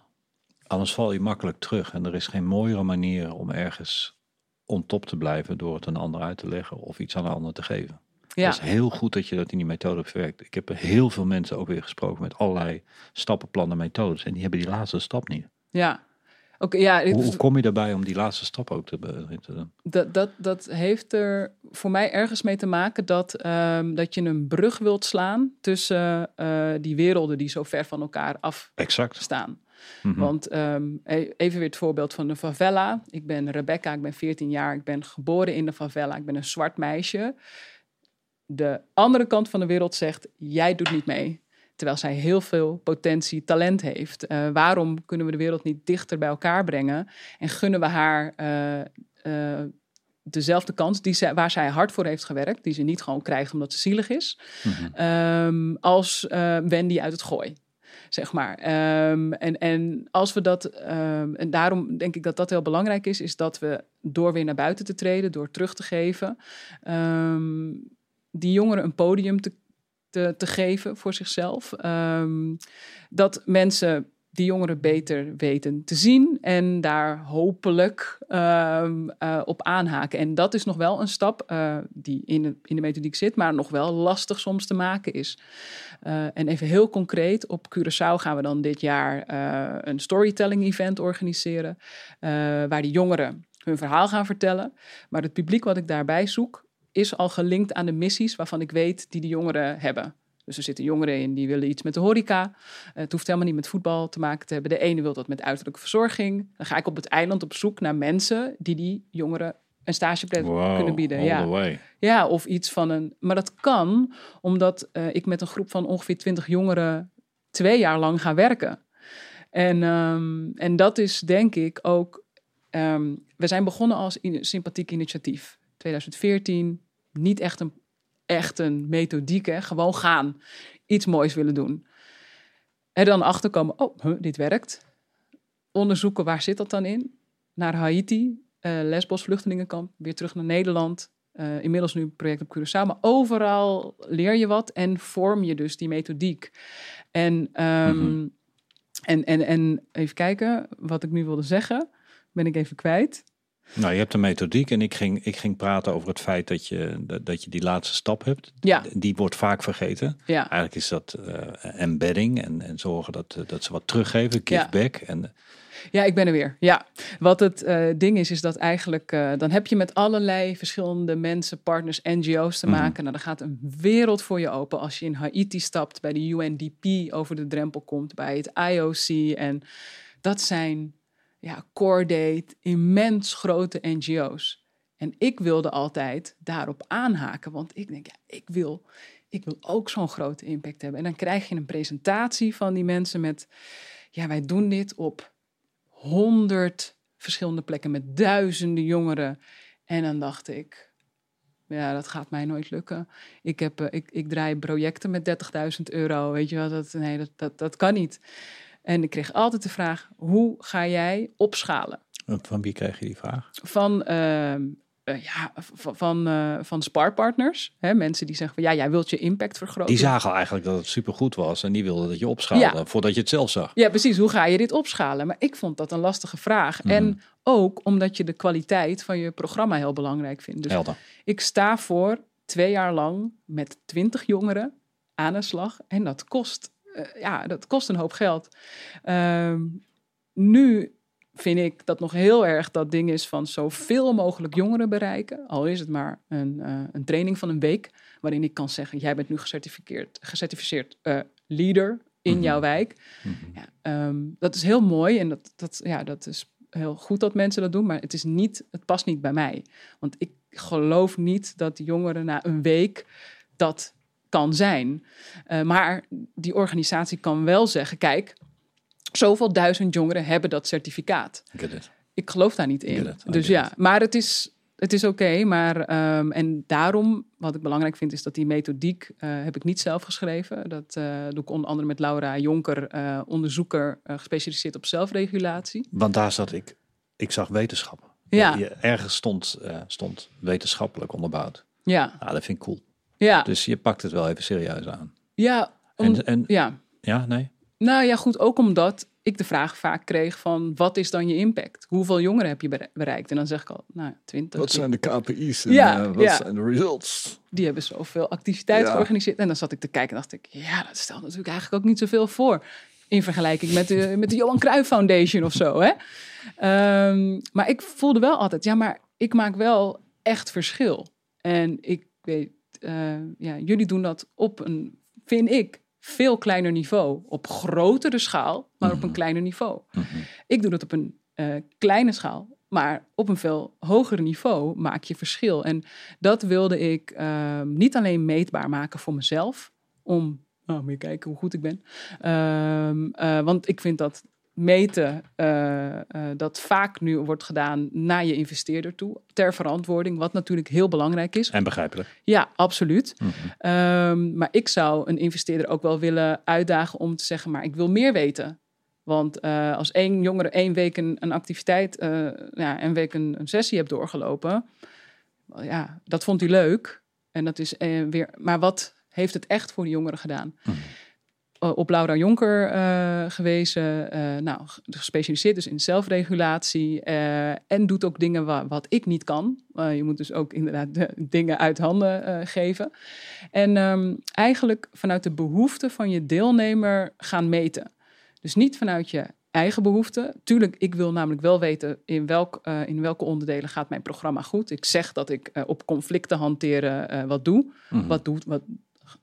Anders val je makkelijk terug. En er is geen mooiere manier om ergens on top te blijven door het een ander uit te leggen of iets aan een ander te geven. Ja. Het is heel goed dat je dat in die methode hebt verwerkt. Ik heb heel veel mensen ook weer gesproken met allerlei stappenplannen, methodes. En die hebben die laatste stap niet. Ja. Okay, ja, hoe, hoe, kom je daarbij om die laatste stap ook te, te doen? Dat, dat, dat heeft er voor mij ergens mee te maken dat, um, dat je een brug wilt slaan tussen uh, die werelden die zo ver van elkaar af exact. staan. Mm -hmm. Want um, even weer het voorbeeld van de favela. Ik ben Rebecca, ik ben 14 jaar, ik ben geboren in de favela, ik ben een zwart meisje. De andere kant van de wereld zegt, jij doet niet mee. Terwijl zij heel veel potentie, talent heeft. Uh, waarom kunnen we de wereld niet dichter bij elkaar brengen? En gunnen we haar uh, uh, dezelfde kans die zij, waar zij hard voor heeft gewerkt, die ze niet gewoon krijgt omdat ze zielig is, mm -hmm. um, als Wendy uit het gooi zeg maar. Um, en, en als we dat, um, en daarom denk ik dat dat heel belangrijk is, is dat we door weer naar buiten te treden, door terug te geven, um, die jongeren een podium te, te, te geven voor zichzelf. dat mensen die jongeren beter weten te zien en daar hopelijk uh, uh, op aanhaken. En dat is nog wel een stap uh, die in de, in de methodiek zit, maar nog wel lastig soms te maken is. Eh, en even heel concreet, op Curaçao gaan we dan dit jaar een storytelling event organiseren, waar die jongeren hun verhaal gaan vertellen. Maar het publiek wat ik daarbij zoek, is al gelinkt aan de missies waarvan ik weet die de jongeren hebben. Dus er zitten jongeren in die willen iets met de horeca. Het hoeft helemaal niet met voetbal te maken te hebben. De ene wil dat met uiterlijke verzorging. Dan ga ik op het eiland op zoek naar mensen die die jongeren een stageplek wow, kunnen bieden. Ja. ja, of iets van een. Maar dat kan omdat uh, ik met een groep van ongeveer twintig jongeren twee jaar lang ga werken. En, um, en dat is denk ik ook. Um, we zijn begonnen als in, sympathiek initiatief. 2014, niet echt een echt een methodiek, hè? gewoon gaan. Iets moois willen doen. Er dan achterkomen, oh, huh, dit werkt. Onderzoeken, waar zit dat dan in? Naar Haiti, uh, Lesbos vluchtelingenkamp, weer terug naar Nederland. Uh, inmiddels nu een project op Curaçao. Maar overal leer je wat en vorm je dus die methodiek. En, um, mm-hmm. en, en, en even kijken, wat ik nu wilde zeggen, ben ik even kwijt. Nou, je hebt een methodiek en ik ging, ik ging praten over het feit dat je, dat je die laatste stap hebt. Ja. Die wordt vaak vergeten. Ja. Eigenlijk is dat uh, embedding en, en zorgen dat, dat ze wat teruggeven, give ja. back. En, ja, ik ben er weer. Ja, wat het uh, ding is, is dat eigenlijk uh, dan heb je met allerlei verschillende mensen, partners, NGO's te maken. Mm. Nou, dan gaat een wereld voor je open als je in Haiti stapt, bij de UNDP over de drempel komt, bij het IOC. En dat zijn ja, Cordate, immens grote NGO's. En ik wilde altijd daarop aanhaken, want ik denk, ja, ik wil, ik wil ook zo'n grote impact hebben. En dan krijg je een presentatie van die mensen met, ja, wij doen dit op honderd verschillende plekken met duizenden jongeren. En dan dacht ik, ja, dat gaat mij nooit lukken. Ik, heb, uh, ik, ik draai projecten met 30.000 euro, weet je wel, dat, nee, dat, dat, dat kan niet. En ik kreeg altijd de vraag: hoe ga jij opschalen? Van wie kreeg je die vraag? Van uh, ja, van, eh, van sparpartners. Hè, mensen die zeggen van ja, jij wilt je impact vergroten. Die zagen eigenlijk dat het supergoed was en die wilden dat je opschaalde Ja. voordat je het zelf zag. Ja, precies. Hoe ga je dit opschalen? Maar ik vond dat een lastige vraag. Mhm. En ook omdat je de kwaliteit van je programma heel belangrijk vindt. Dus Helder. ik sta voor twee jaar lang met twintig jongeren aan de slag. En dat kost, ja, dat kost een hoop geld. Ehm, nu vind ik dat nog heel erg dat ding is van zoveel mogelijk jongeren bereiken. Al is het maar een, eh, een training van een week. Waarin ik kan zeggen, jij bent nu gecertificeerd, gecertificeerd eh, leader in Mhm. jouw wijk. Ja, ehm, dat is heel mooi en dat, dat, ja, dat is heel goed dat mensen dat doen, maar het, is niet, het past niet bij mij. Want ik geloof niet dat jongeren na een week dat kan zijn. Eh, maar die organisatie kan wel zeggen, kijk, zoveel duizend jongeren hebben dat certificaat. Ik geloof daar niet in. Dus ja, maar het is, het is oké. maar ehm, en daarom, wat ik belangrijk vind, is dat die methodiek eh, heb ik niet zelf geschreven. Dat eh, doe ik onder andere met Laura Jonker, onderzoeker gespecialiseerd op zelfregulatie. Want daar zat ik. Ik zag wetenschap. Ja. Je- ergens stond, stond wetenschappelijk onderbouwd. Ja, Ah, dat vind ik cool. Ja, Dus je pakt het wel even serieus aan. ja, om- En, en ja. ja, nee. Nou ja, goed, ook omdat ik de vraag vaak kreeg van wat is dan je impact? Hoeveel jongeren heb je bere- bereikt? En dan zeg ik al, nou, 20. de KPI's en Ja, eh, wat ja. zijn de results? die hebben zoveel activiteiten Ja. georganiseerd. En dan zat ik te kijken en dacht ik, ja, dat stelt natuurlijk eigenlijk ook niet zoveel voor. In vergelijking met de, met de Johan Cruijff Foundation of zo, hè. Ehm, maar ik voelde wel altijd, ja, maar ik maak wel echt verschil. En ik weet, eh, ja, jullie doen dat op een, vind ik, veel kleiner niveau. Op grotere schaal, maar op een kleiner niveau. Ik doe dat op een eh, kleine schaal, maar op een veel hoger niveau maak je verschil. En dat wilde ik ehm, niet alleen meetbaar maken voor mezelf, om, nou, moet je kijken hoe goed ik ben. Ehm, eh, want ik vind dat meten, eh, eh, dat vaak nu wordt gedaan naar je investeerder toe, ter verantwoording, wat natuurlijk heel belangrijk is. En begrijpelijk. Ja, absoluut. Ehm, maar ik zou een investeerder ook wel willen uitdagen om te zeggen, maar ik wil meer weten. Want eh, als één jongere één week een, een activiteit, ja, een week een, een sessie hebt doorgelopen, ja, dat vond hij leuk. En dat is weer, maar wat heeft het echt voor de jongeren gedaan? Eh, op Laura Jonker eh, gewezen, eh, nou, gespecialiseerd dus in zelfregulatie eh, en doet ook dingen wa- wat ik niet kan. Eh, je moet dus ook inderdaad de dingen uit handen eh, geven. En ehm, eigenlijk vanuit de behoeften van je deelnemer gaan meten. Dus niet vanuit je eigen behoeften. Tuurlijk, ik wil namelijk wel weten in, welk, eh, in welke onderdelen gaat mijn programma goed. Ik zeg dat ik eh, op conflicten hanteren eh, wat doe. Wat, doet, wat,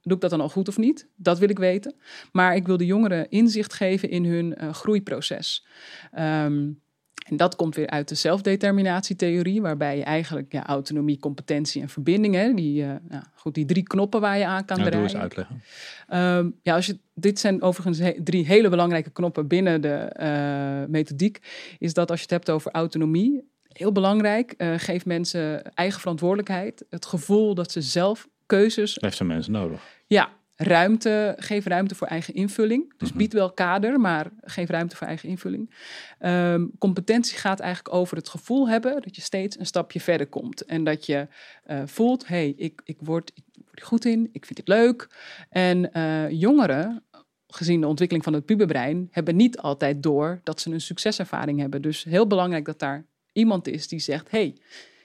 doe ik dat dan al goed of niet? Dat wil ik weten. Maar ik wil de jongeren inzicht geven in hun eh, groeiproces. Ehm, en dat komt weer uit de zelfdeterminatietheorie, waarbij je eigenlijk ja, autonomie, competentie en verbinding, hè, die, eh, ja, goed, die drie knoppen waar je aan kan Nou, doe draaien. eens uitleggen. Ehm, ja, als je, dit zijn overigens he- drie hele belangrijke knoppen binnen de eh, methodiek. Is dat als je het hebt over autonomie, heel belangrijk, eh geef mensen eigen verantwoordelijkheid. Het gevoel dat ze zelf keuzes Heeft zijn mensen nodig. ja, ruimte, geef ruimte voor eigen invulling. Dus bied wel kader, maar geef ruimte voor eigen invulling. Ehm, competentie gaat eigenlijk over het gevoel hebben dat je steeds een stapje verder komt. En dat je eh, voelt, hé, hey, ik, ik, word, ik word er goed in, ik vind het leuk. En eh, jongeren, gezien de ontwikkeling van het puberbrein, hebben niet altijd door dat ze een succeservaring hebben. Dus heel belangrijk dat daar iemand is die zegt, hey,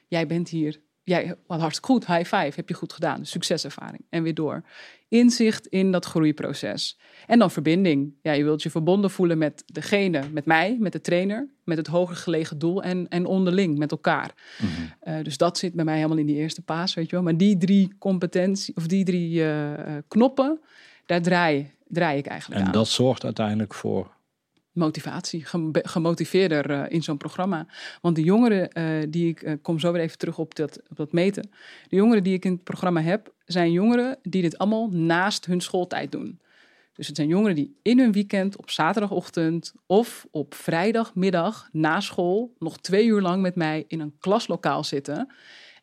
jij bent hier, jij, wat hartstikke goed, high five, heb je goed gedaan, succeservaring. En weer door. Inzicht in dat groeiproces. En dan verbinding. Ja, je wilt je verbonden voelen met degene, met mij, met de trainer, met het hoger gelegen doel en, en onderling, met elkaar. Eh, dus dat zit bij mij helemaal in die eerste paas, weet je wel. Maar die drie competentie, of die drie eh, eh, knoppen, daar draai, draai ik eigenlijk En aan dat zorgt uiteindelijk voor. Motivatie, gem- gemotiveerder eh, in zo'n programma. Want de jongeren eh, die ik, eh, kom zo weer even terug op dat, op dat meten. De jongeren die ik in het programma heb, zijn jongeren die dit allemaal naast hun schooltijd doen. Dus het zijn jongeren die in hun weekend op zaterdagochtend of op vrijdagmiddag na school nog twee uur lang met mij in een klaslokaal zitten.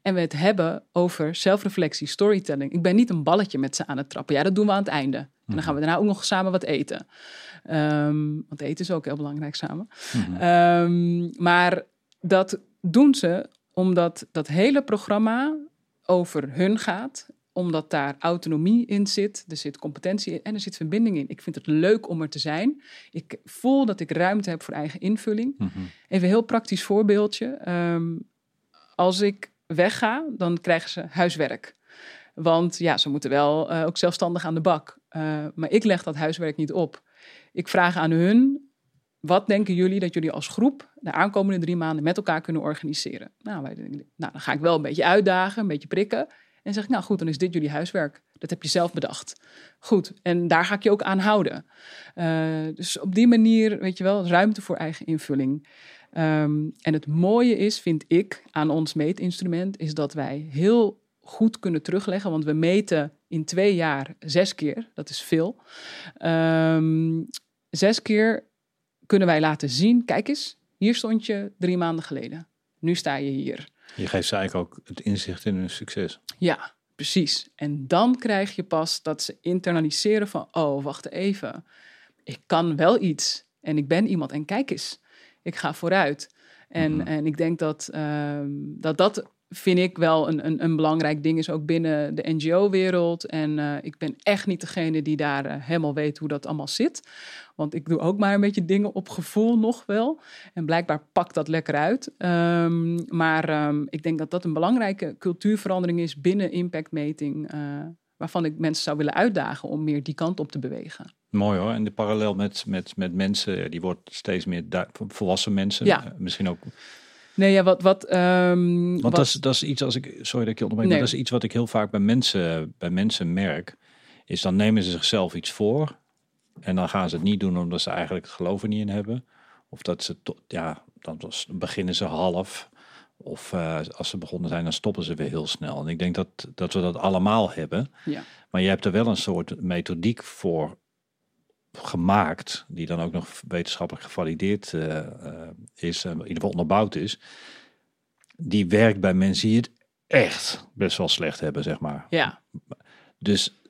En we het hebben over zelfreflectie, storytelling. Ik ben niet een balletje met ze aan het trappen. Ja, dat doen we aan het einde. En dan gaan we daarna ook nog samen wat eten. Ehm, want eten is ook heel belangrijk samen. Ehm, maar dat doen ze omdat dat hele programma over hun gaat omdat daar autonomie in zit, er zit competentie in en er zit verbinding in. Ik vind het leuk om er te zijn. Ik voel dat ik ruimte heb voor eigen invulling. Mhm. Even een heel praktisch voorbeeldje. Ehm, als ik wegga, dan krijgen ze huiswerk. Want ja, ze moeten wel eh, ook zelfstandig aan de bak. Uh, maar ik leg dat huiswerk niet op. Ik vraag aan hun, wat denken jullie dat jullie als groep de aankomende drie maanden met elkaar kunnen organiseren? Nou, wij, nou, dan ga ik wel een beetje uitdagen, een beetje prikken. En zeg ik, nou goed, dan is dit jullie huiswerk. Dat heb je zelf bedacht. Goed, en daar ga ik je ook aan houden. Uh, dus op die manier, weet je wel, ruimte voor eigen invulling. Um, en het mooie is, vind ik, aan ons meetinstrument, is dat wij heel goed kunnen terugleggen. Want we meten in twee jaar zes keer, dat is veel. Um, zes keer kunnen wij laten zien, kijk eens, hier stond je drie maanden geleden. Nu sta je hier. Je geeft ze eigenlijk ook het inzicht in hun succes. Ja, precies. En dan krijg je pas dat ze internaliseren van, oh, wacht even. Ik kan wel iets en ik ben iemand en kijk eens, ik ga vooruit. En, mm -hmm. en ik denk dat, um, dat dat vind ik wel een, een, een, belangrijk ding is, ook binnen de NGO-wereld. En uh, ik ben echt niet degene die daar uh, helemaal weet hoe dat allemaal zit. Want ik doe ook maar een beetje dingen op gevoel nog wel. En blijkbaar pakt dat lekker uit. Um, maar um, ik denk dat dat een belangrijke cultuurverandering is binnen impactmeting. Uh, waarvan ik mensen zou willen uitdagen om meer die kant op te bewegen. Mooi hoor. En de parallel met, met, met mensen, die wordt steeds meer volwassen mensen. Ja. Misschien ook Nee, ja, wat. wat um, Want wat... Dat, is, dat is iets als ik. Sorry dat ik je onderbreek. Nee. Maar dat is iets wat ik heel vaak bij mensen, bij mensen merk. Is dan nemen ze zichzelf iets voor. En dan gaan ze het niet doen omdat ze eigenlijk het geloof er niet in hebben. Of dat ze. To, ja, dan beginnen ze half. Of uh, als ze begonnen zijn, dan stoppen ze weer heel snel. En ik denk dat, dat we dat allemaal hebben. Ja. Maar je hebt er wel een soort methodiek voor gemaakt, die dan ook nog wetenschappelijk gevalideerd uh, uh, is, in ieder geval onderbouwd is, die werkt bij mensen die het echt best wel slecht hebben, zeg maar. Ja. Dus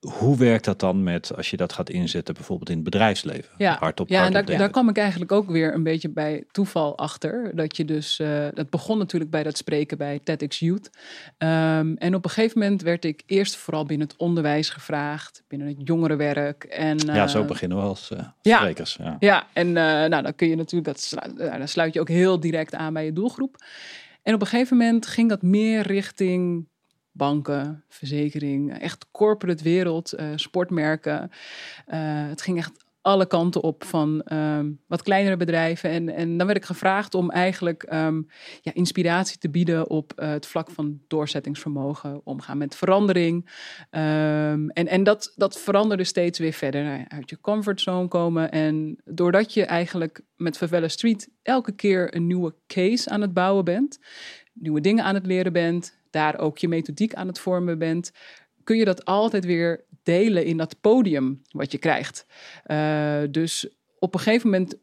hoe werkt dat dan met als je dat gaat inzetten, bijvoorbeeld in het bedrijfsleven? Ja, hardop, ja en daar, daar kwam ik eigenlijk ook weer een beetje bij toeval achter. Dat je dus, uh, dat begon natuurlijk bij dat spreken bij TEDx Youth. Um, en op een gegeven moment werd ik eerst vooral binnen het onderwijs gevraagd, binnen het jongerenwerk. En, uh, ja, zo beginnen we als uh, ja, sprekers. Ja, ja en nou, dan kun je natuurlijk, dat sluit, dan sluit je ook heel direct aan bij je doelgroep. En op een gegeven moment ging dat meer richting banken, verzekering, echt corporate wereld, uh, sportmerken. Uh, het ging echt alle kanten op van um, wat kleinere bedrijven. En, en dan werd ik gevraagd om eigenlijk um, ja, inspiratie te bieden op uh, het vlak van doorzettingsvermogen, omgaan met verandering. Um, en en dat, dat veranderde steeds weer verder. Uit je comfortzone komen. En doordat je eigenlijk met Favela Street elke keer een nieuwe case aan het bouwen bent, nieuwe dingen aan het leren bent, daar ook je methodiek aan het vormen bent, kun je dat altijd weer delen in dat podium wat je krijgt. Uh, dus op een gegeven moment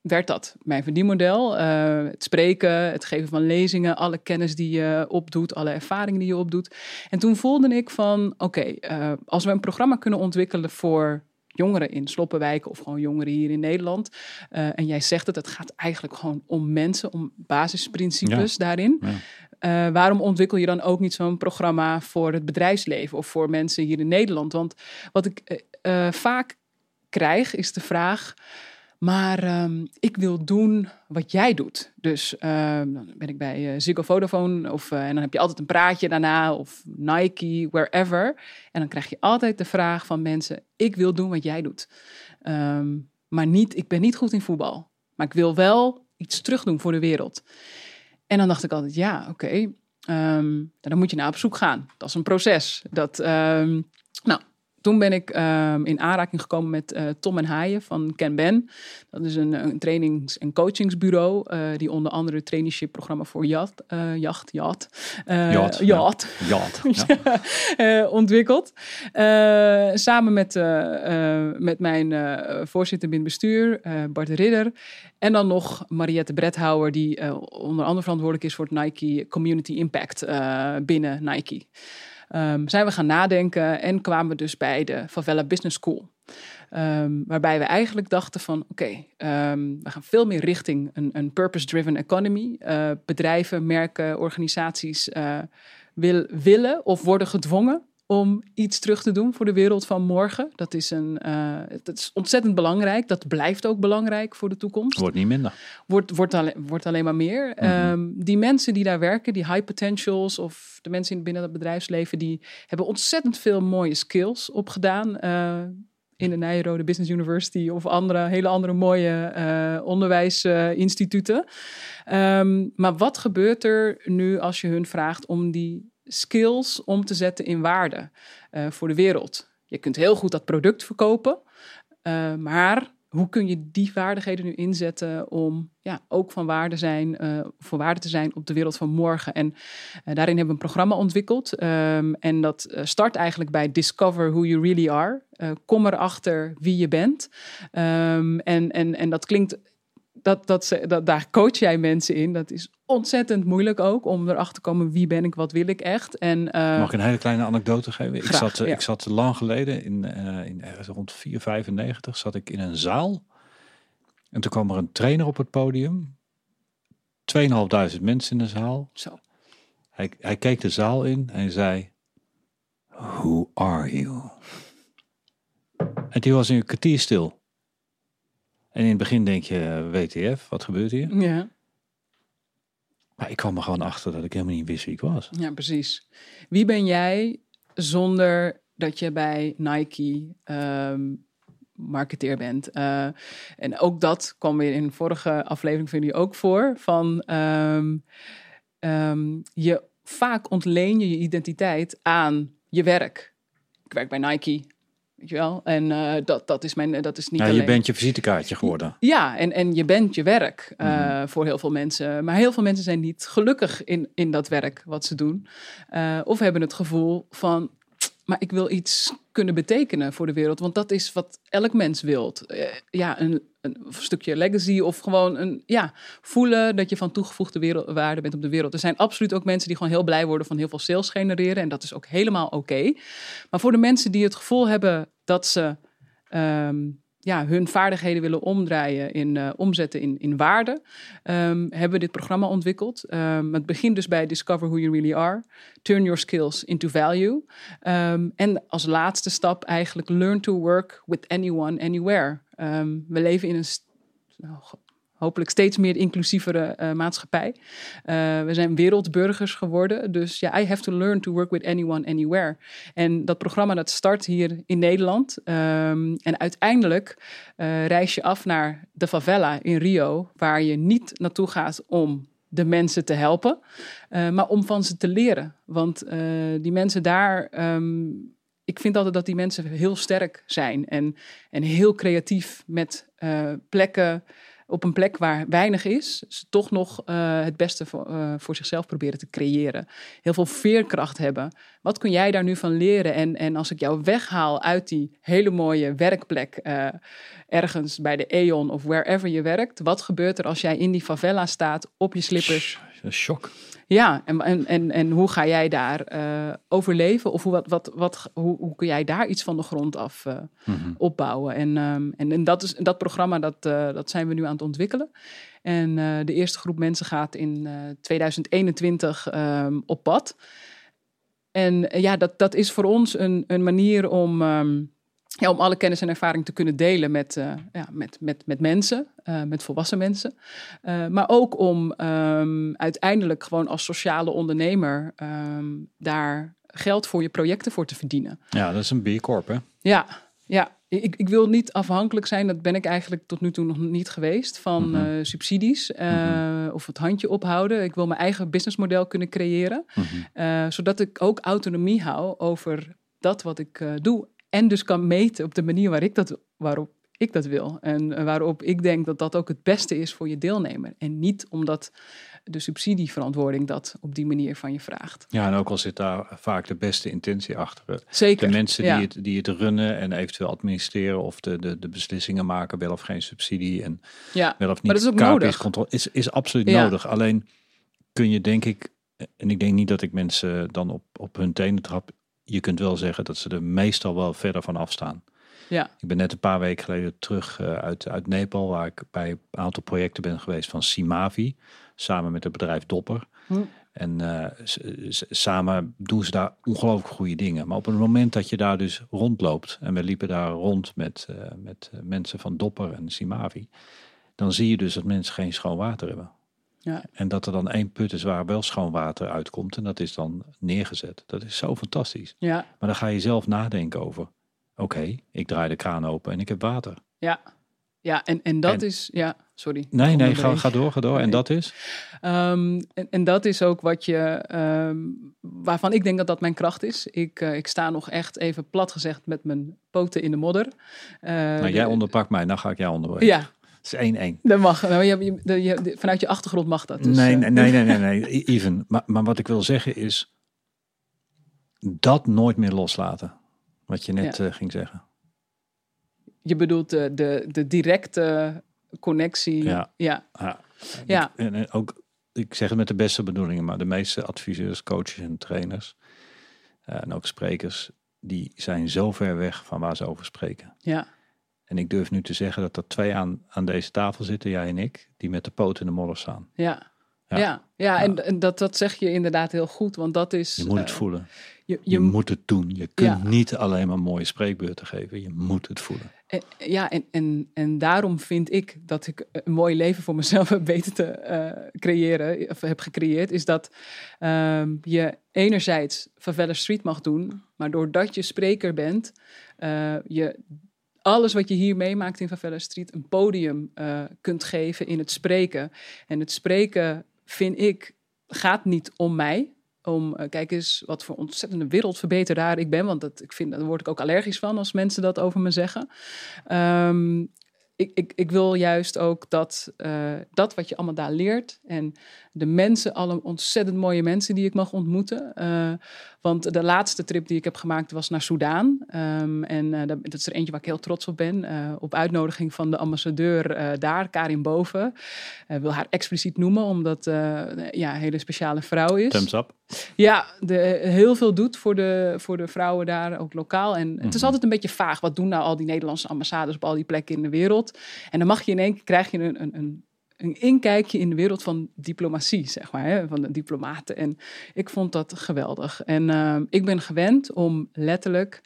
werd dat mijn verdienmodel. Uh, het spreken, het geven van lezingen, alle kennis die je opdoet, alle ervaringen die je opdoet. En toen voelde ik van, oké, uh, als we een programma kunnen ontwikkelen voor jongeren in Sloppenwijk of gewoon jongeren hier in Nederland. Uh, en jij zegt het, het gaat eigenlijk gewoon om mensen, om basisprincipes ja. daarin. Ja. Uh, waarom ontwikkel je dan ook niet zo'n programma voor het bedrijfsleven of voor mensen hier in Nederland? Want wat ik uh, vaak krijg is de vraag. Maar um, ik wil doen wat jij doet. Dus uh, dan ben ik bij uh, Ziggo Vodafone of, uh, en dan heb je altijd een praatje daarna of Nike, wherever. En dan krijg je altijd de vraag van mensen, ik wil doen wat jij doet. Um, maar niet, ik ben niet goed in voetbal. Maar ik wil wel iets terug doen voor de wereld. En dan dacht ik altijd, ja, oké, dan moet je naar op zoek gaan. Dat is een proces. Dat, nou, toen ben ik um, in aanraking gekomen met uh, Tom en Haaien van Ken Ben. Dat is een, een trainings- en coachingsbureau uh, die onder andere het traineeship-programma voor jacht, jacht, jacht, jacht, jacht, jacht ja. ontwikkeld. samen met, met mijn voorzitter binnen bestuur, Bart Ridder. En dan nog Mariette Bredhouwer, die onder andere verantwoordelijk is voor het Nike Community Impact binnen Nike. Um, zijn we gaan nadenken en kwamen we dus bij de Favela Business School. Ehm, waarbij we eigenlijk dachten van oké, ehm, we gaan veel meer richting een, een purpose-driven economy. Uh, bedrijven, merken, organisaties uh, wil, willen of worden gedwongen om iets terug te doen voor de wereld van morgen. Dat is, een, uh, dat is ontzettend belangrijk. Dat blijft ook belangrijk voor de toekomst. Wordt niet minder. Wordt, wordt, alleen, wordt alleen maar meer. Mm -hmm. die mensen die daar werken, die high potentials of de mensen binnen het bedrijfsleven, die hebben ontzettend veel mooie skills opgedaan. Uh, in de Nijrode Business University of andere hele andere mooie uh, onderwijsinstituten. Um, maar wat gebeurt er nu als je hun vraagt om die skills om te zetten in waarde uh, voor de wereld? Je kunt heel goed dat product verkopen, uh, maar hoe kun je die vaardigheden nu inzetten om ja, ook van waarde, zijn, uh, voor waarde te zijn op de wereld van morgen? En daarin hebben we een programma ontwikkeld. Um, en dat start eigenlijk bij Discover Who You Really Are. Kom erachter wie je bent. Um, en, en, en dat klinkt dat, dat, dat, daar coach jij mensen in. Dat is ontzettend moeilijk ook om erachter te komen wie ben ik, wat wil ik echt. En, uh, Mag ik een hele kleine anekdote geven? Graag, ik, zat, ja. ik zat lang geleden, in, uh, in ergens rond 4,95, zat ik in een zaal. En toen kwam er een trainer op het podium. 2.500 mensen in de zaal. Zo. Hij, hij keek de zaal in en zei, Who are you? En die was in een kwartier stil. En in het begin denk je, WTF, wat gebeurt hier? Ja. Maar ik kwam er gewoon achter dat ik helemaal niet wist wie ik was. Ja, precies. Wie ben jij zonder dat je bij Nike um, marketeer bent? Uh, en ook dat kwam weer in de vorige aflevering van jullie ook voor. Van um, um, je vaak ontleen je je identiteit aan je werk. Ik werk bij Nike. Weet je wel? En uh, dat, dat is mijn, dat is niet ja, alleen... je bent je visitekaartje geworden. Ja, en, en je bent je werk uh, mm. voor heel veel mensen. Maar heel veel mensen zijn niet gelukkig in, in dat werk wat ze doen. Uh, of hebben het gevoel van, maar ik wil iets kunnen betekenen voor de wereld. Want dat is wat elk mens wilt. ja, een, een stukje legacy of gewoon een, ja, voelen dat je van toegevoegde waarde bent op de wereld. Er zijn absoluut ook mensen die gewoon heel blij worden van heel veel sales genereren. En dat is ook helemaal oké. Maar voor de mensen die het gevoel hebben dat ze um, ja, hun vaardigheden willen omdraaien, in, uh, omzetten in, in waarde, um, hebben we dit programma ontwikkeld. Um, het begint dus bij Discover Who You Really Are, Turn Your Skills into Value. Um, en als laatste stap eigenlijk Learn to Work with Anyone, Anywhere. we leven in een nou, hopelijk steeds meer inclusievere uh, maatschappij. Uh, we zijn wereldburgers geworden. Dus ja, I have to learn to work with anyone, anywhere. En dat programma dat start hier in Nederland. Um, en uiteindelijk uh, reis je af naar de favela in Rio, waar je niet naartoe gaat om de mensen te helpen, maar om van ze te leren. Want die mensen daar. Um, ik vind altijd dat die mensen heel sterk zijn en, en heel creatief met plekken op een plek waar weinig is, ze toch nog uh, het beste voor, uh, voor, zichzelf proberen te creëren. Heel veel veerkracht hebben. Wat kun jij daar nu van leren? En, en als ik jou weghaal uit die hele mooie werkplek, uh, ergens bij de E.ON of wherever je werkt, wat gebeurt er als jij in die favela staat op je slippers? Shock. Ja, en, en, en, en hoe ga jij daar uh, overleven? Of hoe, wat, wat, wat, hoe, hoe kun jij daar iets van de grond af uh, mm-hmm. opbouwen? En, um, en, en dat, is, dat programma, dat, uh, dat zijn we nu aan het ontwikkelen. En de eerste groep mensen gaat in 2021 um, op pad. En ja, dat, dat is voor ons een, een manier om... Um, ja, om alle kennis en ervaring te kunnen delen met, uh, ja, met, met, met mensen, uh, met volwassen mensen. Uh, maar ook om um, uiteindelijk gewoon als sociale ondernemer um, daar geld voor je projecten voor te verdienen. Ja, dat is een B Corp, hè? Ja, ja. Ik, ik wil niet afhankelijk zijn, dat ben ik eigenlijk tot nu toe nog niet geweest, van mm-hmm. subsidies mm-hmm. of het handje ophouden. Ik wil mijn eigen businessmodel kunnen creëren, mm-hmm. zodat ik ook autonomie hou over dat wat ik doe en dus kan meten op de manier waar ik dat, waarop ik dat wil. En waarop ik denk dat dat ook het beste is voor je deelnemer. En niet omdat de subsidieverantwoording dat op die manier van je vraagt. Ja, en ook al zit daar vaak de beste intentie achter. Zeker. De mensen ja. die, het, die het runnen en eventueel administreren of de, de, de beslissingen maken, wel of geen subsidie en ja. wel of niet maar dat is ook nodig. controle, is, is absoluut Ja. nodig. Alleen kun je denk ik, en ik denk niet dat ik mensen dan op, op hun tenen trap, je kunt wel zeggen dat ze er meestal wel verder van afstaan. Ja, Ik ben net een paar weken geleden terug eh, uit, uit Nepal, waar ik bij een aantal projecten ben geweest van Simavi, samen met het bedrijf Dopper. Hm. En eh, samen doen ze daar ongelooflijk goede dingen. Maar op het moment dat je daar dus rondloopt, en we liepen daar rond met, eh, met mensen van Dopper en Simavi, dan zie je dus dat mensen geen schoon water hebben. Ja, En dat er dan één put is waar wel schoon water uitkomt en dat is dan neergezet. Dat is zo fantastisch. ja, Maar dan ga je zelf nadenken over, oké, ik draai de kraan open en ik heb water. ja. Ja, en, en dat En- is, ja, sorry. Nee, nee, ga, ga door, ga door. En dat is? Ehm, en, en dat is ook wat je, ehm, waarvan ik denk dat dat mijn kracht is. Ik, eh, ik sta nog echt even plat gezegd met mijn poten in de modder. Eh, Nou, jij de- onderpakt mij, dan ga ik jou onderbreken. Ja, Het is 1-1. dat mag. Nou, je, je- vanuit je achtergrond mag dat. Dus, nee, eh, nee, nee, nee, nee, even. Maar, maar wat ik wil zeggen is, dat nooit meer loslaten. Wat je net eh, ging zeggen. Je bedoelt de, de, de directe connectie. Ja. ja. Ja. Ja. En, en ook, ik zeg het met de beste bedoelingen, maar de meeste adviseurs, coaches en trainers, eh, en ook sprekers, die zijn zo ver weg van waar ze over spreken. ja. En ik durf nu te zeggen dat er twee aan, aan deze tafel zitten, jij en ik, die met de poot in de modder staan. Ja. Ja. Ja, ja, en, en dat, dat zeg je inderdaad heel goed, want dat is. Je moet het eh, voelen. Je, Je, je, moet het doen. Je kunt Ja. niet alleen maar mooie spreekbeurten geven. Je moet het voelen. En- ja, en, en, en daarom vind ik dat ik een mooi leven voor mezelf heb weten te eh, creëren, of heb gecreëerd, is dat ehm, je enerzijds Favela Street mag doen, maar doordat je spreker bent, eh, je alles wat je hier meemaakt in Favela Street een podium eh, kunt geven in het spreken. En het spreken, vind ik, gaat niet om mij. Om, eh, kijk eens wat voor ontzettende wereldverbeteraar ik ben. Want dat, ik vind, daar word ik ook allergisch van als mensen dat over me zeggen. Ehm, ik, ik, ik wil juist ook dat, eh, dat wat je allemaal daar leert. En de mensen, alle ontzettend mooie mensen die ik mag ontmoeten. eh, want de laatste trip die ik heb gemaakt was naar Soudaan. Ehm, en eh, dat is er eentje waar ik heel trots op ben. op uitnodiging van de ambassadeur daar, Karin Boven. Ik wil haar expliciet noemen, omdat ja, een hele speciale vrouw is. Thumbs up. Ja, de, heel veel doet voor de, voor de vrouwen daar, ook lokaal. En het is Mhm. altijd een beetje vaag. Wat doen nou al die Nederlandse ambassades op al die plekken in de wereld? En dan mag je in één keer, krijg je een, een, een, inkijkje in de wereld van diplomatie, zeg maar. Hè, van de diplomaten. En ik vond dat geweldig. En ehm, ik ben gewend om letterlijk...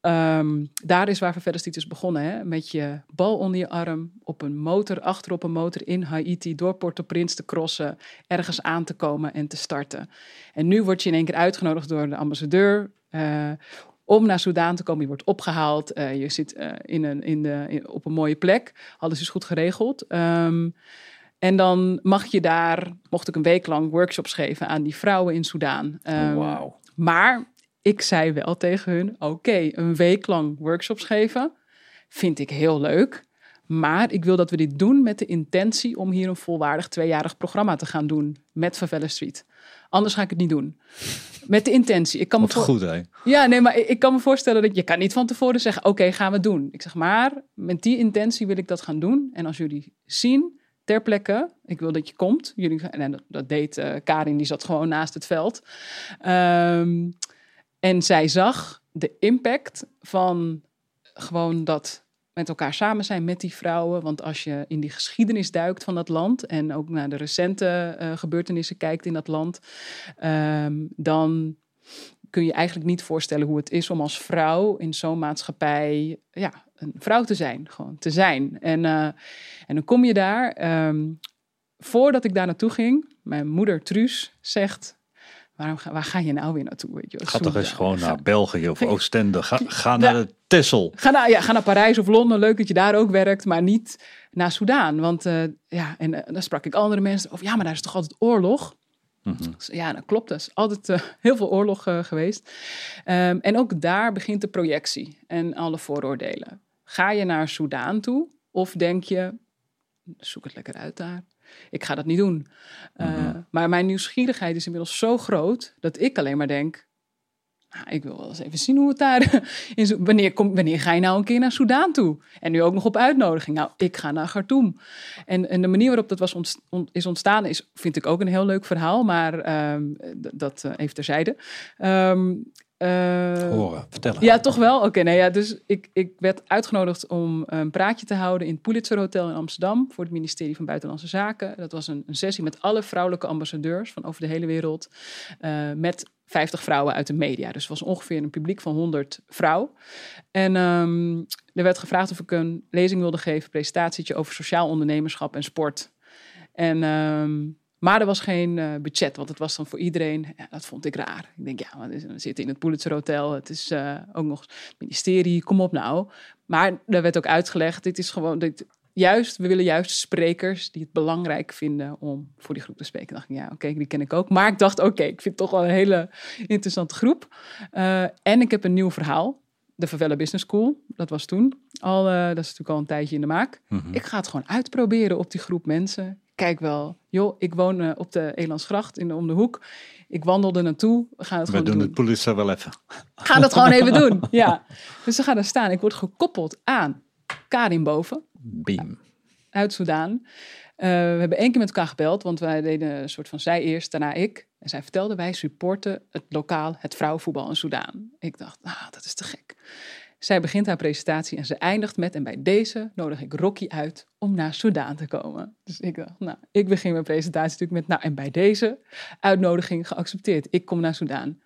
ehm, daar is waar Verder is begonnen, hè? met je bal onder je arm, op een motor, achter op een motor in Haiti, door Port-au-Prince te crossen, ergens aan te komen en te starten. En nu word je in één keer uitgenodigd door de ambassadeur eh, om naar Soudaan te komen. Je wordt opgehaald, eh, je zit eh, in een, in de, in- op een mooie plek, alles is goed geregeld. Ehm, en dan mag je daar, mocht ik een week lang workshops geven aan die vrouwen in Soudaan. Wauw. maar ik zei wel tegen hun: oké, een week lang workshops geven vind ik heel leuk. Maar ik wil dat we dit doen met de intentie om hier een volwaardig tweejarig programma te gaan doen met Favela Street. Anders ga ik het niet doen. Met de intentie. Ik kan me Wat goed, hè? ja, nee, maar ik, kan me voorstellen dat je kan niet van tevoren zeggen: Oké, gaan we het doen. Ik zeg maar, met die intentie wil ik dat gaan doen. En als jullie zien ter plekke, ik wil dat je komt. Jullie, en dat, dat deed eh, Karin, die zat gewoon naast het veld. Ehm, en zij zag de impact van gewoon dat met elkaar samen zijn met die vrouwen. Want als je in die geschiedenis duikt van dat land en ook naar de recente eh, gebeurtenissen kijkt in dat land, ehm, dan kun je eigenlijk niet voorstellen hoe het is om als vrouw in zo'n maatschappij ja, een vrouw te zijn. Gewoon te zijn. En, eh, en dan kom je daar. ehm, voordat ik daar naartoe ging, mijn moeder Truus zegt. Waarom ga, waar ga je nou weer naartoe? Weet je? Ga toch eens gewoon Ga- naar België of Oostende. Ga, ga naar de Tessel. Ga naar, ja, ga naar Parijs of Londen. Leuk dat je daar ook werkt, maar niet naar Soudaan. Want eh, ja, en eh, dan sprak ik andere mensen over. Ja, maar daar is toch altijd oorlog? Mhm. Zei, Ja, dat klopt. Er is altijd eh, heel veel oorlog geweest. Ehm, en ook daar begint de projectie en alle vooroordelen. Ga je naar Soudaan toe of denk je, zoek het lekker uit daar. Ik ga dat niet doen. Eh, Mhm. Maar mijn nieuwsgierigheid is inmiddels zo groot dat ik alleen maar denk, nou, ik wil wel eens even zien hoe het daar is. Wanneer, kom, wanneer ga je nou een keer naar Soudaan toe? En nu ook nog op uitnodiging. Nou, ik ga naar Khartoum. En, en de manier waarop dat was on- is ontstaan is, vind ik ook een heel leuk verhaal. Maar ehm, dat eh, even terzijde. Ehm, Eh, Horen, vertellen. Ja, toch wel? Oké, nee, ja, dus ik, ik werd uitgenodigd om een praatje te houden in het Pulitzer Hotel in Amsterdam voor het ministerie van Buitenlandse Zaken. Dat was een, een sessie met alle vrouwelijke ambassadeurs van over de hele wereld, eh, met 50 vrouwen uit de media. Dus het was ongeveer een publiek van 100 vrouwen. En ehm, er werd gevraagd of ik een lezing wilde geven, een presentatietje over sociaal ondernemerschap en sport. En ehm, maar er was geen uh, budget, want het was dan voor iedereen. Ja, dat vond ik raar. Ik denk, ja, we zitten in het Pulitzer Hotel. Het is uh, ook nog het ministerie. Kom op nou. Maar er werd ook uitgelegd, dit is gewoon... Dit, juist, we willen juist sprekers die het belangrijk vinden om voor die groep te spreken. dacht ik, ja, oké, die ken ik ook. Maar ik dacht, oké, ik vind het toch wel een hele interessante groep. Uh, en ik heb een nieuw verhaal. De Favela Business School, dat was toen al, dat is natuurlijk al een tijdje in de maak. Mm -hmm. Ik ga het gewoon uitproberen op die groep mensen kijk wel, joh, ik woon uh, op de Elandsgracht in de, om de hoek. Ik wandelde naartoe. We gaan het We gewoon doen doen. het politie wel even. Gaan het gewoon even doen. Ja. Dus ze gaan er staan. Ik word gekoppeld aan Karin Boven Beam. uit Soudaan. Uh, we hebben één keer met elkaar gebeld, want wij deden een soort van zij eerst, daarna ik. En zij vertelde, wij supporten het lokaal, het vrouwenvoetbal in Soudaan. Ik dacht, nou, dat is te gek. Zij begint haar presentatie en ze eindigt met: En bij deze nodig ik Rocky uit om naar Soudaan te komen. Dus ik dacht, nou, ik begin mijn presentatie natuurlijk met: Nou, en bij deze uitnodiging geaccepteerd. Ik kom naar Soudaan.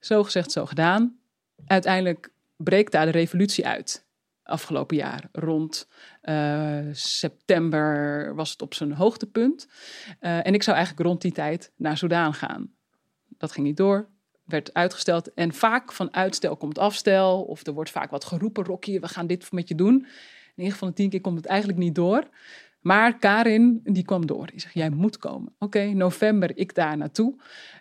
Zo gezegd, zo gedaan. Uiteindelijk breekt daar de revolutie uit. Afgelopen jaar. Rond uh, september was het op zijn hoogtepunt. Uh, en ik zou eigenlijk rond die tijd naar Soudaan gaan. Dat ging niet door werd uitgesteld. En vaak van uitstel komt afstel. Of er wordt vaak wat geroepen, Rocky, we gaan dit met je doen. In ieder geval de tien keer komt het eigenlijk niet door. Maar Karin, die kwam door. Die zegt, jij moet komen. Oké, november, ik daar naartoe.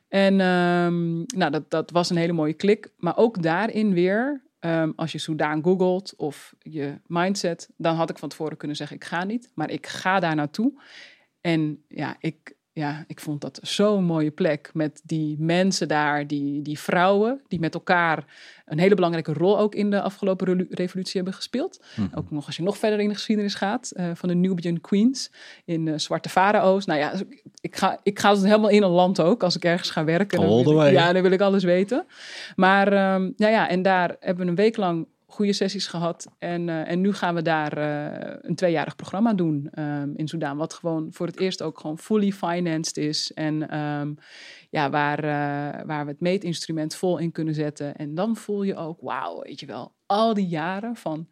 En um, nou, dat, dat was een hele mooie klik. Maar ook daarin weer, um, als je Soudaan googelt of je mindset... dan had ik van tevoren kunnen zeggen, ik ga niet. Maar ik ga daar naartoe. En ja, ik, ja, ik vond dat zo'n mooie plek met die mensen daar, die, die vrouwen, die met elkaar een hele belangrijke rol ook in de afgelopen revolutie hebben gespeeld. Mm -hmm. Ook nog als je nog verder in de geschiedenis gaat, uh, van de Nubian Queens in uh, Zwarte Farao's. Nou ja, ik ga, ik ga helemaal in een land ook, als ik ergens ga werken. Dan way. Ja, dan wil ik alles weten. Maar um, ja, ja, en daar hebben we een week lang goede sessies gehad. En, uh, en nu gaan we daar uh, een tweejarig programma doen um, in Soudaan. Wat gewoon voor het eerst ook gewoon fully financed is. En um, ja, waar, uh, waar we het meetinstrument vol in kunnen zetten. En dan voel je ook, wauw, weet je wel, al die jaren van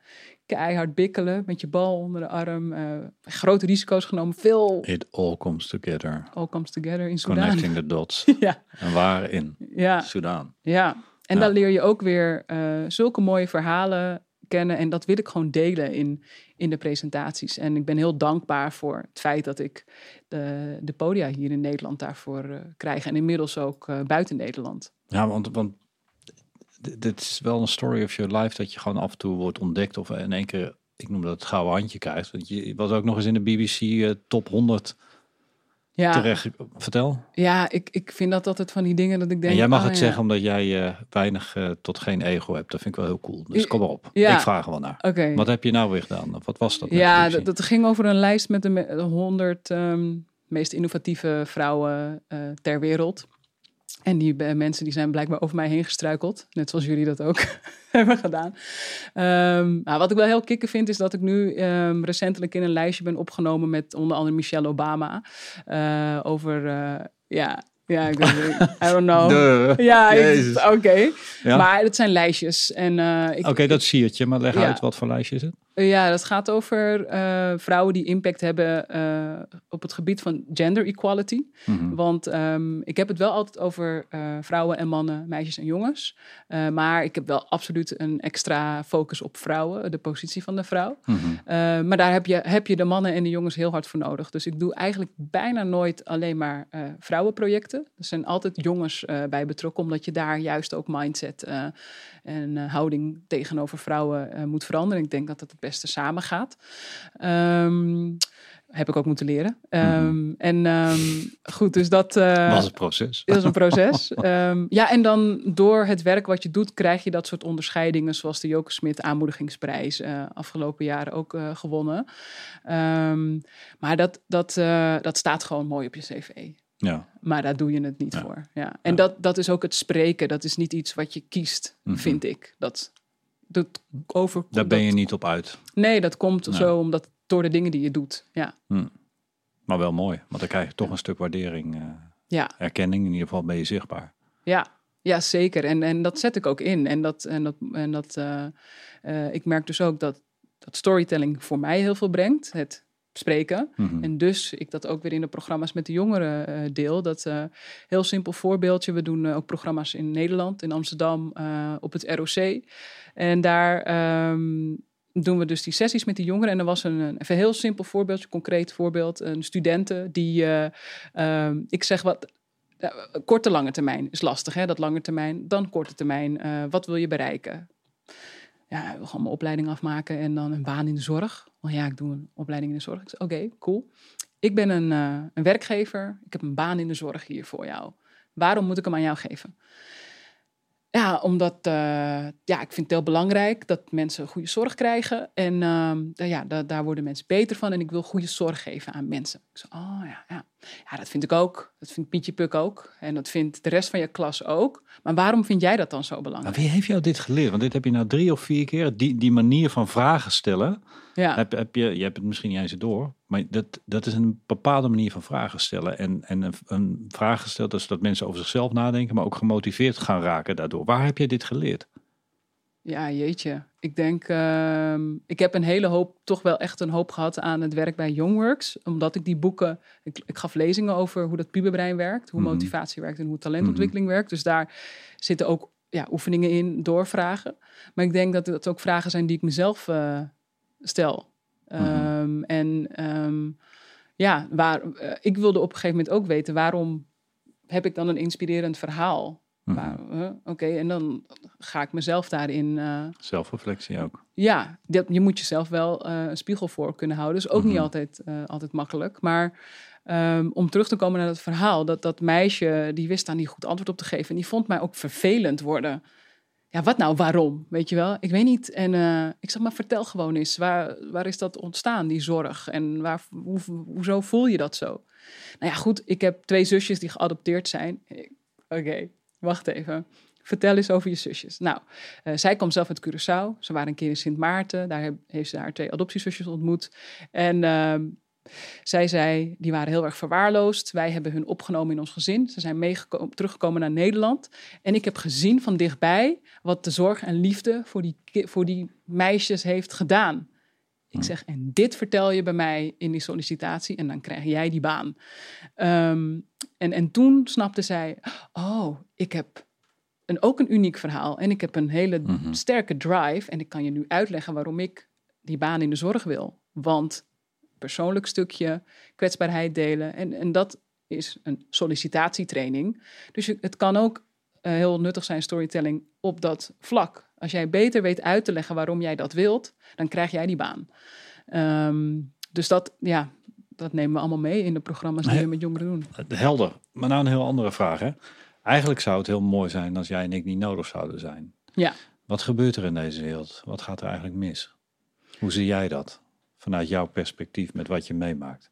keihard bikkelen met je bal onder de arm. grote risico's genomen, veel... It all comes together. All comes together in Soudaan. Connecting the dots. ja. En waar in ja. Soudaan. Ja, en Ja. dan leer je ook weer uh, zulke mooie verhalen kennen. En dat wil ik gewoon delen in, in de presentaties. En ik ben heel dankbaar voor het feit dat ik de, de podia hier in Nederland daarvoor uh, krijg. En inmiddels ook uh, buiten Nederland. Ja, want, want dit is wel een story of your life dat je gewoon af en toe wordt ontdekt of in één keer, ik noem dat het gouden handje krijgt. Want je was ook nog eens in de BBC eh, top 100 Ja, terecht. Vertel. ja ik, ik vind dat altijd van die dingen dat ik denk... en jij mag oh, het ja. zeggen omdat jij eh, weinig eh, tot geen ego hebt. Dat vind ik wel heel cool. Dus kom maar op. ja. Ik vraag er wel naar. Wat heb je nou weer gedaan? Of wat was dat? Ja, dat, ging over een lijst met de me- de 100 ehm, meest innovatieve vrouwen eh, ter wereld. En die eh, mensen die zijn blijkbaar over mij heen gestruikeld. Net zoals jullie dat ook hebben gedaan. Ehm, nou, wat ik wel heel kicken vind, is dat ik nu ehm, recentelijk in een lijstje ben opgenomen met onder andere Michelle Obama. eh, over, eh, ja, ja, ik weet- I don't know. Duh. Ja, oké. Ja? Maar het zijn lijstjes. En, eh, ik- Oké, dat zie je, maar leg Ja. uit wat voor lijstje is het? Ja, dat gaat over eh, vrouwen die impact hebben eh, op het gebied van gender equality. Mhm. Want ehm, ik heb het wel altijd over eh, vrouwen en mannen, meisjes en jongens. Maar ik heb wel absoluut een extra focus op vrouwen, de positie van de vrouw. Mhm. Maar daar heb je, heb je de mannen en de jongens heel hard voor nodig. Dus ik doe eigenlijk bijna nooit alleen maar vrouwenprojecten. Er zijn altijd jongens bij betrokken, omdat je daar juist ook mindset en houding tegenover vrouwen moet veranderen. Ik denk dat het beste samengaat. Ehm heb ik ook moeten leren. Ehm, En ehm, goed, dus dat... eh, was het proces. dat is een proces. Ja, en dan door het werk wat je doet, krijg je dat soort onderscheidingen, zoals de Joke Smit aanmoedigingsprijs eh, afgelopen jaren ook eh, gewonnen. Maar dat, dat, dat staat gewoon mooi op je cv. Ja. Maar daar doe je het niet Ja. voor. Ja. En Ja. dat, dat is ook het spreken. Dat is niet iets wat je kiest, Mhm. vind ik. Dat, dat over, Daar ben je niet op uit. Nee, dat komt Nee. zo omdat door de dingen die je doet. Ja, Maar wel mooi, want dan krijg je toch een stuk waardering, eh, ja, erkenning. In ieder geval ben je zichtbaar. ja. ja zeker. En, en dat zet ik ook in. En, dat, en, dat, en dat, eh, eh, ik merk dus ook dat, dat storytelling voor mij heel veel brengt. Het spreken. Mhm. En dus ik dat ook weer in de programma's met de jongeren eh, deel. Dat eh, heel simpel voorbeeldje. We doen eh, ook programma's in Nederland, in Amsterdam, op het ROC. En daar ehm, doen we dus die sessies met die jongeren. En er was een, een even heel simpel voorbeeldje, concreet voorbeeld. Een studenten die, eh, ehm, ik zeg wat, korte lange termijn is lastig, hè? dat lange termijn. Dan korte termijn, wat wil je bereiken? Ja, ik wil gewoon mijn opleiding afmaken en dan een baan in de zorg. Oh ja, ik doe een opleiding in de zorg. Ik zeg, Oké, cool. Ik ben een, eh, een werkgever. Ik heb een baan in de zorg hier voor jou. Waarom moet ik hem aan jou geven? Ja, omdat eh, ja, ik vind het heel belangrijk dat mensen goede zorg krijgen. En ehm, ja, da- daar worden mensen beter van. En ik wil goede zorg geven aan mensen. Ik zei, oh ja, ja. Ja, dat vind ik ook. Dat vindt Pietje Puk ook. En dat vindt de rest van je klas ook. Maar waarom vind jij dat dan zo Maar belangrijk? wie heeft jou dit geleerd? Want dit heb je nou drie of vier keer. Die, die manier van vragen stellen. Ja, Heb, heb je, je hebt het misschien niet eens door. Maar dat, dat is een bepaalde manier van vragen stellen. En, en een, een vraag gesteld is dat mensen over zichzelf nadenken. Maar ook gemotiveerd gaan raken daardoor. Waar heb je dit geleerd? Ja, jeetje. Ik denk, ehm, ik heb een hele hoop, toch wel echt een hoop gehad aan het werk bij Youngworks. Omdat ik die boeken, ik, ik gaf lezingen over hoe dat puberbrein werkt, hoe Mhm. motivatie werkt en hoe talentontwikkeling werkt. Dus daar zitten ook ja, oefeningen in, doorvragen. Maar ik denk dat het ook vragen zijn die ik mezelf eh, stel. Ehm, En ehm, ja, waar, eh, ik wilde op een gegeven moment ook weten waarom heb ik dan een inspirerend verhaal? Mhm. Oké, en dan ga ik mezelf daarin. eh, Zelfreflectie ook. ja, dat, je moet jezelf wel eh, een spiegel voor kunnen houden. Dus ook niet Mhm. altijd, eh, altijd makkelijk. Maar ehm, om terug te komen naar het verhaal, dat dat meisje die wist daar niet goed antwoord op te geven. En die vond mij ook vervelend worden. Ja, wat nou, waarom? Weet je wel? Ik weet niet. En ik zeg maar, vertel gewoon eens. Waar, waar is dat ontstaan, die zorg? En waar, hoe, hoezo voel je dat zo? Nou ja, goed. Ik heb twee zusjes die geadopteerd zijn. Oké, wacht even. Vertel eens over je zusjes. Nou, eh, zij kwam zelf uit Curaçao. Ze waren een keer in Sint Maarten. Daar heeft ze haar twee adoptiezusjes ontmoet. En ehm, zij zei, die waren heel erg verwaarloosd. Wij hebben hun opgenomen in ons gezin. Ze zijn teruggekomen naar Nederland. En ik heb gezien van dichtbij wat de zorg en liefde voor die, voor die meisjes heeft gedaan. Ik zeg, en dit vertel je bij mij in die sollicitatie en dan krijg jij die baan. Ehm, en, en toen snapte zij, oh, ik heb een, ook een uniek verhaal en ik heb een hele Mhm. sterke drive en ik kan je nu uitleggen waarom ik die baan in de zorg wil. Want persoonlijk stukje, kwetsbaarheid delen en, en dat is een sollicitatietraining. Dus je, het kan ook eh, heel nuttig zijn, storytelling, op dat vlak. Als jij beter weet uit te leggen waarom jij dat wilt, dan krijg jij die baan. Ehm, dus dat, ja, dat nemen we allemaal mee in de programma's die we met jongeren doen. Helder. Maar nou een heel andere vraag. Hè? Eigenlijk zou het heel mooi zijn als jij en ik niet nodig zouden zijn. Ja. Wat gebeurt er in deze wereld? Wat gaat er eigenlijk mis? Hoe zie jij dat? Vanuit jouw perspectief met wat je meemaakt.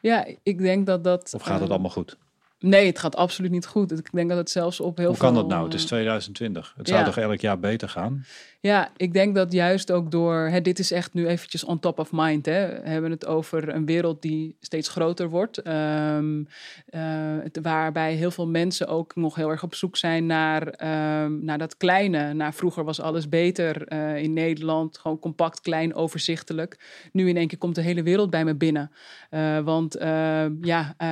Ja, ik denk dat dat... Of gaat het eh, allemaal goed? Nee, het gaat absoluut niet goed. Ik denk dat het zelfs op heel Hoe veel... kan dat nou? Het is eh, 2020. Het zou toch elk jaar beter gaan? Ja, ik denk dat juist ook door, hè, dit is echt nu eventjes on top of mind. Hè. We hebben het over een wereld die steeds groter wordt. ehm, eh, het- waarbij heel veel mensen ook nog heel erg op zoek zijn naar, ehm, naar dat kleine. Naar vroeger was alles beter eh, in Nederland. Gewoon compact, klein, overzichtelijk. Nu in één keer komt de hele wereld bij me binnen. Eh, want ehm, ja, eh,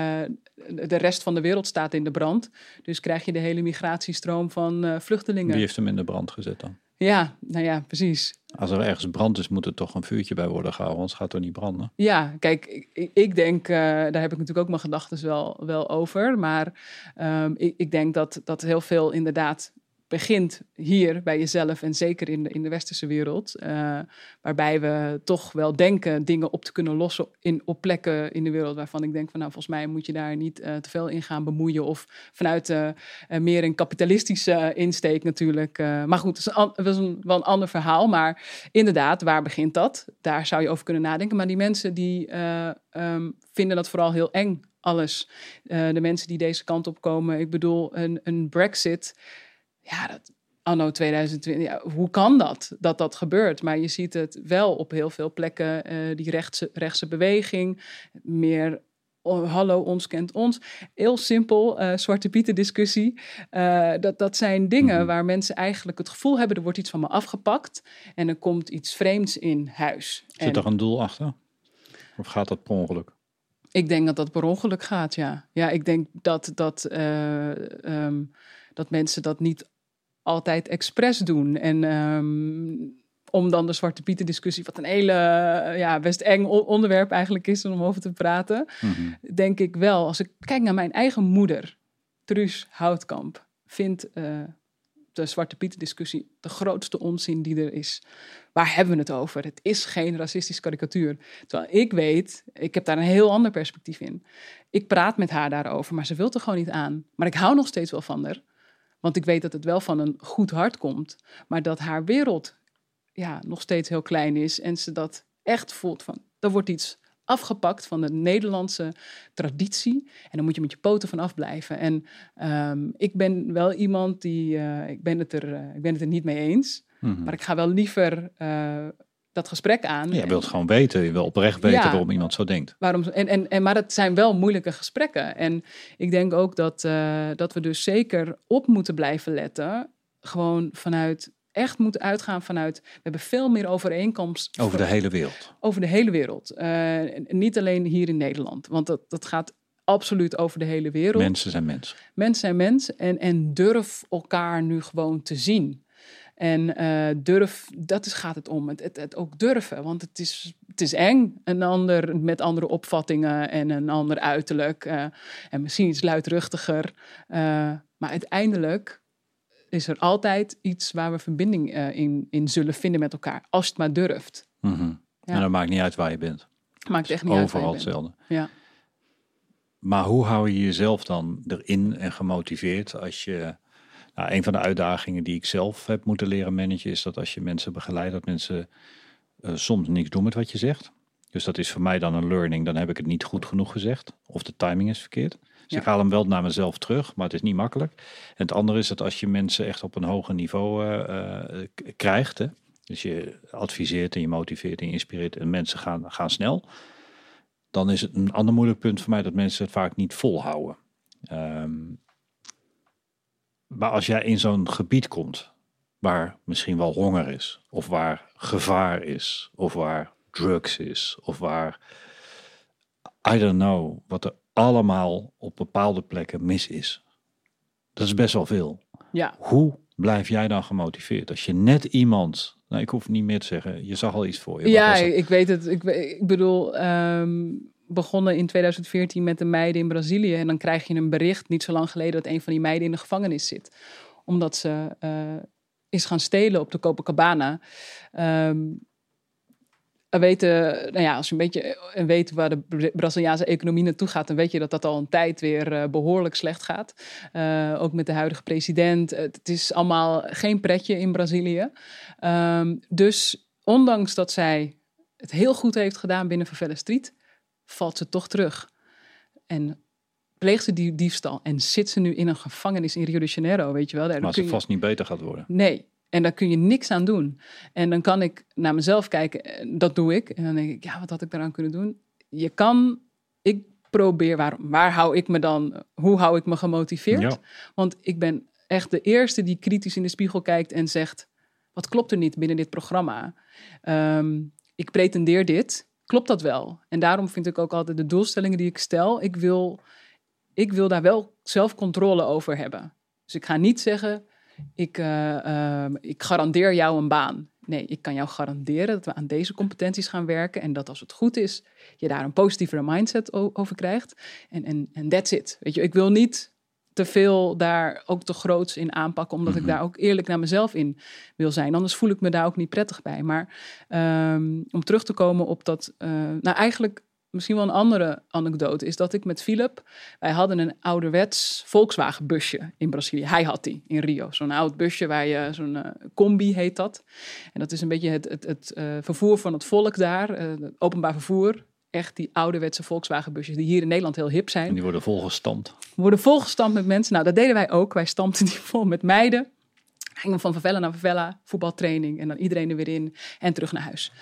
de rest van de wereld staat in de brand. Dus krijg je de hele migratiestroom van eh, vluchtelingen. Wie heeft hem in de brand gezet dan? Ja, nou ja, precies. Als er ergens brand is, moet er toch een vuurtje bij worden gehouden, anders gaat het niet branden. Ja, kijk, ik- ik, ik denk, eh, daar heb ik natuurlijk ook mijn gedachten wel, wel over. Maar ehm, ik, ik denk dat, dat heel veel inderdaad begint hier bij jezelf en zeker in de, in de westerse wereld. eh, waarbij we toch wel denken dingen op te kunnen lossen in, op plekken in de wereld waarvan ik denk van nou volgens mij moet je daar niet eh, te veel in gaan bemoeien. Of vanuit eh, meer een kapitalistische insteek natuurlijk. maar goed, dat is, een, een, wel een ander verhaal. Maar inderdaad, waar begint dat? Daar zou je over kunnen nadenken. Maar die mensen die eh, ehm, vinden dat vooral heel eng alles. De mensen die deze kant op komen. Ik bedoel, een, een Brexit. Ja, dat, anno 2020. Ja, hoe kan dat, dat dat gebeurt? Maar je ziet het wel op heel veel plekken. eh, die rechtse, rechtse beweging. Meer oh, hallo, ons kent ons. Heel simpel, eh, Zwarte Pieten discussie. Eh, dat, dat zijn dingen Mhm. waar mensen eigenlijk het gevoel hebben... er wordt iets van me afgepakt en er komt iets vreemds in huis. En Zit er een doel achter? Of gaat dat per ongeluk? ik denk dat dat per ongeluk gaat, ja. Ja, ik denk dat, dat, eh, ehm, dat mensen dat niet altijd expres doen. En ehm, om dan de Zwarte Pieten discussie... wat een hele, eh, ja, best eng onderwerp eigenlijk is om over te praten... Mhm. denk ik wel, als ik kijk naar mijn eigen moeder, Truus Houtkamp, vindt eh, de Zwarte Pieten discussie de grootste onzin die er is. Waar hebben we het over? Het is geen racistische karikatuur. Terwijl ik weet, ik heb daar een heel ander perspectief in. Ik praat met haar daarover, maar ze wil er gewoon niet aan. Maar ik hou nog steeds wel van haar. Want ik weet dat het wel van een goed hart komt. Maar dat haar wereld ja, nog steeds heel klein is. En ze dat echt voelt van, er wordt iets afgepakt van de Nederlandse traditie. En dan moet je met je poten van afblijven. En ehm, ik ben wel iemand die, eh, ik, ben het er, eh, ik ben het er niet mee eens. Mhm. Maar ik ga wel liever eh, dat gesprek aan. Je En wilt gewoon weten, je wil oprecht weten Ja. waarom iemand zo denkt. Waarom, en, en, en, maar het zijn wel moeilijke gesprekken. En ik denk ook dat, eh, dat we dus zeker op moeten blijven letten. Gewoon vanuit, echt moeten uitgaan vanuit, we hebben veel meer overeenkomst Over de hele wereld. over de hele wereld. Eh, niet alleen hier in Nederland, want dat, dat gaat absoluut over de hele wereld. Mensen zijn mensen. Mens zijn mens en, en durf elkaar nu gewoon te zien. En eh, durf, dat is, gaat het om. Het, het, het ook durven, want het is, het is eng. Een ander met andere opvattingen en een ander uiterlijk. eh, en misschien iets luidruchtiger. Eh, maar uiteindelijk is er altijd iets waar we verbinding in, in zullen vinden met elkaar. Als je het maar durft. Mhm. Ja. En dat maakt niet uit waar je bent. Maakt echt niet uit Overal hetzelfde. Ja. Maar hoe hou je jezelf dan erin en gemotiveerd als je... Nou, een van de uitdagingen die ik zelf heb moeten leren managen is dat als je mensen begeleidt, dat mensen eh, soms niks doen met wat je zegt. Dus dat is voor mij dan een learning. Dan heb ik het niet goed genoeg gezegd. Of de timing is verkeerd. Dus Ja. ik haal hem wel naar mezelf terug, maar het is niet makkelijk. En het andere is dat als je mensen echt op een hoger niveau eh, eh, krijgt. Hè, dus je adviseert en je motiveert en je inspireert en mensen gaan, gaan snel. Dan is het een ander moeilijk punt voor mij dat mensen het vaak niet volhouden. Ehm, maar als jij in zo'n gebied komt waar misschien wel honger is, of waar gevaar is, of waar drugs is, of waar I don't know wat er allemaal op bepaalde plekken mis is. Dat is best wel veel. Ja. Hoe blijf jij dan gemotiveerd als je net iemand, nou ik hoef niet meer te zeggen, je zag al iets voor je. Ja, ik weet het. Ik, ik bedoel, ehm, begonnen in 2014 met de meiden in Brazilië. En dan krijg je een bericht niet zo lang geleden dat een van die meiden in de gevangenis zit. Omdat ze eh, is gaan stelen op de Copacabana. We weten, nou ja, als je een beetje eh, weet waar de Bra- Braziliaanse economie naartoe gaat, dan weet je dat dat al een tijd weer eh, behoorlijk slecht gaat. Ook met de huidige president. Het, het is allemaal geen pretje in Brazilië. Ehm, dus ondanks dat zij het heel goed heeft gedaan binnen Favela Street, valt ze toch terug. En pleegt ze die diefstal en zit ze nu in een gevangenis in Rio de Janeiro, weet je wel. Daar maar ze je- vast niet beter gaat worden. Nee. En daar kun je niks aan doen. En dan kan ik naar mezelf kijken. en Dat doe ik. En dan denk ik, ja, wat had ik daaraan kunnen doen? Je kan, ik probeer, waar, waar hou ik me dan, hoe hou ik me gemotiveerd? Ja. Want ik ben echt de eerste die kritisch in de spiegel kijkt en zegt, wat klopt er niet binnen dit programma? Ehm, ik pretendeer dit. Klopt dat wel? En daarom vind ik ook altijd de doelstellingen die ik stel, ik wil, ik wil daar wel zelf controle over hebben. Dus ik ga niet zeggen, ik, eh, ehm, ik garandeer jou een baan. Nee, ik kan jou garanderen dat we aan deze competenties gaan werken. En dat als het goed is, je daar een positievere mindset over krijgt. En en en that's it. Weet je, ik wil niet te veel daar ook te groots in aanpakken, omdat ik daar ook eerlijk naar mezelf in wil zijn. Anders voel ik me daar ook niet prettig bij. Maar ehm, om terug te komen op dat, eh, nou eigenlijk misschien wel een andere anekdote, is dat ik met Philip, wij hadden een ouderwets Volkswagen busje in Brazilië. Hij had die in Rio, zo'n oud busje waar je, zo'n eh, combi heet dat. En dat is een beetje het, het, het eh, vervoer van het volk daar, het openbaar vervoer. Echt die ouderwetse Volkswagenbusjes die hier in Nederland heel hip zijn. En die worden volgestampt. worden volgestampt met mensen. Nou, dat deden wij ook. Wij stampten die vol met meiden. Gingen van favela naar favela, voetbaltraining en dan iedereen er weer in en terug naar huis.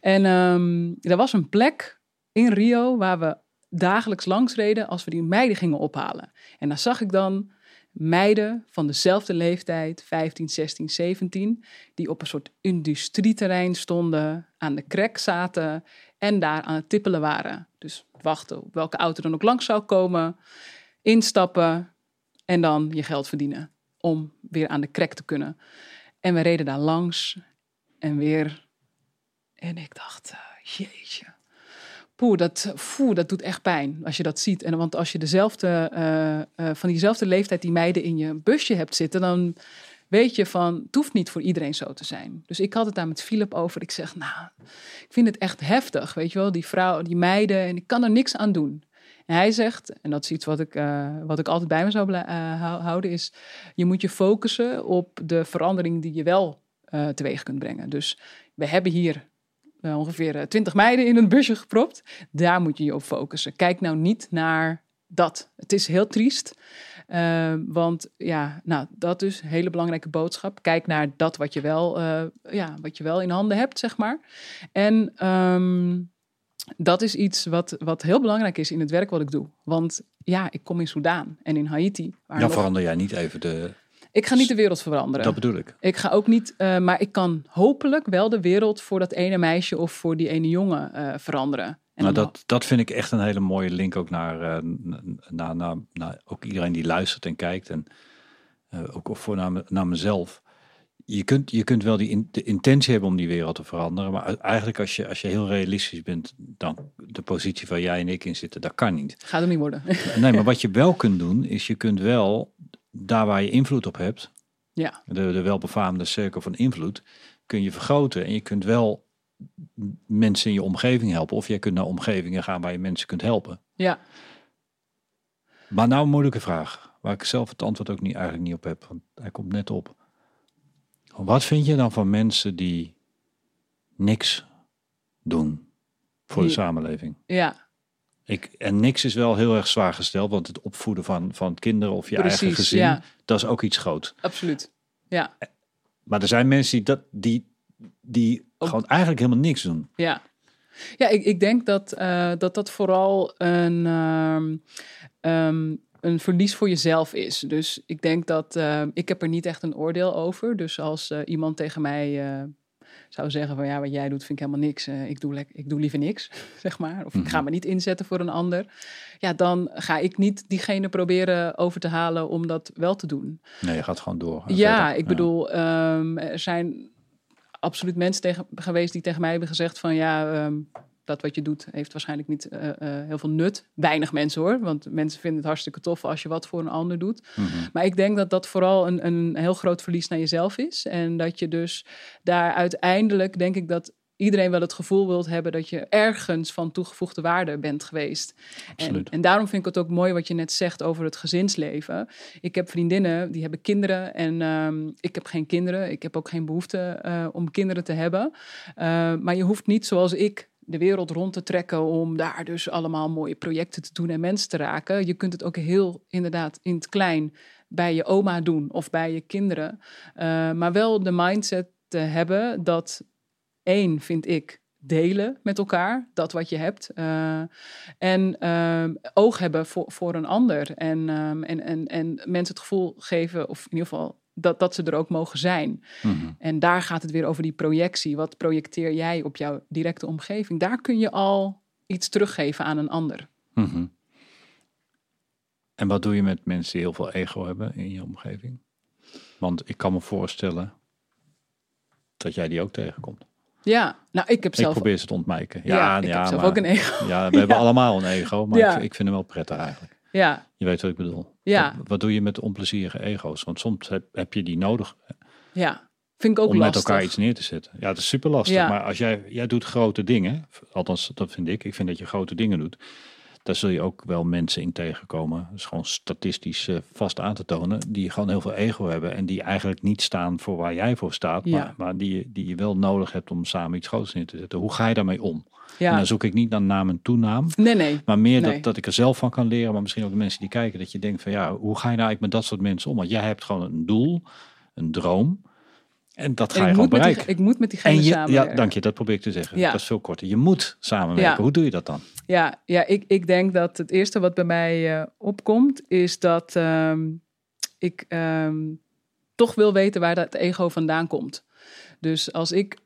En ehm, er was een plek in Rio waar we dagelijks langs reden als we die meiden gingen ophalen. En daar zag ik dan meiden van dezelfde leeftijd, 15, 16, 17, die op een soort industrieterrein stonden, aan de krek zaten en daar aan het tippelen waren. Dus wachten op welke auto dan ook langs zou komen, instappen en dan je geld verdienen om weer aan de krek te kunnen. En we reden daar langs en weer. En ik dacht, uh, jeetje. Poeh, dat, poeh, dat doet echt pijn als je dat ziet. En want als je dezelfde, uh, uh, van diezelfde leeftijd die meiden in je busje hebt zitten, dan weet je van, het hoeft niet voor iedereen zo te zijn. Dus ik had het daar met Philip over. Ik zeg, nou, ik vind het echt heftig, weet je wel, die vrouw, die meiden, en ik kan er niks aan doen. En hij zegt, en dat is iets wat ik, uh, wat ik altijd bij me zou uh, houden, is je moet je focussen op de verandering die je wel uh, teweeg kunt brengen. Dus we hebben hier ongeveer twintig meiden in een busje gepropt. Daar moet je je op focussen. Kijk nou niet naar dat. Het is heel triest. Uh, want ja, nou, dat is een hele belangrijke boodschap. Kijk naar dat wat je wel, uh, ja, wat je wel in handen hebt, zeg maar. En um, dat is iets wat, wat heel belangrijk is in het werk wat ik doe. Want ja, ik kom in Soudaan en in Haiti. Dan nog... verander jij niet even de... Ik ga niet de wereld veranderen. Dat bedoel ik. Ik ga ook niet, uh, maar ik kan hopelijk wel de wereld voor dat ene meisje of voor die ene jongen uh, veranderen. Nou, dat, dat vind ik echt een hele mooie link ook naar, uh, naar, naar, naar ook iedereen die luistert en kijkt. En ook voor naar, naar mezelf je kunt, je kunt wel die in, de intentie hebben om die wereld te veranderen. Maar eigenlijk als je, als je heel realistisch bent, dan de positie waar jij en ik in zitten, dat kan niet. Gaat er niet worden. nee, maar wat je wel kunt doen, is je kunt wel, daar waar je invloed op hebt, ja. de, de welbefaamde cirkel van invloed, kun je vergroten. En je kunt wel mensen in je omgeving helpen. Of jij kunt naar omgevingen gaan waar je mensen kunt helpen. Ja. Maar nou een moeilijke vraag, waar ik zelf het antwoord ook niet, eigenlijk niet op heb. Want hij komt net op. Wat vind je dan van mensen die niks doen voor de samenleving? Ja. Ik, en niks is wel heel erg zwaar gesteld, want het opvoeden van, van kinderen of je Precies, eigen gezin, ja. dat is ook iets groot. Absoluut. Ja. Maar er zijn mensen die, dat, die, die Ook- gewoon eigenlijk helemaal niks doen. Ja, ja ik, ik denk dat, eh, dat dat vooral een, ehm, ehm, een verlies voor jezelf is. Dus ik denk dat eh, ik heb er niet echt een oordeel over. Dus als eh, iemand tegen mij zou zeggen van ja, wat jij doet vind ik helemaal niks. Ik, doe ik doe liever niks, zeg maar. Of ik ga me niet inzetten voor een ander. Ja, dan ga ik niet diegene proberen over te halen om dat wel te doen. Nee, je gaat gewoon door. Ja, verder. ik bedoel, ehm, er zijn absoluut mensen tegen, geweest die tegen mij hebben gezegd van ja, ehm, dat wat je doet heeft waarschijnlijk niet eh, eh, heel veel nut. Weinig mensen hoor, want mensen vinden het hartstikke tof als je wat voor een ander doet. Mhm. Maar ik denk dat dat vooral een, een heel groot verlies naar jezelf is. En dat je dus daar uiteindelijk, denk ik dat iedereen wel het gevoel wilt hebben dat je ergens van toegevoegde waarde bent geweest. En, en daarom vind ik het ook mooi wat je net zegt over het gezinsleven. Ik heb vriendinnen die hebben kinderen en ehm, ik heb geen kinderen. Ik heb ook geen behoefte eh, om kinderen te hebben. Eh, maar je hoeft niet zoals ik de wereld rond te trekken om daar dus allemaal mooie projecten te doen en mensen te raken. Je kunt het ook heel inderdaad in het klein bij je oma doen of bij je kinderen. Eh, maar wel de mindset te hebben dat één, vind ik, delen met elkaar, dat wat je hebt. Eh, en ehm, oog hebben voor, voor een ander. En, ehm, en, en, en mensen het gevoel geven, of in ieder geval dat, dat ze er ook mogen zijn. Mhm. En daar gaat het weer over die projectie. Wat projecteer jij op jouw directe omgeving? Daar kun je al iets teruggeven aan een ander. Mhm. En wat doe je met mensen die heel veel ego hebben in je omgeving? Want ik kan me voorstellen dat jij die ook tegenkomt. Ja, nou, ik heb Ik zelf, probeer ze te ontwijken. ja, Ja, ik ja, heb zelf maar- ook een ego. Ja, we hebben allemaal een ego, maar ik, ik vind hem wel prettig eigenlijk. Ja, Je weet wat ik bedoel. Ja. Wat, wat doe je met onplezierige ego's? Want soms heb, heb je die nodig ja. Vind ik ook om lastig. met elkaar iets neer te zetten. Ja, het is super lastig. Ja. Maar als jij, jij doet grote dingen, althans dat vind ik, ik vind dat je grote dingen doet. Daar zul je ook wel mensen in tegenkomen. Dat is gewoon statistisch eh, vast aan te tonen. Die gewoon heel veel ego hebben. En die eigenlijk niet staan voor waar jij voor staat. Ja. Maar, maar die, je- die je wel nodig hebt om samen iets groots neer te zetten. Hoe ga je daarmee om? En Ja, dan zoek ik niet naar naam en toenaam. nee, nee. Maar meer Nee. dat, dat ik er zelf van kan leren. Maar misschien ook de mensen die kijken. Dat je denkt van ja, hoe ga je nou eigenlijk met dat soort mensen om? Want jij hebt gewoon een doel, een droom. En dat ga En je gewoon die, bereiken. ik moet met diegene En je, ja, samenwerken. dank je, dat probeer ik te zeggen. Ja. Dat is veel korter. Je moet samenwerken. Ja. Hoe doe je dat dan? Ja, ja ik, ik denk dat het eerste wat bij mij eh, opkomt, is dat ehm, ik ehm, toch wil weten waar dat ego vandaan komt. Dus als ik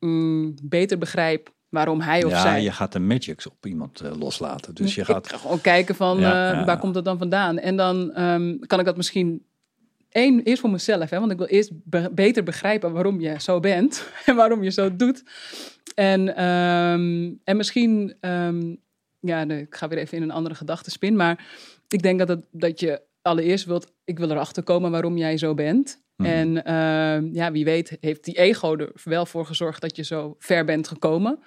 mm, beter begrijp waarom hij of ja, zij. je gaat de magics op iemand eh, loslaten. Dus je Ik gaat. ga gewoon kijken van Ja, eh, ja, waar ja. komt dat dan vandaan. En dan ehm, kan ik dat misschien één eerst voor mezelf, hè, want ik wil eerst be- beter begrijpen waarom je zo bent en waarom je zo doet. En, ehm, en misschien, ehm, ja, nee, ik ga weer even in een andere gedachtenspin, maar ik denk dat, het, dat je allereerst wilt, ik wil erachter komen waarom jij zo bent. Mhm. En ehm, ja, wie weet heeft die ego er wel voor gezorgd dat je zo ver bent gekomen.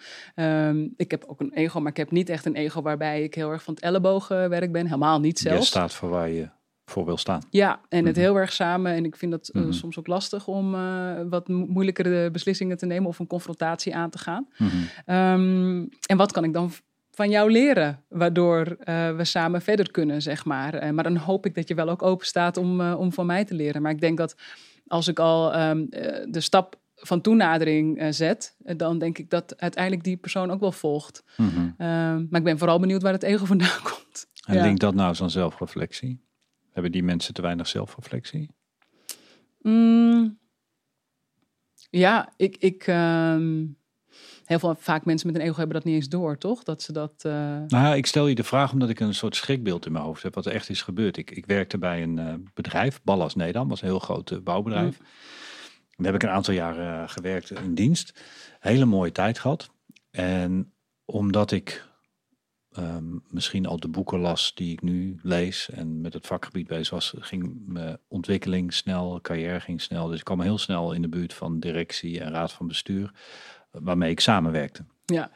Ik heb ook een ego, maar ik heb niet echt een ego waarbij ik heel erg van het ellebogenwerk ben. Helemaal niet Je zelfs. staat voor waar je voor wil staan. Ja, en het Mhm. heel erg samen. En ik vind dat eh, Mhm. soms ook lastig om eh, wat mo- moeilijkere beslissingen te nemen of een confrontatie aan te gaan. Mhm. Ehm, en wat kan ik dan van jou leren, waardoor eh, we samen verder kunnen, zeg maar. Maar dan hoop ik dat je wel ook open staat om, om van mij te leren. Maar ik denk dat als ik al ehm, eh, de stap van toenadering zet, dan denk ik dat uiteindelijk die persoon ook wel volgt. Ehm, maar ik ben vooral benieuwd waar het ego vandaan komt. En Ja. link dat nou aan zelfreflectie. Hebben die mensen te weinig zelfreflectie? Mm, ja, ik, ik ehm, heel veel vaak mensen met een ego hebben dat niet eens door, toch? Dat ze dat. eh, Nou, ja, ik stel je de vraag omdat ik een soort schrikbeeld in mijn hoofd heb, wat er echt is gebeurd. Ik, ik werkte bij een eh, bedrijf, Ballas Nedam, was een heel groot eh, bouwbedrijf. Daar heb ik een aantal jaren gewerkt in dienst. Hele mooie tijd gehad. En omdat ik ehm, misschien al de boeken las die ik nu lees en met het vakgebied bezig was, ging mijn ontwikkeling snel, carrière ging snel. Dus ik kwam heel snel in de buurt van directie en raad van bestuur, waarmee ik samenwerkte. ja,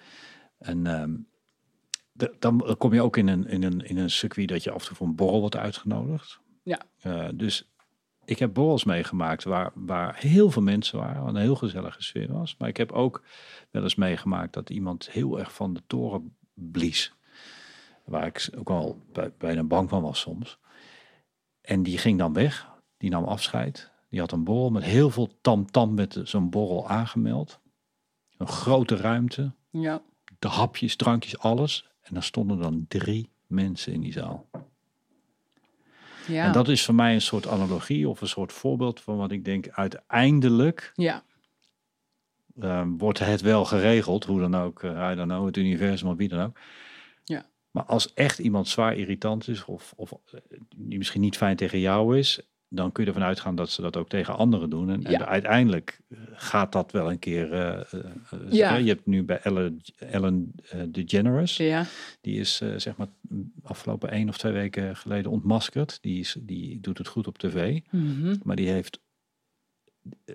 En ehm, dan kom je ook in een, in, een, in een circuit dat je af en toe voor een borrel wordt uitgenodigd. Ja. Eh, dus ik heb borrels meegemaakt waar, waar heel veel mensen waren, waar een heel gezellige sfeer was. Maar ik heb ook wel eens meegemaakt dat iemand heel erg van de toren blies. Waar ik ook al bij, bijna bang van was soms. En die ging dan weg, die nam afscheid. Die had een borrel met heel veel tamtam met zo'n borrel aangemeld. Een grote ruimte, ja, de hapjes, drankjes, alles. En dan stonden dan drie mensen in die zaal. ja. En dat is voor mij een soort analogie of een soort voorbeeld van wat ik denk, uiteindelijk ja, ehm, wordt het wel geregeld, hoe dan ook, eh I don't know, het universum of wie dan ook. Maar als echt iemand zwaar irritant is of, of eh, die misschien niet fijn tegen jou is, dan kun je ervan uitgaan dat ze dat ook tegen anderen doen. En, Ja. en uiteindelijk eh, gaat dat wel een keer. eh, Ja. Je hebt nu bij Ellen, Ellen eh, DeGeneres. ja, Die is zeg maar afgelopen één of twee weken geleden ontmaskerd. Die, is, die doet het goed op tv. Mhm. Maar die heeft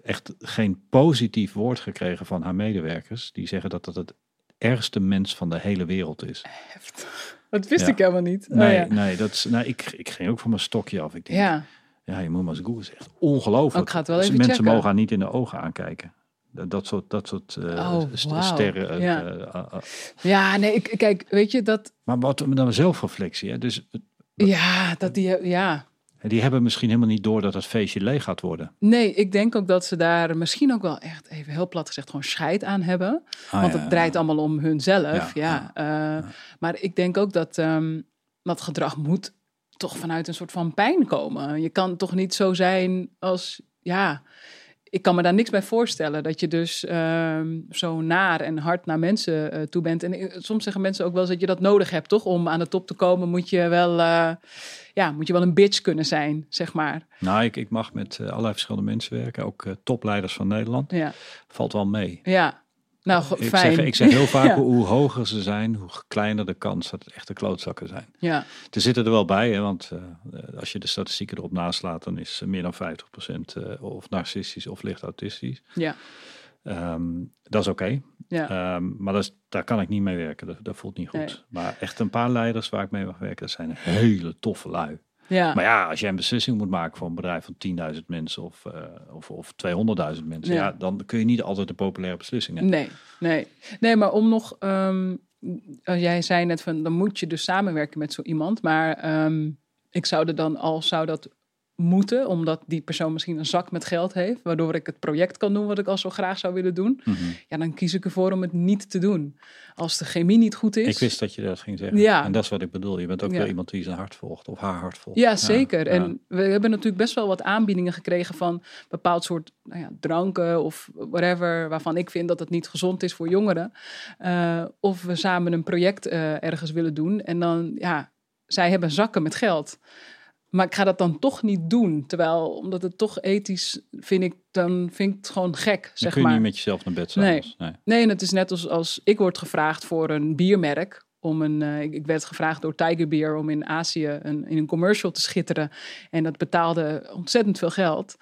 echt geen positief woord gekregen van haar medewerkers. Die zeggen dat dat het ergste mens van de hele wereld is. Heftig. Dat wist Ja. ik helemaal niet. Oh, Nee, ja. nee dat is, nou, ik, ik ging ook van mijn stokje af. Ik denk, ja, ja, je moet maar eens is echt ongelooflijk. Ik ga het wel even Mensen checken. mogen haar niet in de ogen aankijken. Dat, soort, dat soort eh, Oh, wauw. sterren. eh, Ja. eh. ja, nee, ik, kijk, weet je dat. maar wat dan zelfreflectie. Hè? Dus Ja, dat die. Ja, die hebben misschien helemaal niet door dat het feestje leeg gaat worden. nee, ik denk ook dat ze daar misschien ook wel echt even heel plat gezegd gewoon scheid aan hebben. Ah, Want ja, het draait allemaal om hunzelf. Ja, Ja, eh, Maar ik denk ook dat ehm, dat gedrag moet toch vanuit een soort van pijn komen. Je kan toch niet zo zijn als, ja, ik kan me daar niks bij voorstellen. Dat je dus ehm, zo naar en hard naar mensen eh, toe bent. En eh, soms zeggen mensen ook wel eens dat je dat nodig hebt, toch? Om aan de top te komen moet je wel, eh, ja, moet je wel een bitch kunnen zijn, zeg maar. Nou, ik, ik mag met allerlei verschillende mensen werken. Ook topleiders van Nederland. Ja, Valt wel mee. ja. Nou, Ik fijn. zeg, ik zeg heel vaak, Ja. hoe, hoger ze zijn, hoe kleiner de kans dat het echte klootzakken zijn. Ja, Er zitten er wel bij, hè, want eh, als je de statistieken erop naslaat, dan is eh, meer dan 50% eh, of narcistisch of licht autistisch. ja, Ehm, dat is oké. Ja. Ehm, maar dat is, daar kan ik niet mee werken. Dat, dat voelt niet goed. Nee. Maar echt een paar leiders waar ik mee mag werken, dat zijn hele toffe lui. Ja. Maar ja, als jij een beslissing moet maken voor een bedrijf van 10.000 mensen of, eh, of, of 200.000 mensen, ja. Ja. dan kun je niet altijd de populaire beslissingen. Nee, nee. Nee, maar om nog... ehm, eh, jij zei net van, dan moet je dus samenwerken met zo iemand. Maar ehm, ik zou er dan al, zou dat moeten, omdat die persoon misschien een zak met geld heeft, waardoor ik het project kan doen wat ik al zo graag zou willen doen. Mhm. Ja, dan kies ik ervoor om het niet te doen. Als de chemie niet goed is. Ik wist dat je dat ging zeggen. Ja. En dat is wat ik bedoel. Je bent ook Ja. wel iemand die zijn hart volgt of haar hart volgt. Ja, zeker. ja. En we hebben natuurlijk best wel wat aanbiedingen gekregen van bepaald soort nou ja, dranken of whatever, waarvan ik vind dat het niet gezond is voor jongeren. Eh, of we samen een project eh, ergens willen doen. En dan, ja, zij hebben zakken met geld. Maar ik ga dat dan toch niet doen. Terwijl, omdat het toch ethisch vind ik, dan vind ik het gewoon gek, Dan zeg kun je maar. niet met jezelf naar bed s'avonds. Nee. Nee, en het is net als, als ik word gevraagd voor een biermerk. Om een, eh, ik, ik werd gevraagd door Tiger Beer om in Azië een, in een commercial te schitteren. En dat betaalde ontzettend veel geld.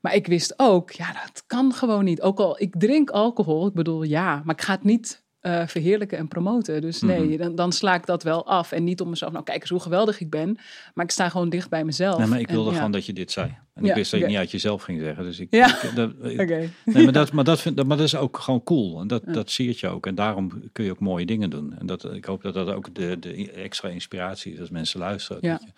Maar ik wist ook, ja, dat kan gewoon niet. Ook al ik drink alcohol, ik bedoel ja, maar ik ga het niet eh, verheerlijken en promoten. Dus nee, Mhm. dan, dan sla ik dat wel af. En niet om mezelf, nou kijk eens hoe geweldig ik ben. Maar ik sta gewoon dicht bij mezelf. Nee, maar ik En wilde ja. gewoon dat je dit zei. En ik wist dat je oké. het niet uit jezelf ging zeggen. Dus ik, Ja. ik- dat, ik- Oké. nee, maar, dat, maar, dat vind, maar dat is ook gewoon cool. En dat, Ja. dat siert je ook. En daarom kun je ook mooie dingen doen. En dat, ik hoop dat dat ook de, de extra inspiratie is als mensen luisteren. Ja. Dat, je,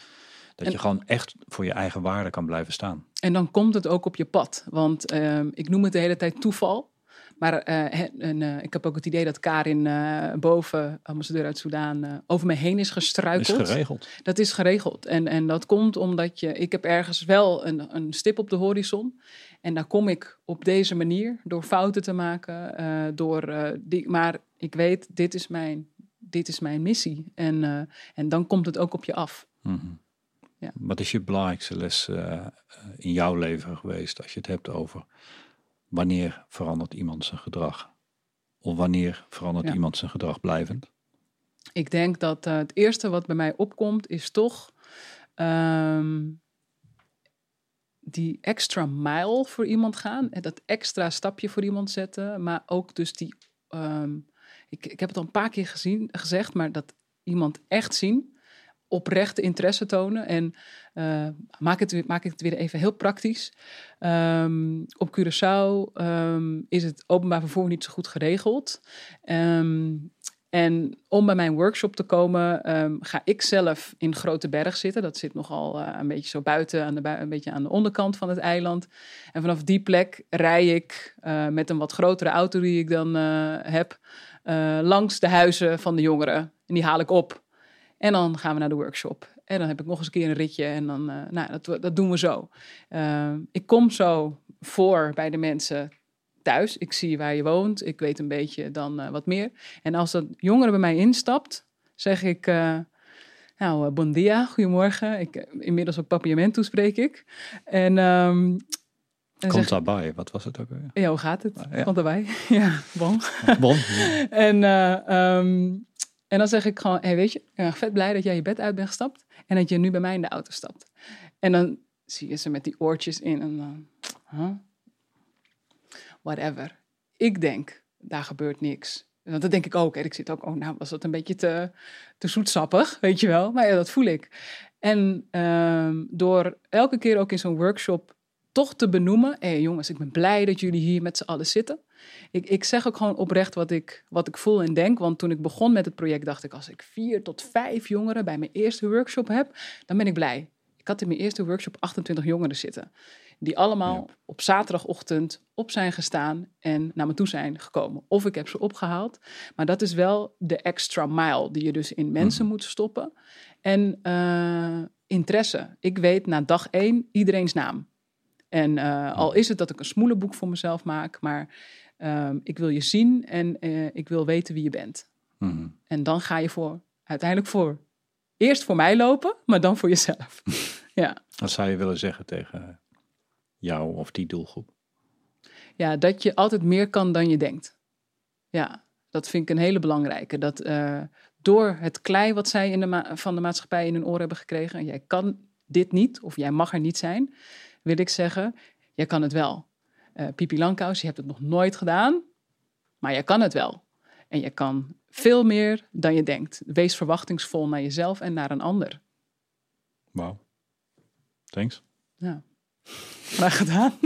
dat En- je gewoon echt voor je eigen waarde kan blijven staan. En dan komt het ook op je pad. Want ehm, ik noem het de hele tijd toeval. Maar eh, en, eh, ik heb ook het idee dat Karin eh, boven, ambassadeur uit Soudaan, over me heen is Is gestruikeld. geregeld. Dat is geregeld. En, en dat komt omdat je, ik heb ergens wel een, een stip op de horizon. En daar kom ik op deze manier, door fouten te maken. door, die, maar ik weet, dit is mijn, dit is mijn missie. En, en dan komt het ook op je af. Mhm. Ja. Wat is je belangrijkste les in jouw leven geweest als je het hebt over wanneer verandert iemand zijn gedrag? Of wanneer verandert Ja. iemand zijn gedrag blijvend? Ik denk dat eh, het eerste wat bij mij opkomt is toch ehm, die extra mile voor iemand gaan. En dat extra stapje voor iemand zetten. Maar ook dus die... ehm, ik, ik heb het al een paar keer gezien, gezegd, maar dat iemand echt zien. Oprechte interesse tonen. En eh, maak, het, maak ik het weer even heel praktisch. Ehm, op Curaçao ehm, is het openbaar vervoer niet zo goed geregeld. Ehm, en om bij mijn workshop te komen, ga ik zelf in Grote Berg zitten. Dat zit nogal eh, een beetje zo buiten, aan de, een beetje aan de onderkant van het eiland. En vanaf die plek rij ik eh, met een wat grotere auto die ik dan heb, langs de huizen van de jongeren. En die haal ik op. En dan gaan we naar de workshop. En dan heb ik nog eens een keer een ritje en dan, eh, nou, dat, dat doen we zo. Eh, ik kom zo voor bij de mensen thuis. Ik zie waar je woont. Ik weet een beetje dan eh, wat meer. En als dat jongere bij mij instapt, zeg ik... eh, nou, bon dia, goedemorgen. Ik, inmiddels ook papiamento spreek ik. En, ehm, en Komt zeg, daarbij, wat was het ook weer? ja, hoe gaat het? Ja. Komt erbij? ja, bon. Bon. En, eh, ehm, en dan zeg ik gewoon, hey, weet je, ik ben vet blij dat jij je bed uit bent gestapt en dat je nu bij mij in de auto stapt. En dan zie je ze met die oortjes in en dan, huh? whatever. Ik denk, daar gebeurt niks. Want dat denk ik ook. Hè. Ik zit ook, oh, nou was dat een beetje te, te zoetsappig, weet je wel. Maar ja, dat voel ik. En ehm, door elke keer ook in zo'n workshop toch te benoemen, hé jongens, ik ben blij dat jullie hier met z'n allen zitten. Ik, ik zeg ook gewoon oprecht wat ik, wat ik voel en denk. Want toen ik begon met het project, dacht ik: als ik vier tot vijf jongeren bij mijn eerste workshop heb, dan ben ik blij. Ik had in mijn eerste workshop 28 jongeren zitten. Die allemaal op zaterdagochtend op zijn gestaan en naar me toe zijn gekomen. Of ik heb ze opgehaald. Maar dat is wel de extra mile die je dus in mensen moet stoppen. En eh, interesse. Ik weet na dag één iedereen's naam. En eh, al is het dat ik een smoelenboek voor mezelf maak, maar ehm, ik wil je zien en eh, ik wil weten wie je bent. Mhm. En dan ga je voor, uiteindelijk voor, eerst voor mij lopen, maar dan voor jezelf. ja. Wat zou je willen zeggen tegen jou of die doelgroep? ja, dat je altijd meer kan dan je denkt. Ja, dat vind ik een hele belangrijke. Dat eh, door het klei wat zij in de van de maatschappij in hun oor hebben gekregen, jij kan dit niet of jij mag er niet zijn, wil ik zeggen, jij kan het wel. Eh Pipi Langkous, je hebt het nog nooit gedaan. Maar je kan het wel. En je kan veel meer dan je denkt. Wees verwachtingsvol naar jezelf en naar een ander. Wauw. Thanks. Ja. Graag gedaan.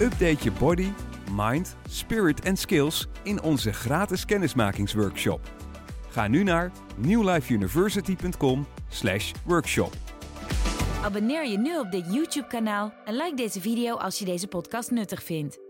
Update je body, mind, spirit en skills in onze gratis kennismakingsworkshop. Ga nu naar newlifeuniversity.com/workshop. Abonneer je nu op dit YouTube-kanaal en like deze video als je deze podcast nuttig vindt.